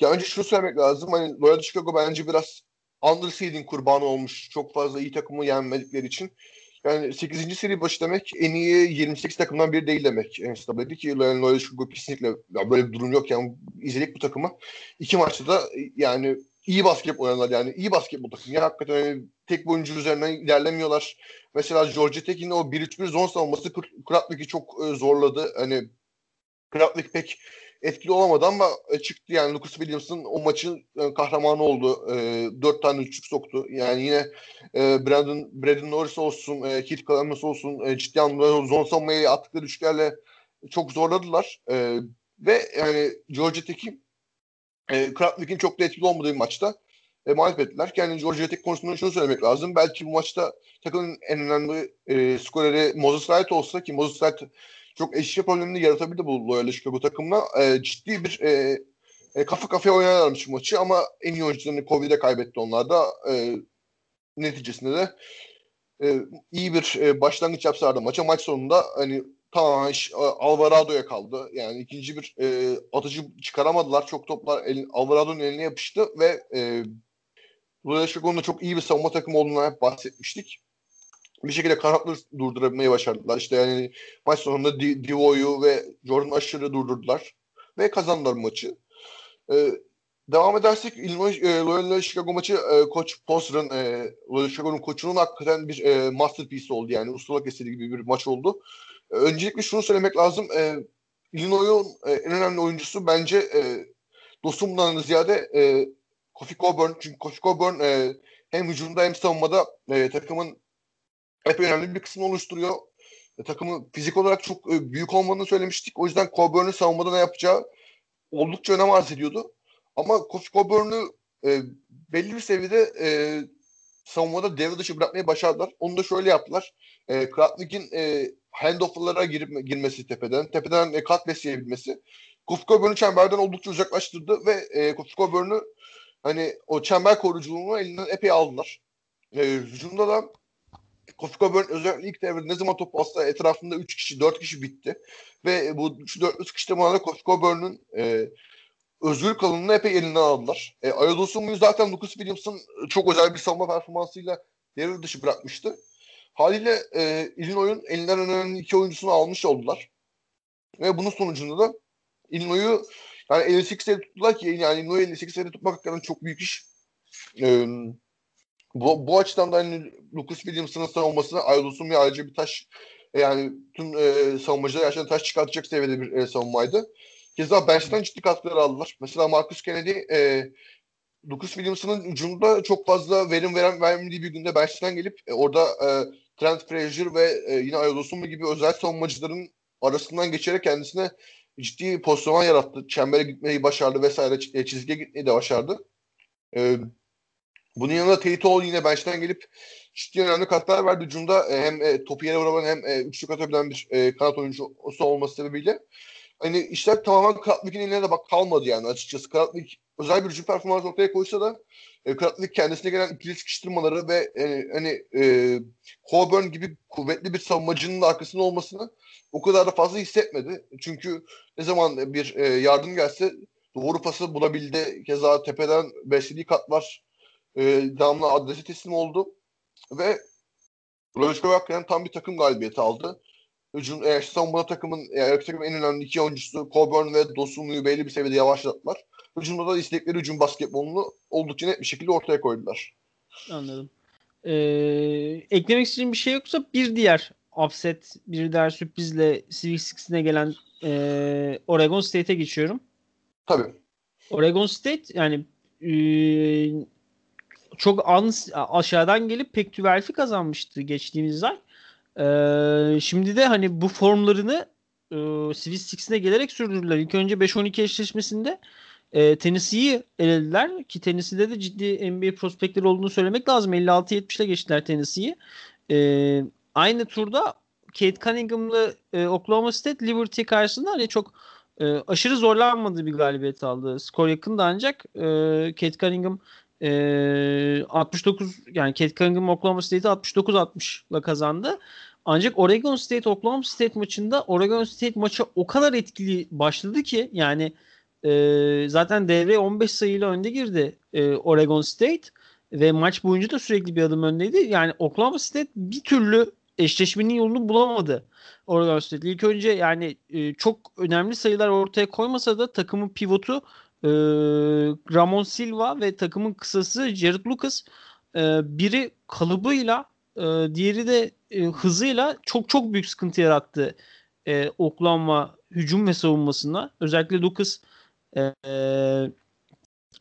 Ya önce şunu söylemek lazım. Hani Loyola Chicago bence biraz underseeding kurbanı olmuş. Çok fazla iyi takımı yenmedikleri için. Yani 8. seri başı demek en iyi 28 takımdan biri değil demek. NCAA'de ki Loyola Chicago kesinlikle ya böyle bir durum yok. Yani izledik bu takımı. İki maçta da yani iyi basketbol oynadılar yani. iyi basketbol takım. Ya hakikaten yani tek oyuncu üzerinden ilerlemiyorlar. Mesela Georgia Tech'in o 1-3-1 zon savunması Kratlik'i çok e, zorladı. Hani Kratlik pek etkili olamadı ama e, çıktı yani Lucas Williams'ın o maçın e, kahramanı oldu. E, dört tane üçlük soktu. Yani yine e, Brandon, Brandon Norris olsun, e, Keith Columbus olsun e, ciddi anlamda zon savunmayı attıkları üçlerle çok zorladılar. E, ve yani Georgia Tech'i e, Kratlik'in çok da etkili olmadığı bir maçta e, mağlup ettiler. Yani Georgia Tech konusunda şunu söylemek lazım. Belki bu maçta takımın en önemli e, skoreri Moses Wright olsa ki Moses Wright çok eşya problemini yaratabildi bu Loyola Chicago takımına. E, ciddi bir e, e, kafa kafaya oynarlarmış maçı ama en iyi oyuncularını Covid'e kaybetti onlar da. E, neticesinde de e, iyi bir e, başlangıç yapsalardı maça. Maç sonunda hani tamamen iş Alvarado'ya kaldı. Yani ikinci bir e, atıcı çıkaramadılar. Çok toplar el, Alvarado'nun eline yapıştı ve e, Loyola Chicago'nun çok iyi bir savunma takımı olduğundan hep bahsetmiştik bir şekilde kanatları durdurabilmeyi başardılar. İşte yani maç sonunda Divo'yu ve Jordan Asher'ı durdurdular ve kazandılar maçı. Ee, devam edersek Illinois e, Loyola Chicago maçı e, koç Posser'ın e, Loyola Chicago'nun koçunun hakikaten bir e, masterpiece oldu yani ustalık eseri gibi bir maç oldu. E, öncelikle şunu söylemek lazım. E, Illinois'un e, en önemli oyuncusu bence e, Dosum'dan ziyade e, Kofi Coburn. Çünkü Kofi Coburn e, hem hücumda hem savunmada e, takımın epey önemli bir kısmını oluşturuyor. E, takımın fizik olarak çok e, büyük olmadığını söylemiştik. O yüzden Coburn'un savunmada ne yapacağı oldukça önem arz ediyordu. Ama Kofi Coburn'u e, belli bir seviyede e, savunmada devre dışı bırakmayı başardılar. Onu da şöyle yaptılar. E, Kratnik'in e, handoff'lara girip, girmesi tepeden, tepeden e, kat besleyebilmesi. Kofi Coburn'u çemberden oldukça uzaklaştırdı ve e, Kofi Coburn'u hani o çember koruyuculuğunu elinden epey aldılar. E, hücumda da Kofi Coburn özellikle ilk devrede ne zaman top alsa etrafında 3 kişi 4 kişi bitti. Ve bu 3-4 sıkıştırmalarda Kofi Coburn'un e, özgür kalınlığını epey elinden aldılar. E, Ayodosumu'yu zaten Lucas Williams'ın çok özel bir savunma performansıyla devre dışı bırakmıştı. Haliyle e, Illinois'un elinden önemli iki oyuncusunu almış oldular. Ve bunun sonucunda da Illinois'u yani 58 sayı tuttular ki yani Illinois'u 58 sayı tutmak hakikaten çok büyük iş. Ee, bu, bu açıdan da hani Lucas Williams'ın savunmasına Aydosun ayrıca bir taş e, yani tüm e, savunmacılar gerçekten taş çıkartacak seviyede bir e, savunmaydı. Keza bench'ten ciddi katkılar aldılar. Mesela Marcus Kennedy e, Lucas Williams'ın hücumda çok fazla verim veren vermediği bir günde bench'ten gelip e, orada e, Trent Frazier ve e, yine Aydosun gibi özel savunmacıların arasından geçerek kendisine ciddi pozisyon yarattı. Çembere gitmeyi başardı vesaire e, çizgiye gitmeyi de başardı. E, bunun yanında Tate yine bench'ten gelip ciddi önemli katlar verdi. Cunda e, hem e, topu yere vuran hem e, üçlük atabilen bir e, kanat oyuncusu olması sebebiyle hani işler tamamen Kratlik'in eline de bak kalmadı yani açıkçası. Kratlik özel bir hücum performans ortaya koysa da e, Kratlik kendisine gelen ikili sıkıştırmaları ve e, hani e, Coburn gibi kuvvetli bir savunmacının da arkasında olmasını o kadar da fazla hissetmedi. Çünkü ne zaman bir e, yardım gelse doğru pası bulabildi. Keza tepeden beslediği katlar e, devamlı adresi teslim oldu. Ve Rojko hakikaten tam bir takım galibiyeti aldı. Hücum, e, savunma takımın, e, takımın en önemli iki oyuncusu Coburn ve Dosunlu'yu belli bir seviyede yavaşlattılar. Hücumda da istekleri hücum basketbolunu oldukça net bir şekilde ortaya koydular. Anladım. Ee, eklemek istediğim bir şey yoksa bir diğer upset, bir diğer sürprizle Civic Six'ine gelen e, Oregon State'e geçiyorum. Tabii. Oregon State yani e, çok an, aşağıdan gelip pek tüverfi kazanmıştı geçtiğimiz ay. Ee, şimdi de hani bu formlarını e, Civic Six'ine gelerek sürdürdüler. İlk önce 5-12 eşleşmesinde e, Tennessee'yi elediler ki Tennessee'de de ciddi NBA prospektleri olduğunu söylemek lazım. 56-70 ile geçtiler Tennessee'yi. E, aynı turda Kate Cunningham'lı e, Oklahoma State Liberty karşısında hani çok e, aşırı zorlanmadığı bir galibiyet aldı. Skor yakındı ancak e, Kate Cunningham e, 69 yani Kate Cunningham Oklahoma State'i 69-60'la kazandı. Ancak Oregon State Oklahoma State maçında Oregon State maça o kadar etkili başladı ki yani e, zaten devre 15 sayıyla önde girdi e, Oregon State ve maç boyunca da sürekli bir adım öndeydi. Yani Oklahoma State bir türlü eşleşmenin yolunu bulamadı. Oregon State. İlk önce yani e, çok önemli sayılar ortaya koymasa da takımın pivotu e, Ramon Silva ve takımın kısası Jared Lucas e, biri kalıbıyla e, diğeri de e, hızıyla çok çok büyük sıkıntı yarattı e, Oklahoma hücum ve savunmasına. Özellikle Lucas e,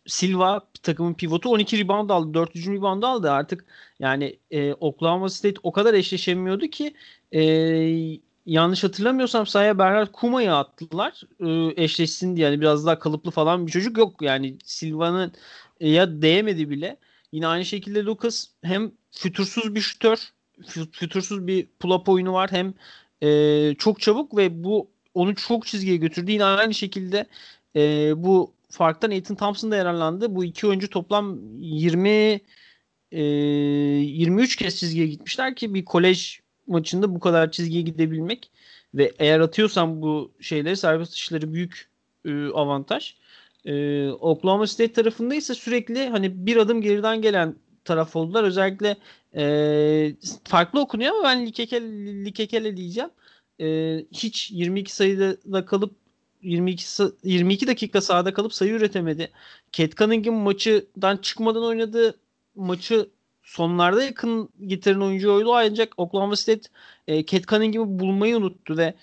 Silva takımın pivotu 12 rebound aldı. 4 hücum rebound aldı. Artık yani e, Oklahoma State o kadar eşleşemiyordu ki e, yanlış hatırlamıyorsam sahaya Bernard Kuma'yı attılar. E, eşleşsin diye. Yani biraz daha kalıplı falan bir çocuk yok. Yani Silva'nın ya değemedi bile. Yine aynı şekilde Lucas hem fütursuz bir şütör, fütursuz bir pull-up oyunu var hem e, çok çabuk ve bu onu çok çizgiye götürdü. Yine aynı şekilde e, bu farktan Ethan Thompson da yararlandı. Bu iki oyuncu toplam 20 e, 23 kez çizgiye gitmişler ki bir kolej maçında bu kadar çizgiye gidebilmek ve eğer atıyorsan bu şeyleri serbest atışları büyük e, avantaj. E, Oklahoma State tarafında ise sürekli hani bir adım geriden gelen taraf oldular. Özellikle e, farklı okunuyor ama ben Likekele, Likekele diyeceğim. E, hiç 22 sayıda kalıp 22 22 dakika sahada kalıp sayı üretemedi. Cat Cunningham maçıdan çıkmadan oynadı. Maçı sonlarda yakın getiren oyuncu oydu ancak Oklahoma State e, Cat Cunningham'ı bulmayı unuttu ve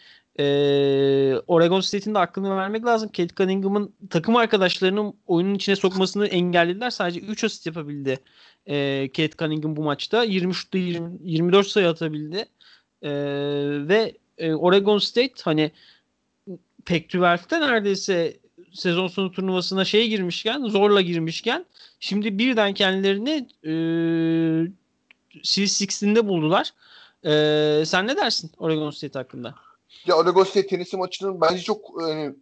Ee, Oregon State'in de aklını vermek lazım. Kate Cunningham'ın takım arkadaşlarının oyunun içine sokmasını engellediler. Sadece 3 asist yapabildi e, Kate Cunningham bu maçta. 20 şutta 20, 24 sayı atabildi. E, ve e, Oregon State hani Pac-12'de neredeyse sezon sonu turnuvasına şey girmişken, zorla girmişken şimdi birden kendilerini e, Sweet 16'de buldular. E, sen ne dersin Oregon State hakkında? Ya Oregon State tenisi maçının bence çok yani,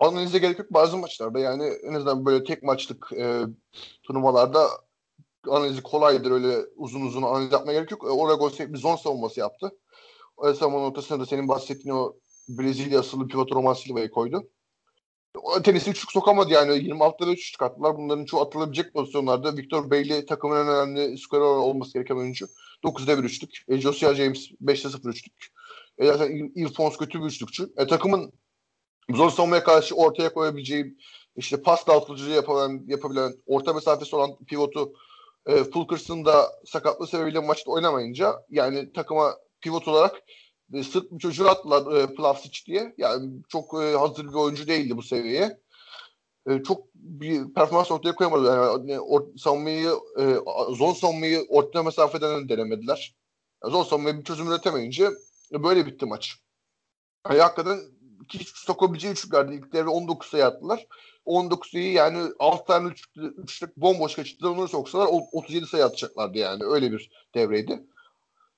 analize gerek yok bazı maçlarda. Yani en azından böyle tek maçlık e, turnuvalarda analizi kolaydır. Öyle uzun uzun analiz yapmaya gerek yok. E, Oregon State bir zon savunması yaptı. O savunmanın ortasına da senin bahsettiğin o Brezilya asıllı pivot Roman Silva'yı koydu. Tenisi üçlük sokamadı yani. 26'da 3 çıkarttılar. Bunların çoğu atılabilecek pozisyonlarda. Victor Bailey takımın en önemli skorer olması gereken oyuncu. 9'da 1 üçlük. E, Josiah James 5'te 0 üçlük. E, zaten Ilfons kötü bir üçlükçü. E, takımın zor savunmaya karşı ortaya koyabileceği işte pas dağıtıcılığı yapabilen, yapabilen orta mesafesi olan pivotu e, Fulkers'ın da sakatlığı sebebiyle maçta oynamayınca yani takıma pivot olarak e, sırf bir çocuğu attılar e, Plavsic diye. Yani çok e, hazır bir oyuncu değildi bu seviyeye. E, çok bir performans ortaya koyamadı. Yani or, savunmayı, e, zon savunmayı orta mesafeden denemediler. Yani zon savunmayı bir çözüm üretemeyince e, böyle bitti maç. Yani hakikaten hiç sokabileceği üçlüklerdi. İlk devre 19 sayı attılar. 19 sayı yani 6 tane üçlük, üçlük bomboş kaçırdılar. Onları soksalar 37 sayı atacaklardı yani. Öyle bir devreydi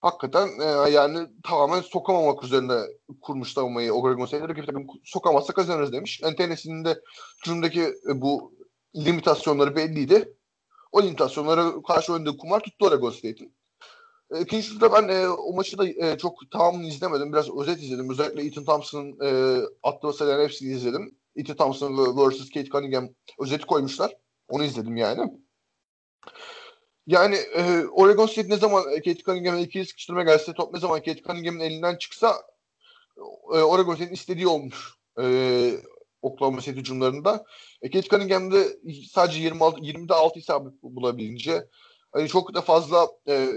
hakikaten e, yani tamamen sokamamak üzerine kurmuş savunmayı Oregon State. Rakip takım sokamazsa kazanırız demiş. Yani Tennessee'nin de hücumdaki e, bu limitasyonları belliydi. O limitasyonlara karşı oynadığı kumar tuttu Oregon State'in. E, ikinci turda ben e, o maçı da e, çok tamamını izlemedim. Biraz özet izledim. Özellikle Ethan Thompson'ın e, attığı sayıların hepsini izledim. Ethan Thompson vs. Kate Cunningham özeti koymuşlar. Onu izledim yani. Yani e, Oregon State ne zaman Kate Cunningham'ın ikili sıkıştırma gelse top ne zaman Kate Cunningham'ın elinden çıksa e, Oregon State'in istediği olmuş. E, Oklahoma State hücumlarında. E, Kate Cunningham'da sadece 26 20'de 6 isabet bulabilince hani çok da fazla e,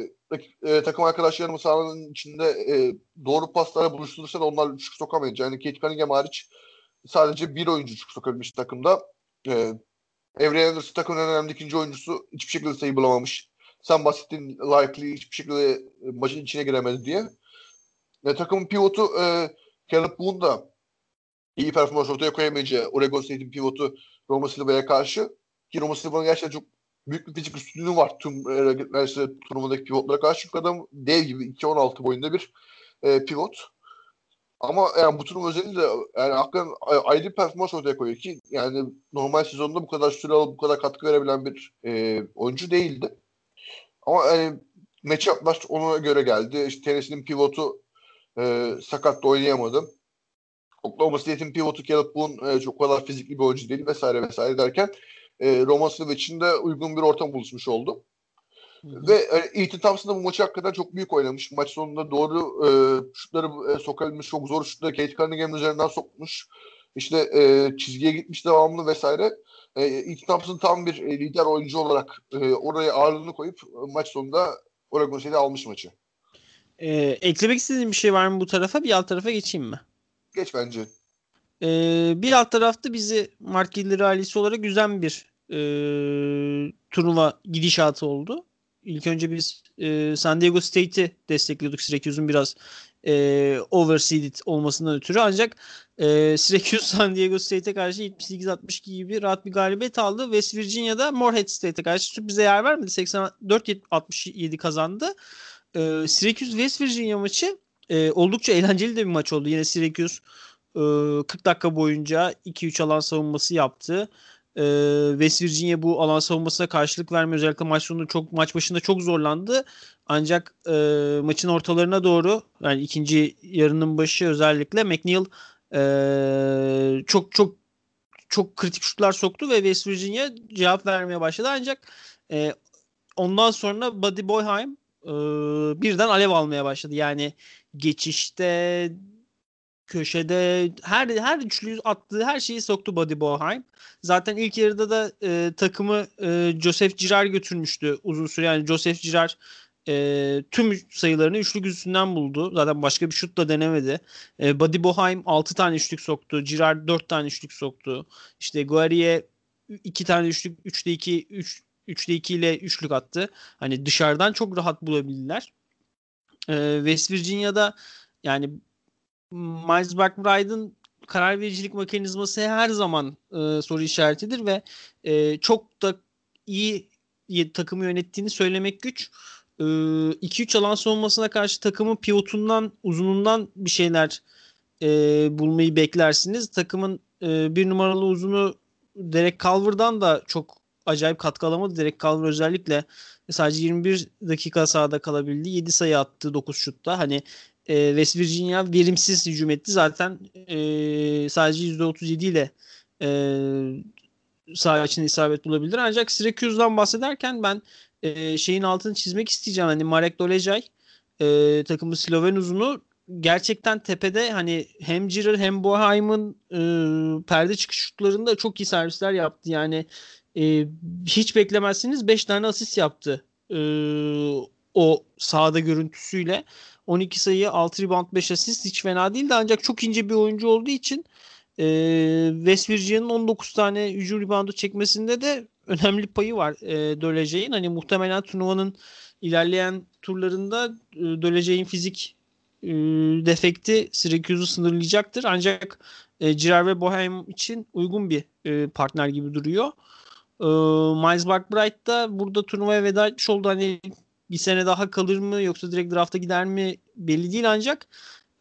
e, takım arkadaşlarımı sahanın içinde e, doğru paslara buluşturursa da onlar üçlük sokamayınca. Yani Kate Cunningham hariç sadece bir oyuncu üçlük sokabilmiş takımda. E, Avery Anderson takımın en önemli ikinci oyuncusu hiçbir şekilde sayı bulamamış. Sen bahsettin likely hiçbir şekilde e, maçın içine giremedi diye. Ve takımın pivotu e, Caleb Boone da iyi performans ortaya koyamayınca Oregon State'in pivotu Roma Silva'ya karşı ki Roma Silva'nın gerçekten çok büyük bir fizik üstünlüğü var tüm e, turnuvadaki pivotlara karşı. Çünkü adam dev gibi 2-16 boyunda bir e, pivot. Ama yani bu turun özelinde yani hakikaten ayrı bir performans ortaya koyuyor ki yani normal sezonda bu kadar süre alıp bu kadar katkı verebilen bir e, oyuncu değildi. Ama yani matchuplar ona göre geldi. İşte Tennessee'nin pivotu e, sakat da oynayamadı. Oklahoma State'in pivotu Caleb Boone e, çok kadar fizikli bir oyuncu değil vesaire vesaire derken e, Roman Slovic'in de uygun bir ortam buluşmuş oldu. Ve e, Ethan Thompson da bu maçı hakikaten çok büyük oynamış. Maç sonunda doğru e, şutları e, sokabilmiş. Çok zor şutları Kate Cunningham üzerinden sokmuş. İşte e, çizgiye gitmiş devamlı vesaire. E, Ethan Thompson tam bir e, lider oyuncu olarak e, oraya ağırlığını koyup e, maç sonunda Oregon State'e almış maçı. E, eklemek istediğin bir şey var mı bu tarafa? Bir alt tarafa geçeyim mi? Geç bence. E, bir alt tarafta bizi Mark Gilleri ailesi olarak güzel bir e, turnuva gidişatı oldu ilk önce biz e, San Diego State'i destekliyorduk Syracuse'un biraz e, overseeded olmasından ötürü ancak e, Syracuse San Diego State'e karşı 78-62 gibi rahat bir galibiyet aldı. West Virginia'da Morehead State'e karşı sürprize yer vermedi. 84-67 kazandı. E, Syracuse West Virginia maçı e, oldukça eğlenceli de bir maç oldu. Yine Syracuse e, 40 dakika boyunca 2-3 alan savunması yaptı e, West Virginia bu alan savunmasına karşılık verme özellikle maç sonunda çok maç başında çok zorlandı. Ancak e, maçın ortalarına doğru yani ikinci yarının başı özellikle McNeil e, çok çok çok kritik şutlar soktu ve West Virginia cevap vermeye başladı. Ancak e, ondan sonra Buddy Boyheim e, birden alev almaya başladı. Yani geçişte köşede her her üçlü attığı her şeyi soktu Buddy Boheim. Zaten ilk yarıda da e, takımı e, Joseph Girard götürmüştü uzun süre. Yani Joseph Girard e, tüm sayılarını üçlük üstünden buldu. Zaten başka bir şut da denemedi. E, Buddy Boheim 6 tane üçlük soktu. Girard 4 tane üçlük soktu. İşte Guerrier 2 tane üçlük 3'te 2 3 3'te 2 ile üçlük attı. Hani dışarıdan çok rahat bulabildiler. E, West Virginia'da yani Miles McBride'ın karar vericilik mekanizması her zaman e, soru işaretidir ve e, çok da iyi takımı yönettiğini söylemek güç. 2-3 alan savunmasına karşı takımın pivotundan, uzunundan bir şeyler e, bulmayı beklersiniz. Takımın e, bir numaralı uzunu Derek Calver'dan da çok acayip katkı alamadı. Derek Calver özellikle sadece 21 dakika sahada kalabildi. 7 sayı attı 9 şutta. Hani e, West Virginia verimsiz hücum etti. Zaten e, sadece %37 ile e, saha için isabet bulabilir. Ancak Syracuse'dan bahsederken ben e, şeyin altını çizmek isteyeceğim. Hani Marek Dolejay e, takımı Sloven uzunu gerçekten tepede hani hem Cirer hem Boheim'ın e, perde çıkış şutlarında çok iyi servisler yaptı. Yani e, hiç beklemezsiniz 5 tane asist yaptı. E, o sahada görüntüsüyle 12 sayı 6 rebound 5 asist hiç fena değildi ancak çok ince bir oyuncu olduğu için e, West Virginia'nın 19 tane hücum reboundu çekmesinde de önemli payı var e, Döleceğin. Hani muhtemelen turnuvanın ilerleyen turlarında e, Döleceğin fizik e, defekti Syracuse'u sınırlayacaktır. Ancak e, Girard ve Bohem için uygun bir e, partner gibi duruyor. E, Miles Barkbright da burada turnuvaya veda etmiş oldu. Hani bir sene daha kalır mı yoksa direkt drafta gider mi belli değil ancak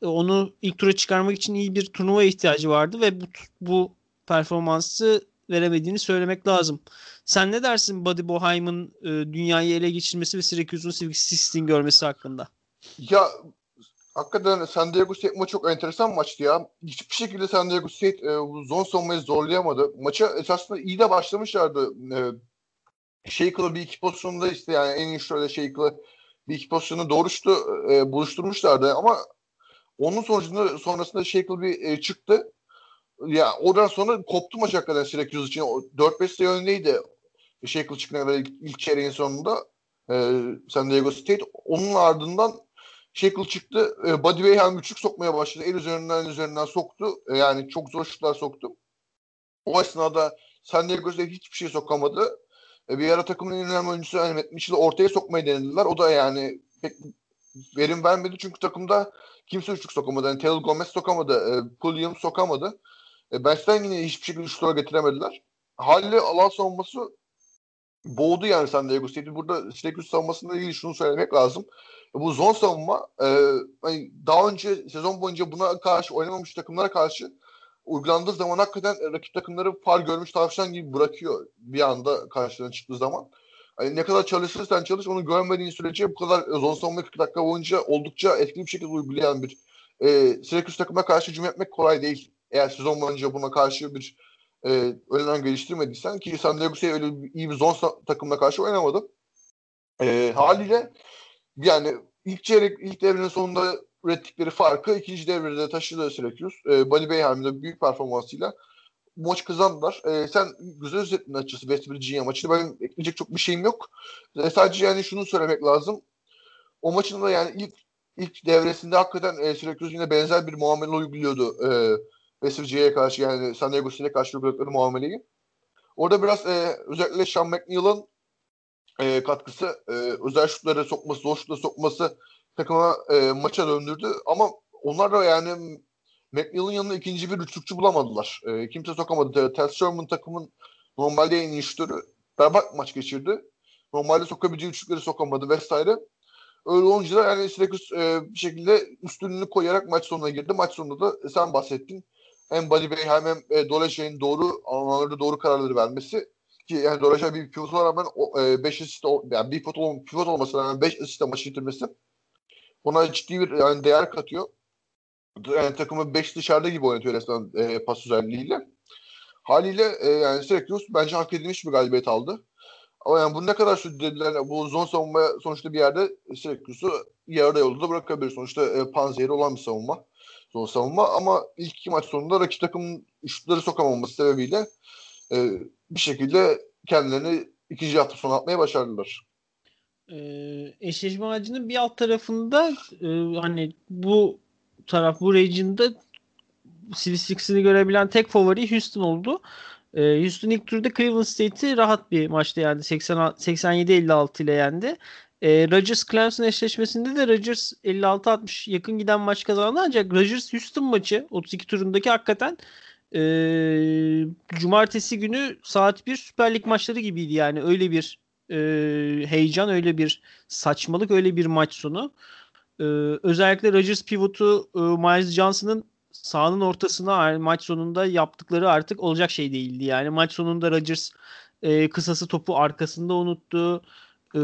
e, onu ilk tura çıkarmak için iyi bir turnuva ihtiyacı vardı ve bu, bu performansı veremediğini söylemek lazım. Sen ne dersin Buddy Boheim'ın e, dünyayı ele geçirmesi ve Syracuse'un Sixteen görmesi hakkında? Ya hakikaten San Diego State maçı çok enteresan maçtı ya. Hiçbir şekilde San Diego State e, zon savunmayı zorlayamadı. Maça esasında iyi de başlamışlardı. E, Shake'lı bir iki pozisyonda işte yani en iyi şöyle Shake'lı bir iki pozisyonu doğruştu e, buluşturmuşlardı ama onun sonucunda sonrasında Shake'lı bir e, çıktı. Ya oradan sonra koptu maç hakikaten Syracuse için. 4-5 sayı öndeydi. Shackle çıkına kadar ilk, ilk çeyreğin sonunda e, San Diego State. Onun ardından Shackle çıktı. E, Buddy Bayham üçlük sokmaya başladı. El üzerinden el üzerinden soktu. E, yani çok zor şutlar soktu. O esnada San Diego State hiçbir şey sokamadı. E, bir ara takımın en önemli oyuncusu Ahmet Mitchell'ı ortaya sokmayı denediler. O da yani pek verim vermedi çünkü takımda kimse üçlük sokamadı. Yani Taylor Gomez sokamadı. E, Pulliam sokamadı. E, bench'ten yine hiçbir şekilde şutlara getiremediler. Halle alan savunması boğdu yani San Diego State'i. Burada Syracuse savunmasında ilgili şunu söylemek lazım. Bu zon savunma e, hani daha önce sezon boyunca buna karşı oynamamış takımlara karşı uygulandığı zaman hakikaten rakip takımları far görmüş tavşan gibi bırakıyor bir anda karşılarına çıktığı zaman. Hani ne kadar çalışırsan çalış onu görmediğin sürece bu kadar zon savunma 40 dakika boyunca oldukça etkili bir şekilde uygulayan bir e, Syracuse takıma karşı hücum etmek kolay değil. Eğer sezon boyunca buna karşı bir e, önlem geliştirmediysen ki San Diego State öyle bir, iyi bir zon takımına karşı oynamadı. E, haliyle yani ilk çeyrek, ilk devrenin sonunda ürettikleri farkı ikinci devrede taşıdı Syracuse. E, Buddy Bayham'da büyük performansıyla bu maçı kazandılar. E, sen güzel özetledin açıkçası West Virginia maçını. Ben ekleyecek çok bir şeyim yok. E, sadece yani şunu söylemek lazım. O maçın da yani ilk ilk devresinde hakikaten e, Syracuse yine benzer bir muamele uyguluyordu. E, West Virginia'ya karşı yani San Diego State'e karşı uyguladıkları muameleyi. Orada biraz e, özellikle Sean McNeil'ın e, katkısı, e, özel şutları sokması, zor şutları sokması takıma e, maça döndürdü. Ama onlar da yani McNeil'in yanında ikinci bir üçlükçü bulamadılar. E, kimse sokamadı. Ted Sherman takımın normalde en iyi şutörü. Berbat maç geçirdi. Normalde sokabileceği üçlükleri sokamadı vesaire. Öyle olunca da yani Syracuse e, bir şekilde üstünlüğünü koyarak maç sonuna girdi. Maç sonunda da sen bahsettin hem Buddy Bey hem, hem e, Doleşe'nin doğru alanlarda doğru kararları vermesi ki yani Doleşe bir pivotuna rağmen 5 asist yani bir pivot, ol, pivot olmasına rağmen 5 asiste maçı yitirmesi ona ciddi bir yani değer katıyor. Yani takımı 5 dışarıda gibi oynatıyor resmen e, pas özelliğiyle. Haliyle e, yani Syracuse bence hak edilmiş bir galibiyet aldı. Ama yani bu ne kadar sürdürdüler bu zon savunma sonuçta bir yerde Syracuse'u yarıda yolda da bırakabilir. Sonuçta e, panzehiri olan bir savunma zor savunma ama ilk iki maç sonunda rakip takımın şutları sokamaması sebebiyle e, bir şekilde kendilerini ikinci hafta sonu atmaya başardılar. E, eşleşme ağacının bir alt tarafında e, hani bu taraf bu region'da Celtics'ini görebilen tek favori Houston oldu. E, Houston ilk turda Cleveland State'i rahat bir maçta yendi. 87-56 ile yendi. E, Rodgers Clemson eşleşmesinde de Rodgers 56-60 yakın giden maç kazandı ancak Rodgers Houston maçı 32 turundaki hakikaten e, cumartesi günü saat 1 Süper Lig maçları gibiydi yani öyle bir e, heyecan öyle bir saçmalık öyle bir maç sonu. E, özellikle Rodgers pivotu e, Miles Johnson'ın sahanın ortasına maç sonunda yaptıkları artık olacak şey değildi. Yani maç sonunda Rodgers e, kısası topu arkasında unuttu. E,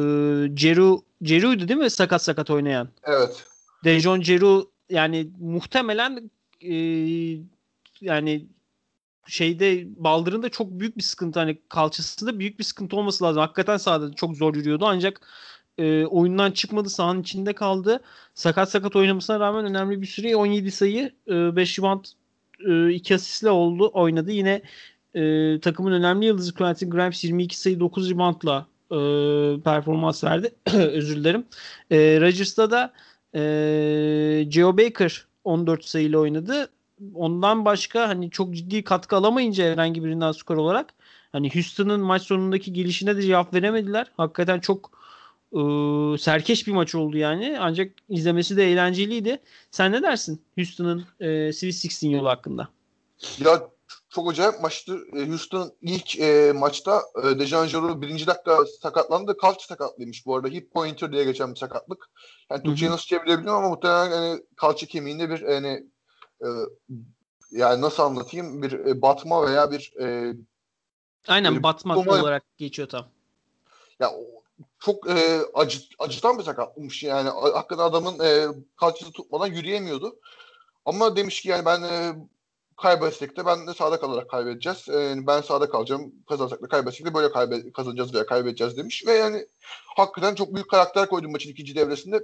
Ceru Ceru'ydu değil mi sakat sakat oynayan? Evet. Dejon Ceru yani muhtemelen e, yani şeyde baldırında çok büyük bir sıkıntı hani kalçasında büyük bir sıkıntı olması lazım. Hakikaten sahada çok zor yürüyordu ancak e, oyundan çıkmadı sahanın içinde kaldı. Sakat sakat oynamasına rağmen önemli bir süre 17 sayı e, 5 rebound e, 2 asistle oldu oynadı. Yine e, takımın önemli yıldızı Quentin Grimes 22 sayı 9 reboundla e, performans verdi. Özür dilerim. E, Rodgers'ta da e, Geo Baker 14 sayıyla oynadı. Ondan başka hani çok ciddi katkı alamayınca herhangi birinden skor olarak hani Houston'ın maç sonundaki gelişine de cevap veremediler. Hakikaten çok e, serkeş bir maç oldu yani. Ancak izlemesi de eğlenceliydi. Sen ne dersin Houston'ın e, Sweet 16 yolu hakkında? Ya çok acayip maçtı. E, Houston ilk e, maçta e, Dejan Jarreau birinci dakika sakatlandı. Kalça sakatlıymış bu arada. Hip pointer diye geçen bir sakatlık. Yani Türkçe'ye nasıl çevirebiliyorum ama muhtemelen hani, kalça kemiğinde bir hani e, yani nasıl anlatayım bir e, batma veya bir e, Aynen bir batmak tutma, olarak geçiyor tam. Ya çok e, acı, acıtan bir sakatlıkmış yani hakikaten adamın e, kalçası tutmadan yürüyemiyordu. Ama demiş ki yani ben e, kaybetsek de ben de sağda kalarak kaybedeceğiz. E, ben sağda kalacağım. Kazansak da kaybetsek de böyle kaybe kazanacağız veya kaybedeceğiz demiş. Ve yani hakikaten çok büyük karakter koydu maçın ikinci devresinde.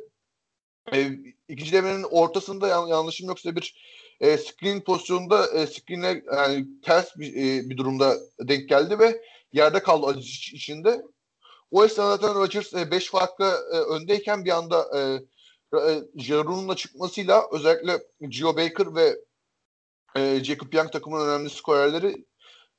E, ikinci devrenin ortasında yan, yanlışım yoksa bir e, screen pozisyonunda e, screen'e yani ters bir, e, bir durumda denk geldi ve yerde kaldı acı içinde. O esnada zaten Rodgers 5 e, farklı e, öndeyken bir anda e, e, Jarun'un çıkmasıyla özellikle Gio Baker ve e, Jacob Young takımın önemli skorerleri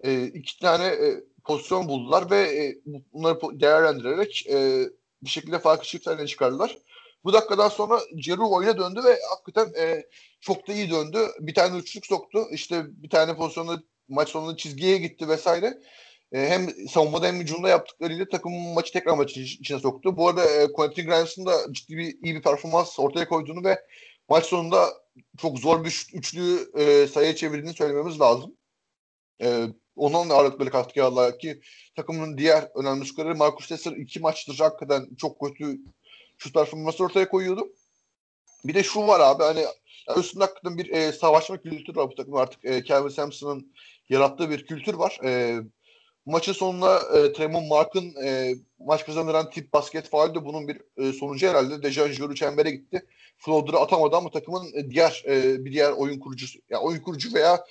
e, iki tane e, pozisyon buldular ve e, bunları değerlendirerek e, bir şekilde farkı çift çıkardılar. Bu dakikadan sonra Ceru oyuna döndü ve hakikaten e, çok da iyi döndü. Bir tane üçlük soktu. İşte bir tane pozisyonda maç sonunda çizgiye gitti vesaire. E, hem savunmada hem hücumda yaptıklarıyla takımın maçı tekrar maçın içine soktu. Bu arada e, Quentin Grimes'ın da ciddi bir iyi bir performans ortaya koyduğunu ve maç sonunda çok zor bir üçlü e, sayıya çevirdiğini söylememiz lazım. E, onun da ağırlıkları katkı aldılar ki takımın diğer önemli skorları Marcus Tesser iki maçtır hakikaten çok kötü şu performansı ortaya koyuyordu. Bir de şu var abi hani üstünde hakikaten bir e, savaşma kültürü var bu takım artık. E, Kevin Sampson'ın yarattığı bir kültür var. E, maçın sonunda e, Tremon Mark'ın e, maç kazandıran tip basket faali de bunun bir e, sonucu herhalde. Dejan Juru çembere gitti. Floater'ı atamadı ama takımın e, diğer e, bir diğer oyun kurucusu yani oyun kurucu veya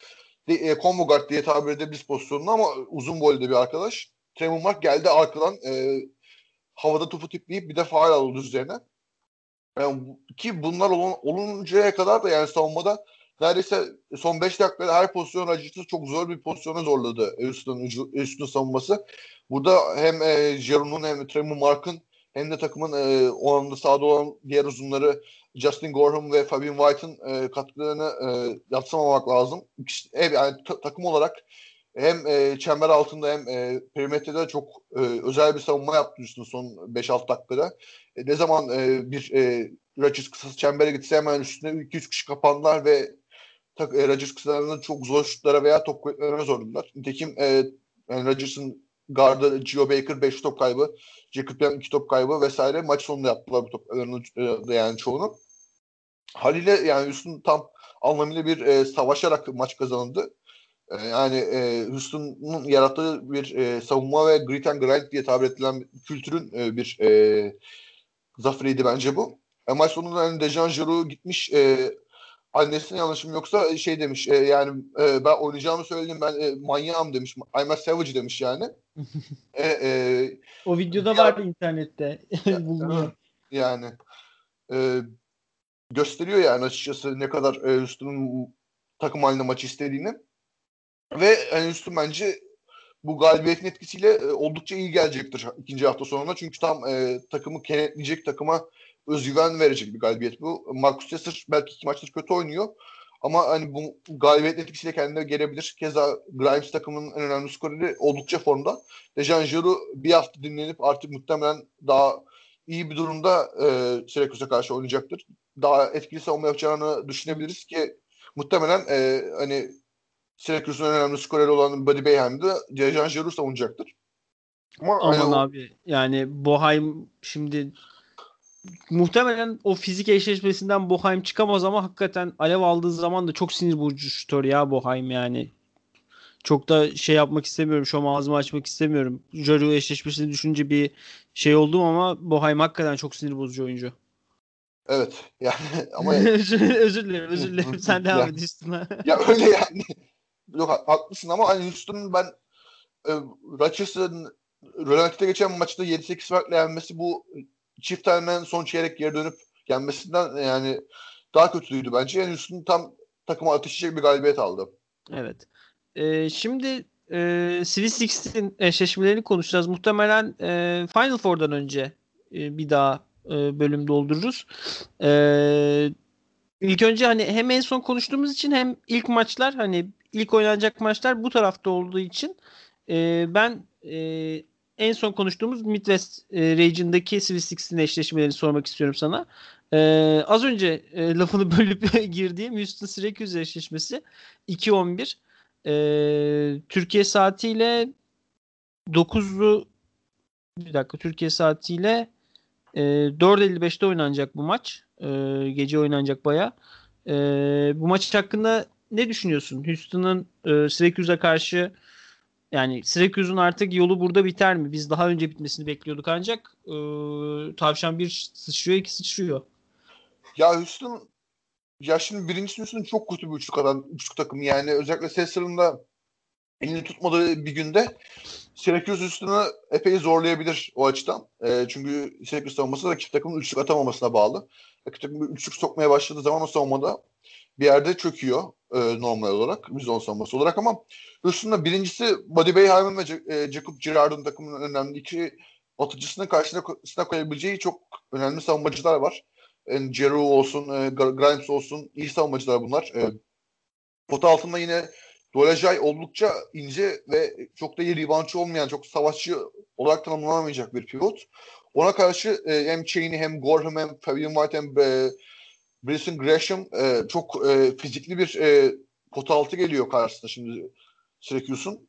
de, e, combo guard diye tabir edebiliriz pozisyonunu ama uzun boylu bir arkadaş. Tremon Mark geldi arkadan e, havada topu tipleyip bir de faal aldı üzerine. Yani, ki bunlar olun, oluncaya kadar da yani savunmada neredeyse son 5 dakikada her pozisyon acısı çok zor bir pozisyona zorladı üstün üstün savunması. Burada hem e, Jerome'un hem Tremor Mark'ın hem de takımın e, o anda sahada olan diğer uzunları Justin Gorham ve Fabian White'ın e, katkılarını e, yatsamamak lazım. İkisi, yani ta, takım olarak hem e, çember altında hem e, perimetrede çok e, özel bir savunma yaptı üstüne son 5-6 dakikada. E, ne zaman e, bir e, Rodgers kısası çembere gitse hemen üstüne 2-3 kişi kapandılar ve tak, e, Rodgers kısalarını çok zor şutlara veya top kuvvetlerine zorladılar. Nitekim e, yani Rodgers'ın gardı Gio Baker 5 top kaybı, Jacob Young 2 top kaybı vesaire maç sonunda yaptılar bu toplarını e, yani çoğunu. Haliyle yani üstün tam anlamıyla bir e, savaşarak maç kazanıldı. E, yani e, Houston'un yarattığı bir e, savunma ve grit and grind diye tabir edilen kültürün e, bir e, zaferiydi bence bu. E, maç sonunda yani Dejan Jarreau gitmiş e, annesine yanlışım yoksa şey demiş e, yani e, ben oynayacağımı söyledim ben e, manyağım demiş. I'm a savage demiş yani. e, e, o videoda ya, vardı internette. Bulunuyor. Yani e, gösteriyor yani açıkçası ne kadar e, Houston'un takım halinde maçı istediğini. Ve yani Houston bence bu galibiyetin etkisiyle e, oldukça iyi gelecektir ikinci hafta sonunda. Çünkü tam e, takımı kenetleyecek, takıma özgüven verecek bir galibiyet bu. Marcus Tesser belki iki maçtır kötü oynuyor. Ama hani bu galibiyet etkisiyle kendine gelebilir. Keza Grimes takımının en önemli skoreri oldukça formda. Dejan Jiru bir hafta dinlenip artık muhtemelen daha iyi bir durumda e, Syracuse'a karşı oynayacaktır. Daha etkili savunma yapacağını düşünebiliriz ki muhtemelen e, hani Syracuse'un önemli skoreri olan Buddy Bayham'da Dejan Jiru savunacaktır. Ama Aman abi yani Boheim şimdi muhtemelen o fizik eşleşmesinden Boheim çıkamaz ama hakikaten alev aldığı zaman da çok sinir bozucu şutör ya Boheim yani. Çok da şey yapmak istemiyorum. Şu an ağzımı açmak istemiyorum. Jaru eşleşmesini düşünce bir şey oldum ama Boheim hakikaten çok sinir bozucu oyuncu. Evet. Yani ama özür, özür dilerim, özür dilerim. Sen devam et üstüne. ya öyle yani. Yok haklısın ama hani Houston'un ben e, Rodgers'ın Rölanti'de geçen maçta 7-8 farkla yenmesi bu çift elmen son çeyrek geri dönüp yenmesinden yani daha kötüydü bence. Yani Houston tam takıma ateşleyecek bir galibiyet aldı. Evet. Ee, şimdi e, Swiss Six'in eşleşmelerini konuşacağız. Muhtemelen e, Final Four'dan önce e, bir daha e, bölüm doldururuz. E, ilk önce hani hem en son konuştuğumuz için hem ilk maçlar hani ilk oynanacak maçlar bu tarafta olduğu için e, ben e, en son konuştuğumuz Midwest e, Region'daki Swiss Six'in eşleşmelerini sormak istiyorum sana. E, az önce e, lafını bölüp girdiğim Houston Syracuse eşleşmesi 2-11. E, Türkiye saatiyle 9'lu bir dakika Türkiye saatiyle e, 4.55'te oynanacak bu maç. E, gece oynanacak baya. E, bu maç hakkında ne düşünüyorsun? Houston'ın e, Syracuse'a karşı yani Syracuse'un artık yolu burada biter mi? Biz daha önce bitmesini bekliyorduk ancak e, tavşan bir sıçrıyor iki sıçrıyor. Ya Houston ya şimdi birincisi Houston çok kötü bir üçlük adam, üçlük takım yani özellikle Sesser'ın da elini tutmadığı bir günde Syracuse üstünü epey zorlayabilir o açıdan. E, çünkü Syracuse savunması rakip takımın üçlük atamamasına bağlı. Rakip takım üçlük sokmaya başladığı zaman o savunmada bir yerde çöküyor e, normal olarak. Bizon savunması olarak ama üstünde birincisi Buddy Bayham'ın ve e, Jacob Girard'ın takımının önemli iki atıcısının karşısına koyabileceği çok önemli savunmacılar var. Yani Jeru olsun, e, Grimes olsun iyi savunmacılar bunlar. E, pota altında yine Dolajay oldukça ince ve çok da iyi reboundçı olmayan, çok savaşçı olarak tanımlanamayacak bir pivot. Ona karşı e, hem Cheney hem Gorham hem Fabian White hem e, Bryson Gresham e, çok e, fizikli bir e, pota altı geliyor karşısında şimdi Syracuse'un.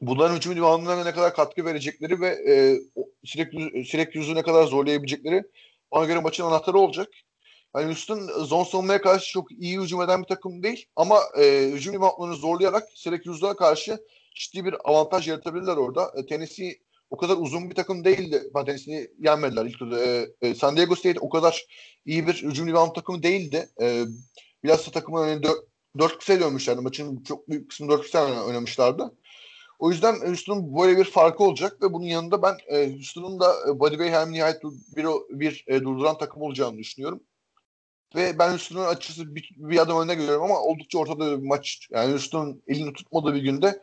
Bunların hücum divanlarına ne kadar katkı verecekleri ve e, Syracuse, Syracuse'u ne kadar zorlayabilecekleri ona göre maçın anahtarı olacak. Yani Houston zon savunmaya karşı çok iyi hücum eden bir takım değil ama e, hücum limanlarını zorlayarak Syracuse'a karşı ciddi bir avantaj yaratabilirler orada. E, Tennessee o kadar uzun bir takım değildi. Tennessee'yi yenmediler ilk turda. E, e, San Diego State o kadar iyi bir hücum rebound takımı değildi. E, biraz da takımın hani dört, dört kısa dönmüşlerdi. Maçın çok büyük kısmını dört kısa oynamışlardı. O yüzden Houston'un böyle bir farkı olacak ve bunun yanında ben e, Houston'un da e, Buddy Bayham nihayet bir, bir e, durduran takım olacağını düşünüyorum. Ve ben Houston'un açısı bir, bir adım önüne görüyorum ama oldukça ortada bir maç. Yani Houston'un elini tutmadığı bir günde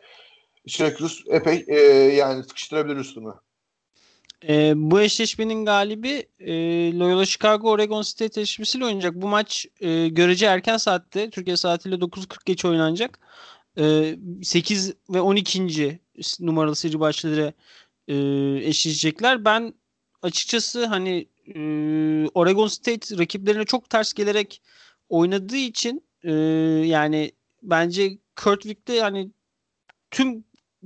Syracuse epey e, yani sıkıştırabilir Houston'u. E, bu eşleşmenin galibi e, Loyola Chicago Oregon State eşleşmesiyle oynayacak. Bu maç e, görece erken saatte Türkiye saatiyle 9.40 geç oynanacak. E, 8 ve 12. numaralı seri başları e, eşleşecekler. Ben açıkçası hani e, Oregon State rakiplerine çok ters gelerek oynadığı için e, yani bence Kurt Wick'te hani tüm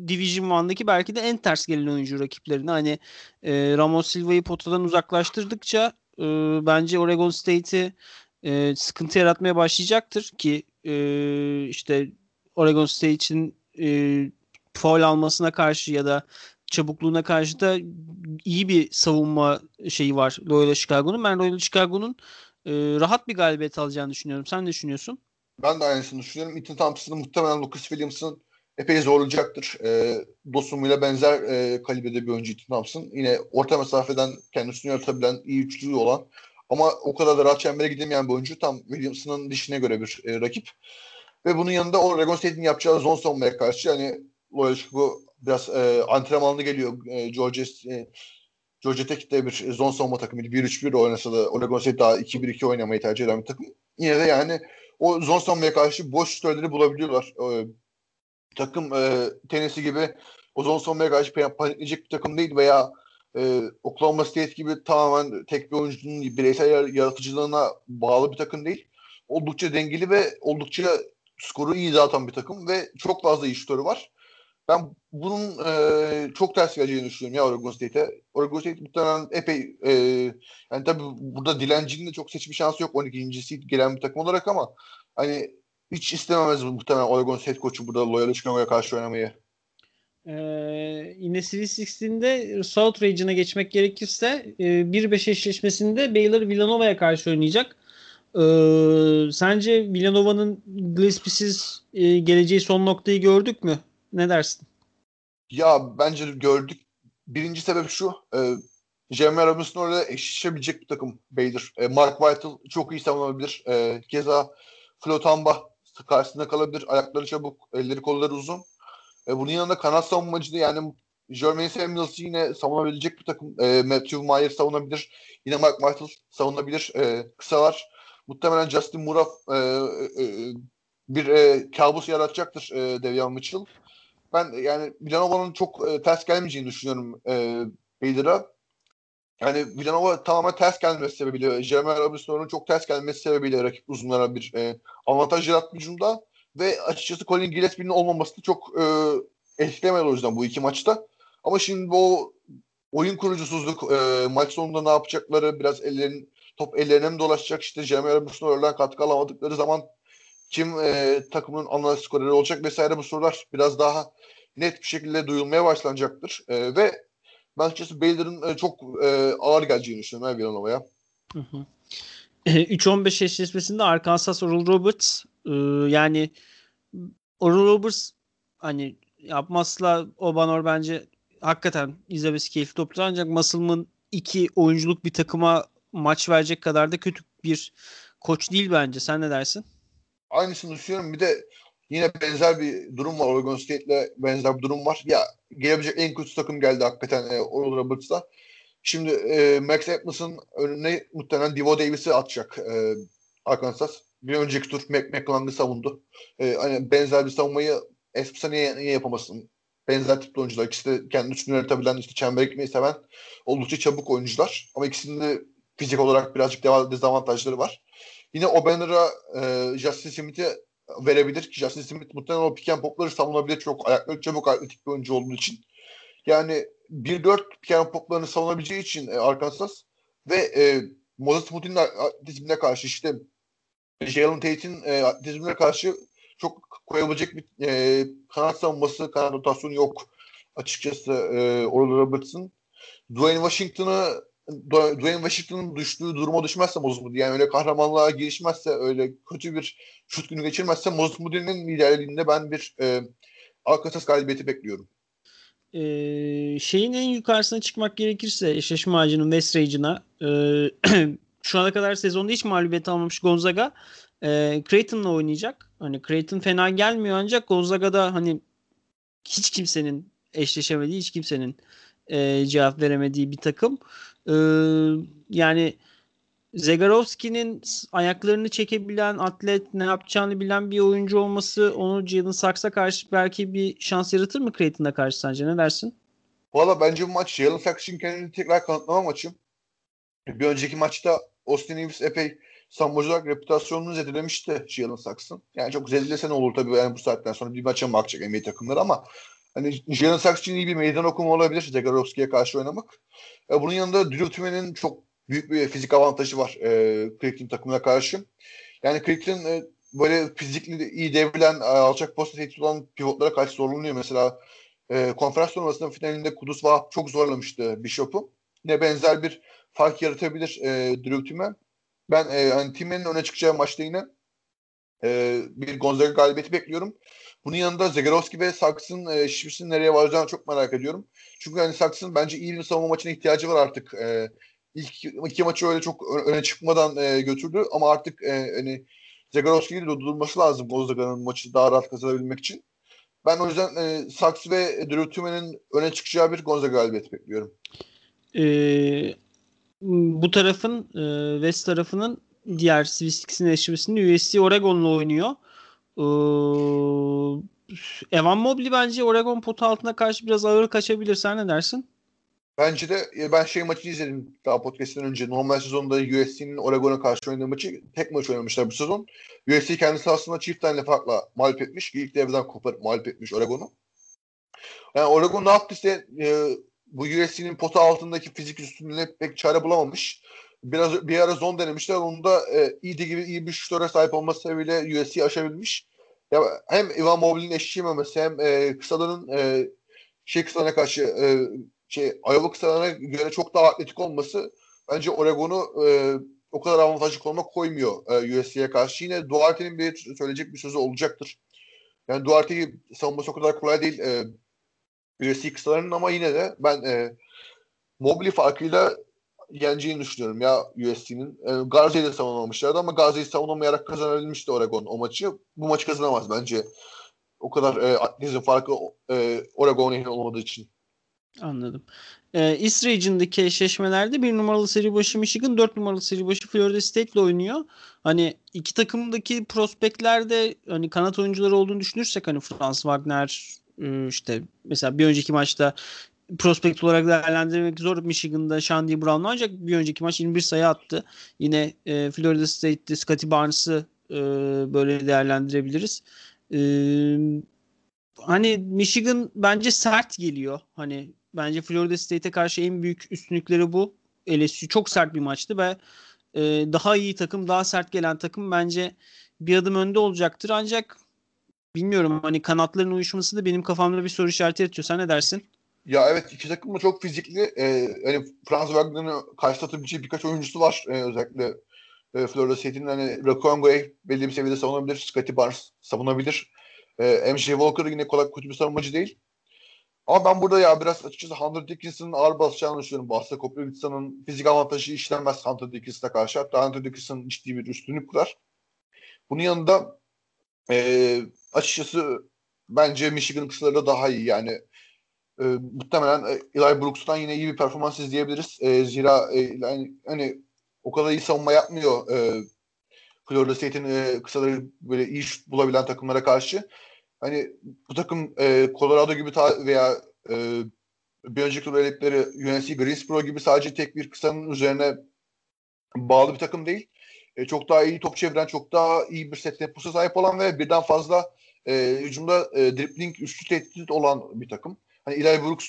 Division 1'daki belki de en ters gelen oyuncu rakiplerine. Hani e, Ramos Silva'yı potadan uzaklaştırdıkça e, bence Oregon State'i e, sıkıntı yaratmaya başlayacaktır ki e, işte Oregon State için e, foul almasına karşı ya da çabukluğuna karşı da iyi bir savunma şeyi var Loyola Chicago'nun. Ben Loyola Chicago'nun rahat bir galibiyet alacağını düşünüyorum. Sen ne düşünüyorsun? Ben de aynısını düşünüyorum. Ethan Thompson'ın muhtemelen Lucas Williams'ın epey zorlayacaktır. E, Dosumu benzer e, kalibrede bir oyuncu Ethan Thompson. Yine orta mesafeden kendisini yaratabilen, iyi üçlüğü olan ama o kadar da rahat çembere gidemeyen bir oyuncu. Tam Williamson'ın dişine göre bir e, rakip. Ve bunun yanında Oregon State'in yapacağı zone savunmaya karşı yani Loyola bu biraz e, antrenmanlı geliyor. E, Georgia, e, Georgia Tech'te bir zone savunma takımıydı. 1-3-1 oynasa da Oregon State daha 2-1-2 oynamayı tercih eden bir takım. Yine de yani o zone savunmaya karşı boş şütörleri bulabiliyorlar. E, takım e, tenisi gibi o zone savunmaya karşı panikleyecek bir takım değil veya e, Oklahoma State gibi tamamen tek bir oyuncunun bireysel yaratıcılığına bağlı bir takım değil. Oldukça dengeli ve oldukça skoru iyi dağıtan bir takım ve çok fazla iyi şutörü var. Ben bunun e, çok ters geleceğini düşünüyorum ya Oregon State'e. Oregon State muhtemelen epey e, yani tabii burada dilencinin de çok seçme şansı yok 12. seed gelen bir takım olarak ama hani hiç istememez muhtemelen Oregon State koçu burada Loyola Chicago'ya karşı oynamayı. Ee, yine Sweet 16'de South Region'a geçmek gerekirse e, 1-5 eşleşmesinde Baylor Villanova'ya karşı oynayacak. Ee, sence Villanova'nın Gillespie'siz e, geleceği son noktayı gördük mü? Ne dersin? Ya bence gördük. Birinci sebep şu. E, Jeremy Robinson orada eşleşebilecek bir takım Baylor. E, Mark White'ı çok iyi savunabilir. E, keza Flotamba karşısında kalabilir. Ayakları çabuk, elleri kolları uzun. E, bunun yanında kanat savunmacı yani Jermaine Samuels yine savunabilecek bir takım. E, Matthew Meyer savunabilir. Yine Mark Michael savunabilir. E, kısalar. Muhtemelen Justin Moore e, e, e, bir e, kabus yaratacaktır e, Devian Mitchell. Ben yani Villanova'nın çok e, ters gelmeyeceğini düşünüyorum e, Baylor'a. Yani Villanova tamamen ters gelmesi sebebiyle, Jeremy Robinson'un çok ters gelmesi sebebiyle rakip uzunlara bir e, avantaj yarattı hücumda. Ve açıkçası Colin Gillespie'nin olmaması da çok e, etkilemedi o yüzden bu iki maçta. Ama şimdi bu oyun kurucusuzluk, e, maç sonunda ne yapacakları, biraz ellerin top ellerine mi dolaşacak, işte Jeremy Robinson oradan katkı alamadıkları zaman kim e, takımın ana skoreri olacak vesaire bu sorular biraz daha net bir şekilde duyulmaya başlanacaktır. E, ve ben açıkçası Baylor'ın e, çok e, ağır geleceğini düşünüyorum Villanova'ya. 3-15 eşleşmesinde Arkansas Oral Roberts e, yani Oral Roberts hani yapmazsa Obanor bence hakikaten izlemesi keyifli toplar ancak Musselman iki oyunculuk bir takıma maç verecek kadar da kötü bir koç değil bence. Sen ne dersin? Aynısını düşünüyorum. Bir de yine benzer bir durum var. Oregon State'le benzer bir durum var. Ya gelebilecek en kötü takım geldi hakikaten e, Oral Roberts'la. Şimdi e, Max Edmonds'ın önüne muhtemelen Divo Davis'i atacak e, Arkansas. Bir önceki tur McClung'ı savundu. E, hani benzer bir savunmayı Espsa niye, niye yapamasın? Benzer tipli oyuncular. İkisi de kendi üçünü yönetebilen, işte çember gitmeyi seven oldukça çabuk oyuncular. Ama ikisinin de fizik olarak birazcık dezavantajları var. Yine Obanner'a e, Justin Smith'i verebilir ki Justin Smith muhtemelen o pick and popları savunabilir. Çok ayakları çabuk atletik bir oyuncu olduğu için. Yani 1-4 pick and poplarını savunabileceği için e, Arkansas ve e, Moses Moody'nin atletizmine karşı işte Jalen Tate'in e, atletizmine karşı çok koyabilecek bir e, kanat savunması, kanat rotasyonu yok açıkçası e, Oral Roberts'ın. Dwayne Washington'ı Dwayne Washington'ın düştüğü duruma düşmezse Moses Moody yani öyle kahramanlığa girişmezse öyle kötü bir şut günü geçirmezse Moses Moody'nin liderliğinde ben bir e, Arkansas galibiyeti bekliyorum. Ee, şeyin en yukarısına çıkmak gerekirse eşleşme ağacının West Region'a e, şu ana kadar sezonda hiç mağlubiyet almamış Gonzaga e, Creighton'la oynayacak. Hani Creighton fena gelmiyor ancak Gonzaga'da hani hiç kimsenin eşleşemediği, hiç kimsenin e, cevap veremediği bir takım. E, yani Zegarovski'nin ayaklarını çekebilen atlet, ne yapacağını bilen bir oyuncu olması onu Jalen Saks'a karşı belki bir şans yaratır mı Creighton'a karşı sence? Ne dersin? Valla bence bu maç Jalen Saks için kendini tekrar kanıtlama maçı. Bir önceki maçta Austin Reeves epey savunmacı olarak reputasyonunu zedelemişti Jalen Saks'ın. Yani çok zedelesen olur tabii yani bu saatten sonra bir maça mı bakacak NBA takımları ama hani Jalen Saks için iyi bir meydan okuma olabilir Zegarovski'ye karşı oynamak. E, bunun yanında Drew Timen'in çok büyük bir fizik avantajı var e, Creighton takımına karşı. Yani Creighton e, böyle fizikli iyi devrilen, e, alçak posta tehdit olan pivotlara karşı zorlanıyor. Mesela e, konferans turnuvasının finalinde Kudus Vahap çok zorlamıştı Bishop'u. Ne benzer bir fark yaratabilir e, Drew Timen. Ben e, hani Timen'in öne çıkacağı maçta yine e, bir Gonzaga galibiyeti bekliyorum. Bunun yanında Zagorowski ve Saks'ın e, Şips'in nereye varacağını çok merak ediyorum. Çünkü hani Saks'ın bence iyi bir savunma maçına ihtiyacı var artık. E, ilk iki maçı öyle çok öne çıkmadan e, götürdü ama artık e, hani Zagorowski'yi de durdurması lazım Gozaga'nın maçı daha rahat kazanabilmek için. Ben o yüzden e, Saks ve Drew Tümen'in öne çıkacağı bir Gonzaga galibiyeti bekliyorum. Ee, bu tarafın e, West tarafının diğer Swiss eşleşmesinde USC Oregon'la oynuyor. Ee, Evan Mobley bence Oregon potu altına karşı biraz ağır kaçabilir. Sen ne dersin? Bence de e, ben şey maçını izledim daha podcast'ten önce. Normal sezonda USC'nin Oregon'a karşı oynadığı maçı tek maç oynamışlar bu sezon. USC kendisi aslında çift tane farkla mağlup etmiş. İlk devreden koparıp mağlup etmiş Oregon'u. Yani Oregon ne yaptıysa e, bu USC'nin potu altındaki fizik üstünlüğüne pek çare bulamamış. Biraz bir ara zon denemişler. Onu da e, iyi gibi iyi bir şutöre sahip olması sebebiyle USC aşabilmiş. Ya hem Ivan Mobley'in eşleşememesi hem e, kısaların e, şey kısalarına karşı e, şey Iowa kısalarına göre çok daha atletik olması bence Oregon'u e, o kadar avantajlı konuma koymuyor e, USC'ye karşı. Yine Duarte'nin bir söyleyecek bir sözü olacaktır. Yani Duarte'yi savunması o kadar kolay değil e, USC kısalarının ama yine de ben e, Mobley farkıyla yeneceğini düşünüyorum ya USC'nin. E, Garzi'yi de savunamamışlardı ama Garzi'yi savunamayarak kazanabilmişti Oregon o maçı. Bu maçı kazanamaz bence. O kadar e, atletizm farkı e, Oregon'a olmadığı için. Anladım. Ee, East Region'daki eşleşmelerde bir numaralı seri başı Michigan, dört numaralı seri başı Florida State ile oynuyor. Hani iki takımdaki prospektlerde hani kanat oyuncuları olduğunu düşünürsek hani Franz Wagner e, işte mesela bir önceki maçta prospekt olarak değerlendirmek zor Michigan'da Shandy Brown ancak bir önceki maç 21 sayı attı. Yine e, Florida State'de Scotty Barnes'ı e, böyle değerlendirebiliriz. E, hani Michigan bence sert geliyor. Hani bence Florida State'e karşı en büyük üstünlükleri bu. LSU çok sert bir maçtı ve e, daha iyi takım, daha sert gelen takım bence bir adım önde olacaktır. Ancak bilmiyorum hani kanatların uyuşması da benim kafamda bir soru işareti yaratıyor. Sen ne dersin? Ya evet iki takım da çok fizikli. Ee, hani Franz Wagner'ın karşılatabileceği birkaç oyuncusu var. Ee, özellikle e, Florida State'in hani Rakongo'yu belli bir seviyede savunabilir. Scotty Barnes savunabilir. Ee, MJ Walker yine kolay kötü bir savunmacı değil. Ama ben burada ya biraz açıkçası Hunter Dickinson'ın ağır basacağını düşünüyorum. Basta Koprovica'nın fizik avantajı işlenmez Hunter Dickinson'a karşı. Hatta Hunter Dickinson ciddi bir üstünlük kurar. Bunun yanında e, açıkçası bence Michigan kısımları da daha iyi. Yani e, muhtemelen Eli Brooks'tan yine iyi bir performans izleyebiliriz. E, zira e, yani, hani o kadar iyi savunma yapmıyor e, Florida State'in e, kısaları böyle iyi şut bulabilen takımlara karşı. Hani bu takım e, Colorado gibi ta- veya e, bir önceki tur eledikleri UNC Greensboro gibi sadece tek bir kısanın üzerine bağlı bir takım değil. E, çok daha iyi top çeviren, çok daha iyi bir set temposu sahip olan ve birden fazla e, hücumda e, dribbling üstü tehdit olan bir takım. Hani Eli Brooks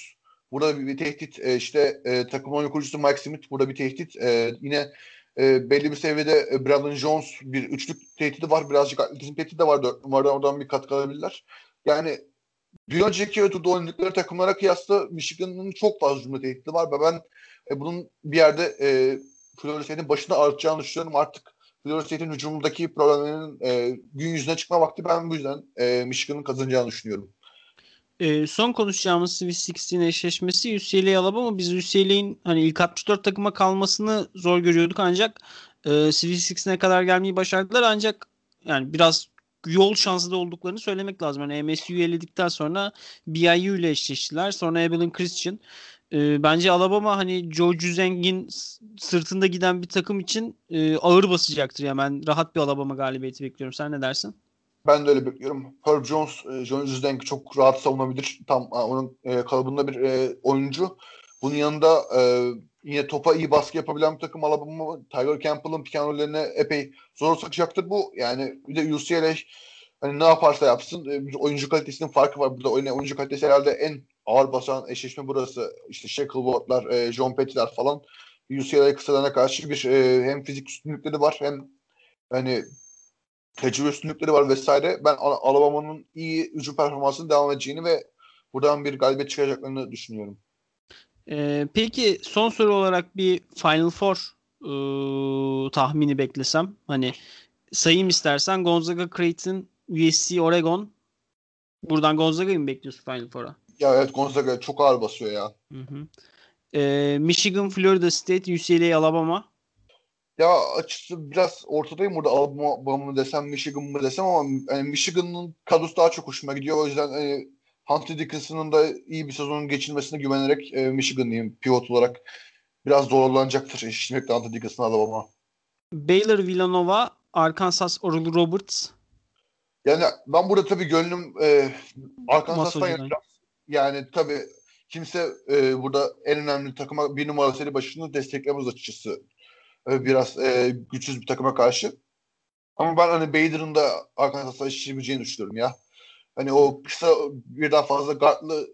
burada bir, bir tehdit. E, işte e, takım oyun kurucusu Mike Smith burada bir tehdit. E, yine e, belli bir seviyede e, Brandon Jones bir üçlük tehdidi var. Birazcık atletizm tehdidi de var. Dört numaradan oradan bir katkı alabilirler. Yani bir önceki turda oynadıkları takımlara kıyasla Michigan'ın çok fazla cümle tehdidi var ve ben e, bunun bir yerde e, Florida State'in başına artacağını düşünüyorum. Artık Florida State'in hücumundaki problemlerin e, gün yüzüne çıkma vakti ben bu yüzden e, Michigan'ın kazanacağını düşünüyorum. E, son konuşacağımız Swiss 16 eşleşmesi UCLA Alabama. Biz UCLA'in hani ilk 64 takıma kalmasını zor görüyorduk ancak e, Swiss 16'e kadar gelmeyi başardılar ancak yani biraz yol şansı da olduklarını söylemek lazım. Yani MSU'yu eledikten sonra BYU ile eşleştiler. Sonra Abilene Christian. E, bence Alabama hani Joe Juzeng'in sırtında giden bir takım için e, ağır basacaktır. Yani ben rahat bir Alabama galibiyeti bekliyorum. Sen ne dersin? Ben de öyle bekliyorum. Herb Jones, e, John Zdenk çok rahat savunabilir. Tam onun e, kalıbında bir e, oyuncu. Bunun yanında e, yine topa iyi baskı yapabilen bir takım Alabama. Tyler Campbell'ın piyanollerine epey zor sıkacaktır bu. Yani bir de UCLA hani ne yaparsa yapsın e, oyuncu kalitesinin farkı var. Burada oyun, oyuncu kalitesi herhalde en ağır basan eşleşme burası. İşte Shackleboard'lar, John Petty'ler falan. UCLA kısalarına karşı bir hem fizik üstünlükleri var hem hani tecrübe üstünlükleri var vesaire. Ben Alabama'nın iyi hücum performansının devam edeceğini ve buradan bir galibiyet çıkacaklarını düşünüyorum. Ee, peki son soru olarak bir Final Four e, tahmini beklesem. Hani sayayım istersen Gonzaga, Creighton, USC, Oregon. Buradan Gonzaga'yı mı bekliyorsun Final Four'a? Ya evet Gonzaga çok ağır basıyor ya. Hı hı. E, Michigan, Florida State, UCLA, Alabama. Ya açıkçası biraz ortadayım burada Alabama mı desem Michigan mı desem ama yani Michigan'ın kadrosu daha çok hoşuma gidiyor. O yüzden hani Hunter Dickinson'ın da iyi bir sezonun geçirmesine güvenerek e, Michigan'lıyım pivot olarak. Biraz zorlanacaktır eşleşmekte Hunter Dickinson Alabama. Baylor, Villanova, Arkansas, Oral Roberts. Yani ben burada tabii gönlüm e, Arkansas'tan. Yani tabii kimse e, burada en önemli takıma bir numara seri başını desteklemez açıkçası. E, biraz e, güçsüz bir takıma karşı. Ama ben hani Bader'ın da Arkansas'la eşleşebileceğini düşünüyorum ya. Hani o kısa bir daha fazla guardlı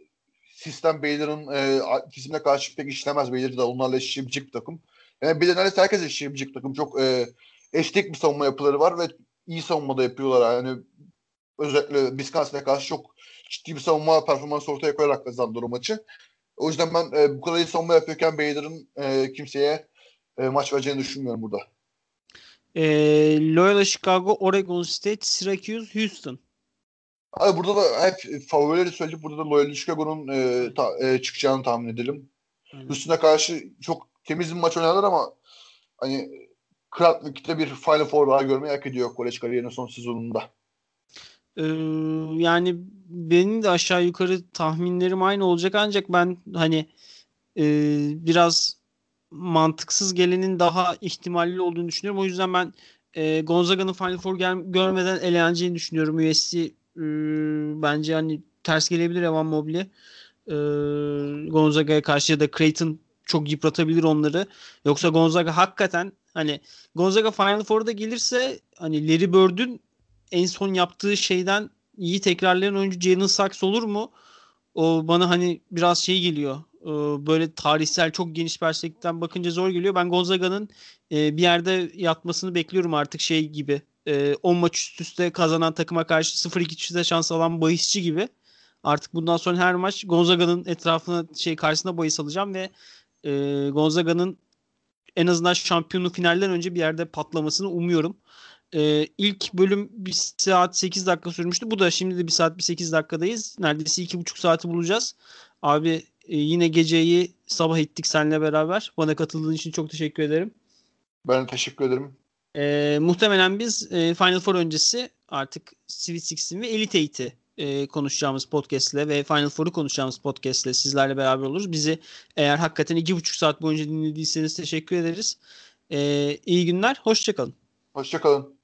sistem Bader'ın e, kesimine karşı pek işlemez. Bader de onlarla eşleşebilecek bir takım. Yani de neredeyse herkes eşleşebilecek bir takım. Çok e, esnek bir savunma yapıları var ve iyi savunma da yapıyorlar. Yani özellikle Wisconsin'e karşı çok ciddi bir savunma performansı ortaya koyarak kazandı o maçı. O yüzden ben e, bu kadar iyi savunma yapıyorken Bader'ın e, kimseye e, maç vereceğini düşünmüyorum burada. E, Loyola Chicago, Oregon State, Syracuse, Houston. Abi burada da hep favorileri söyledik. Burada da Loyola Chicago'nun e, ta, e, çıkacağını tahmin edelim. Aynen. Houston'a karşı çok temiz bir maç oynadılar ama hani Kratlik'te bir Final Four daha görmeyi hak ediyor kolej kariyerinin son sezonunda. Ee, yani benim de aşağı yukarı tahminlerim aynı olacak ancak ben hani e, biraz mantıksız gelenin daha ihtimalli olduğunu düşünüyorum. O yüzden ben e, Gonzaga'nın Final Four gel- görmeden eleneceğini düşünüyorum. USC e, bence hani ters gelebilir Evan Mobley. Gonzaga'ya karşı ya da Creighton çok yıpratabilir onları. Yoksa Gonzaga hakikaten hani Gonzaga Final Four'da gelirse hani Larry Bird'ün en son yaptığı şeyden iyi tekrarlayan oyuncu Jalen Sachs olur mu? O bana hani biraz şey geliyor. Ee, Böyle tarihsel çok geniş perspektiften bakınca zor geliyor. Ben Gonzaga'nın e, bir yerde yatmasını bekliyorum artık şey gibi. E, 10 maç üst üste kazanan takıma karşı 0-2 çifte şans alan bahisçi gibi. Artık bundan sonra her maç Gonzaga'nın etrafına şey karşısına bahis alacağım ve e, Gonzaga'nın en azından şampiyonluk finalden önce bir yerde patlamasını umuyorum. Ee, ilk bölüm 1 saat 8 dakika sürmüştü. Bu da şimdi de 1 saat bir 8 dakikadayız. Neredeyse 2,5 saati bulacağız. Abi e, yine geceyi sabah ettik seninle beraber. Bana katıldığın için çok teşekkür ederim. Ben teşekkür ederim. Ee, muhtemelen biz e, Final Four öncesi artık Sweet Sixteen ve Elite Eight'i e, konuşacağımız podcast'le ve Final Four'u konuşacağımız podcast'le sizlerle beraber oluruz. Bizi eğer hakikaten 2,5 saat boyunca dinlediyseniz teşekkür ederiz. Ee, iyi günler, hoşçakalın. Hoşçakalın.